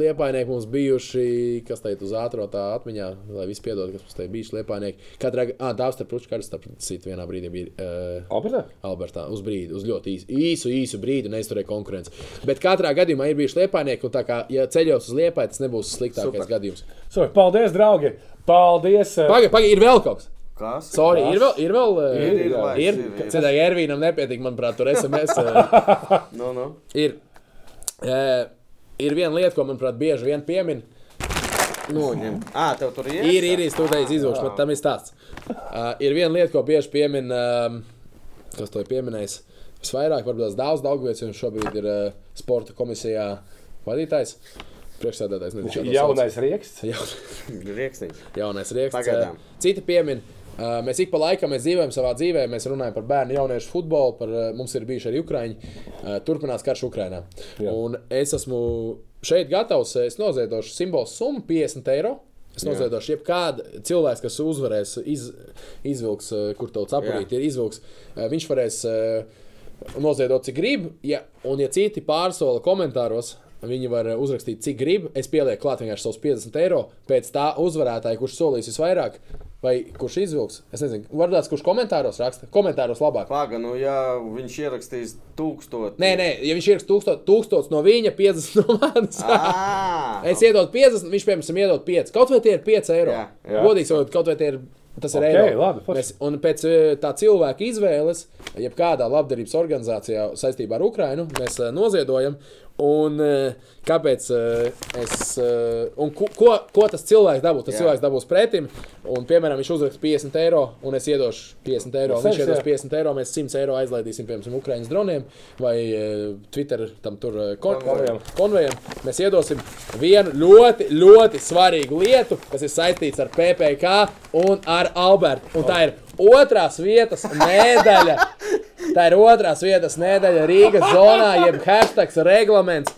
liepainieki mums bijuši, kas teikt uz ātrā tā atmiņā, lai viss piedod, kas mums te bijuši liepainieki. Katrā ah, Dāvs Tarpručs, kā arī starp citu vienā brīdī bija. Uh, Alberta? Albertā uz brīdi, uz ļoti īsu, īsu, īsu brīdi neizturēja konkurenci. Bet katrā gadījumā ir bijuši liepainieki, un tā kā ja ceļos uz liepai, tas nebūs sliktākais Super. gadījums. So, paldies, draugi! Paldies! eh, Pagaid, pagaid, ir vēl kaut kas. Kas? Sorry, ir vēl, ir vēl. Ir, Ir, ir, ir. ir. Citādi Ervīnam nepietiek, manuprāt, tur SMS. eh, Nu, nu. ir, eh, ir viena lieta, ko, manuprāt, bieži vien piemin. Noņem. Ā, tev tur ir? Ir, ir, ir stūdējis izvilkts, bet tam ir stāsts. Uh, ir viena lieta, ko bieži piemin, um, kas to ir pieminējis. Visvairāk, varbūt tās daudz Daugavietis, un šobrīd ir uh, sporta komisijā vadītājs. Priekšsēdētājs to. Jaunais rieksts. Jaun, Rieksniņš. jaunais rieksts. Pagaidām. Citi piemin. Uh, mēs ik pa laikam dzīvojam savā dzīvē, mēs runājam par bērnu, jauniešu futbolu, par, uh, mums ir bijuši arī Ukrāņi. Uh, turpinās karš Ukrajinā. Es esmu šeit gatavs, es noziedošu simbolu summu 50 eiro. Es noziedošu jebkādu cilvēku, kas uzvarēs, iz, izvilks, uh, kur tauts aprīt, ir izvilks. Uh, Viņš varēs uh, noziedot, cik grib. Ja, un, ja citi pārsola komentāros, viņi var uh, uzrakstīt, cik grib. Es pielieku klāt vienkārši savus 50 eiro pēc tā uzvarētāja, kurš solīs visvairāk. Vai kurš izvilks? Es nezinu, varbūt kurš komentāros raksta. Komentāros labāk. Paga, nu, ja viņš ierakstīs tūkstoši. Nē, nē, ja viņš ir tūkstots, tūkstots no viņa, 50 no manis. Ā, Es iedodu 50, viņš, piemēram, iedod 5. Kaut vai tie ir 5 eiro. Jā, jā. Godīgi sakot, kaut vai tie ir. Tas ir Ok, eiro. labi, forši. Mēs, un pēc eh, tā cilvēka izvēles, jebkādā labdarības organizācijā saistībā ar Ukrajinu, mēs eh, noziedojam. Un, eh, kāpēc eh, es. eh, Un ko, ko, tas cilvēks dabūs? Tas Jā. Cilvēks dabūs pretim. Un, piemēram, viņš uzraksta 50 eiro, un es iedošu 50 eiro. Viņš iedos jā. 50 eiro, mēs 100 eiro aizlaidīsim, piemēram, Ukraiņas droniem vai Twitter tam tur kon Konvejam. konvejam. Mēs iedosim vienu ļoti, ļoti svarīgu lietu, kas ir saistīts ar PPC un ar Albertu. Un tā ir otrās vietas medaļa. Tā ir otrās vietas nedēļa Rīgas zonā, jeb hashtag reglaments.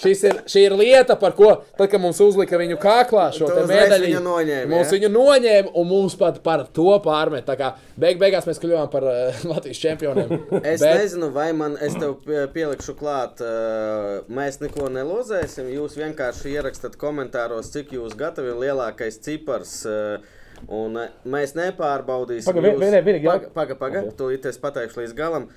Šis ir, šī ir lieta, par ko, tad, kad mums uzlika viņu kāklā šo medaļu, viņu noņēmi, mums ja? viņu noņēma un mums pat par to pārmet. Tā kā beig, beigās mēs kļuvām par uh, Latvijas čempioniem. Es Bet... nezinu, vai man es tev pie- pielikšu klāt, uh, mēs neko nelozēsim. Jūs vienkārši ierakstāt komentāros, cik jūs gatavi lielākais cipars. Uh, Un uh, mēs nepārbaudīsim. Paga, vienai- vienīgi jau- Paga, paga, paga. Ok. Tūlīt es pateikšu līdz galam.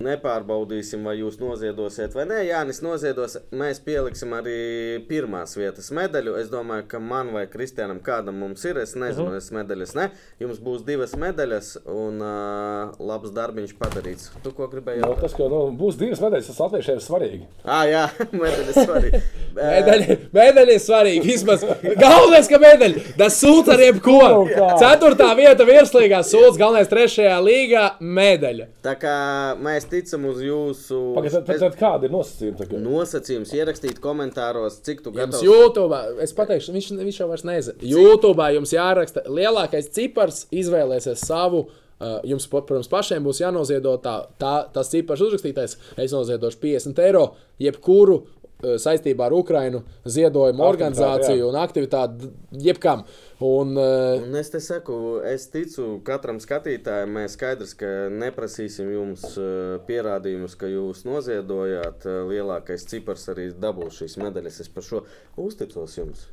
Nepārbaudīsim, vai jūs noziedosiet vai nē. Jānis noziedos. Mēs pieliksim arī pirmās vietas medaļu. Es domāju, ka man vai Kristianam kādam mums ir. Es nezinu, uh -huh. es medaļas ne. Jums būs divas medaļas un uh, labs darbiņš padarīts. Tu ko gribēji Nu, jautāt? tas, ka nu, būs divas medaļas, tas latviešiem ir svarīgi. Ah, jā, medaļas svarīgi. Medaļa, medaļa ir svarīga. Vismaz galvenais, ka medaļa. Tas sūta ar jebko. Kā. Ceturtā vieta virslīgā sūta, galvenais trešajā līgā medaļa. Tā kā mēs ticam uz jūsu Pagaid, tad, tad, kāda ir nosacījuma? tagad? nosacījums, ierakstīt komentāros, cik tu Jums gatavs. YouTube, es pateikšu, viņš, viņš jau vairs nezina. YouTube jums jāraksta lielākais cipars, izvēlēsies savu Uh, jums, protams, pašiem būs jānoziedo tā, tā, tas cipars uzrakstītais. Es noziedošu 50 eiro jebkuru saistībā ar Ukrainu ziedojumu Aktivitāti, organizāciju jā. un aktivitāti jebkam. Un, uh, Un es te saku, es ticu katram skatītājam, mēs skaidrs, ka neprasīsim jums eh, pierādījumus, ka jūs noziedojāt. Eh, Lielākais cipars arī dabūs šīs medaļas. Es par šo uzticos jums.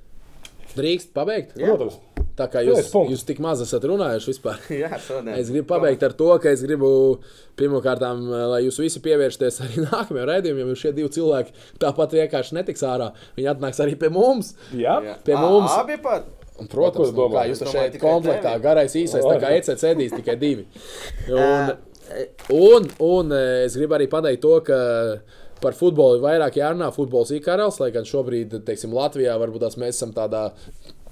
drīkst pabeigt? Jā. Protams. Tā kā jūs, punktu. jūs tik maz esat runājuši vispār. Jā, šodien. Es gribu pabeigt ar to, ka es gribu pirmkārt, lai jūs visi pievēršaties arī nākamajam raidījumam, jo šie divi cilvēki tāpat vienkārši netiks ārā. Viņi atnāks arī pie mums. Jā, pie Ā, mums. Abi pat. Un, protams, nu, kā jūs šeit komplektā, tevi. garais īsais, tā kā. ECC ēdīs tikai divi. Un, Ē, un, un eh, es gribu arī pateikt to, ka par futbolu ir vairāk jārunā. Futbols ir karalis, lai gan šobrīd, teiksim, Latvijā varbūt tās mēs esam tādā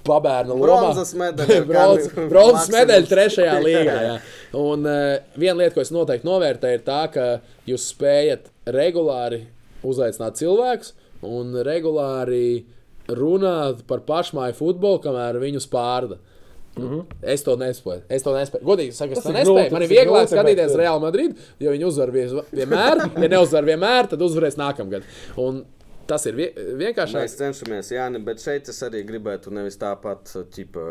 pabērna lomā. Bronzas medaļa. Kā Bronzas medaļa trešajā līgā. Jā. Un uh, viena lieta, ko es noteikti novērtēju, ir tā, ka jūs spējat regulāri uzaicināt cilvēkus un regulāri runāt par pašmāju futbolu, kamēr viņus pārda. Mm -hmm. Es to nespēju. Es to nespēju. Godīgi sakot, es to nespēju. Man ir vieglāk grūti, skatīties Real Madrid, jo viņi uzvar vienmēr. Ja neuzvar vienmēr, tad uzvarēs nākamgad. Un tas ir vie vienkārši. Mēs cenšamies, Jānis, bet šeit es arī gribētu nevis tāpat, ķipa,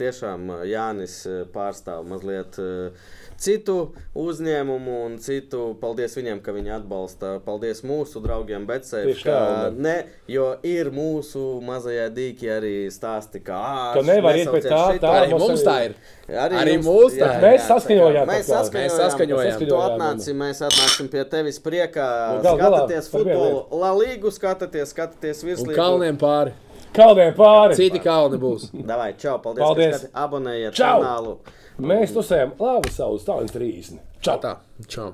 tiešām Jānis eh, pārstāv mazliet eh, citu uzņēmumu un citu. Paldies viņiem, ka viņi atbalsta. Paldies mūsu draugiem, bet Tieši ka tā, un- ne, jo ir mūsu mazajā dīķī arī stāsti, ka, ā, Ka nevar iet pēc tā, šito. tā Arī mums tā ir. Arī jums- mums tā ir. Mēs tā saskaņojām Mēs tā saskaņojām. Mēs saskaņojām. Tu atnāci, mēs atnāksim pie tevis priekā. Nu, Skatāties futbolu, La Līgu, skatāties, skatāties Un virslīgu. kalniem pāri. Kalniem pāri. Citi kalni būs. Davai, čau, paldies, Paldies. ka abonējiet kanālu. Mēs tusējam labu savu stāstu 30. Čau! Tā. Čau!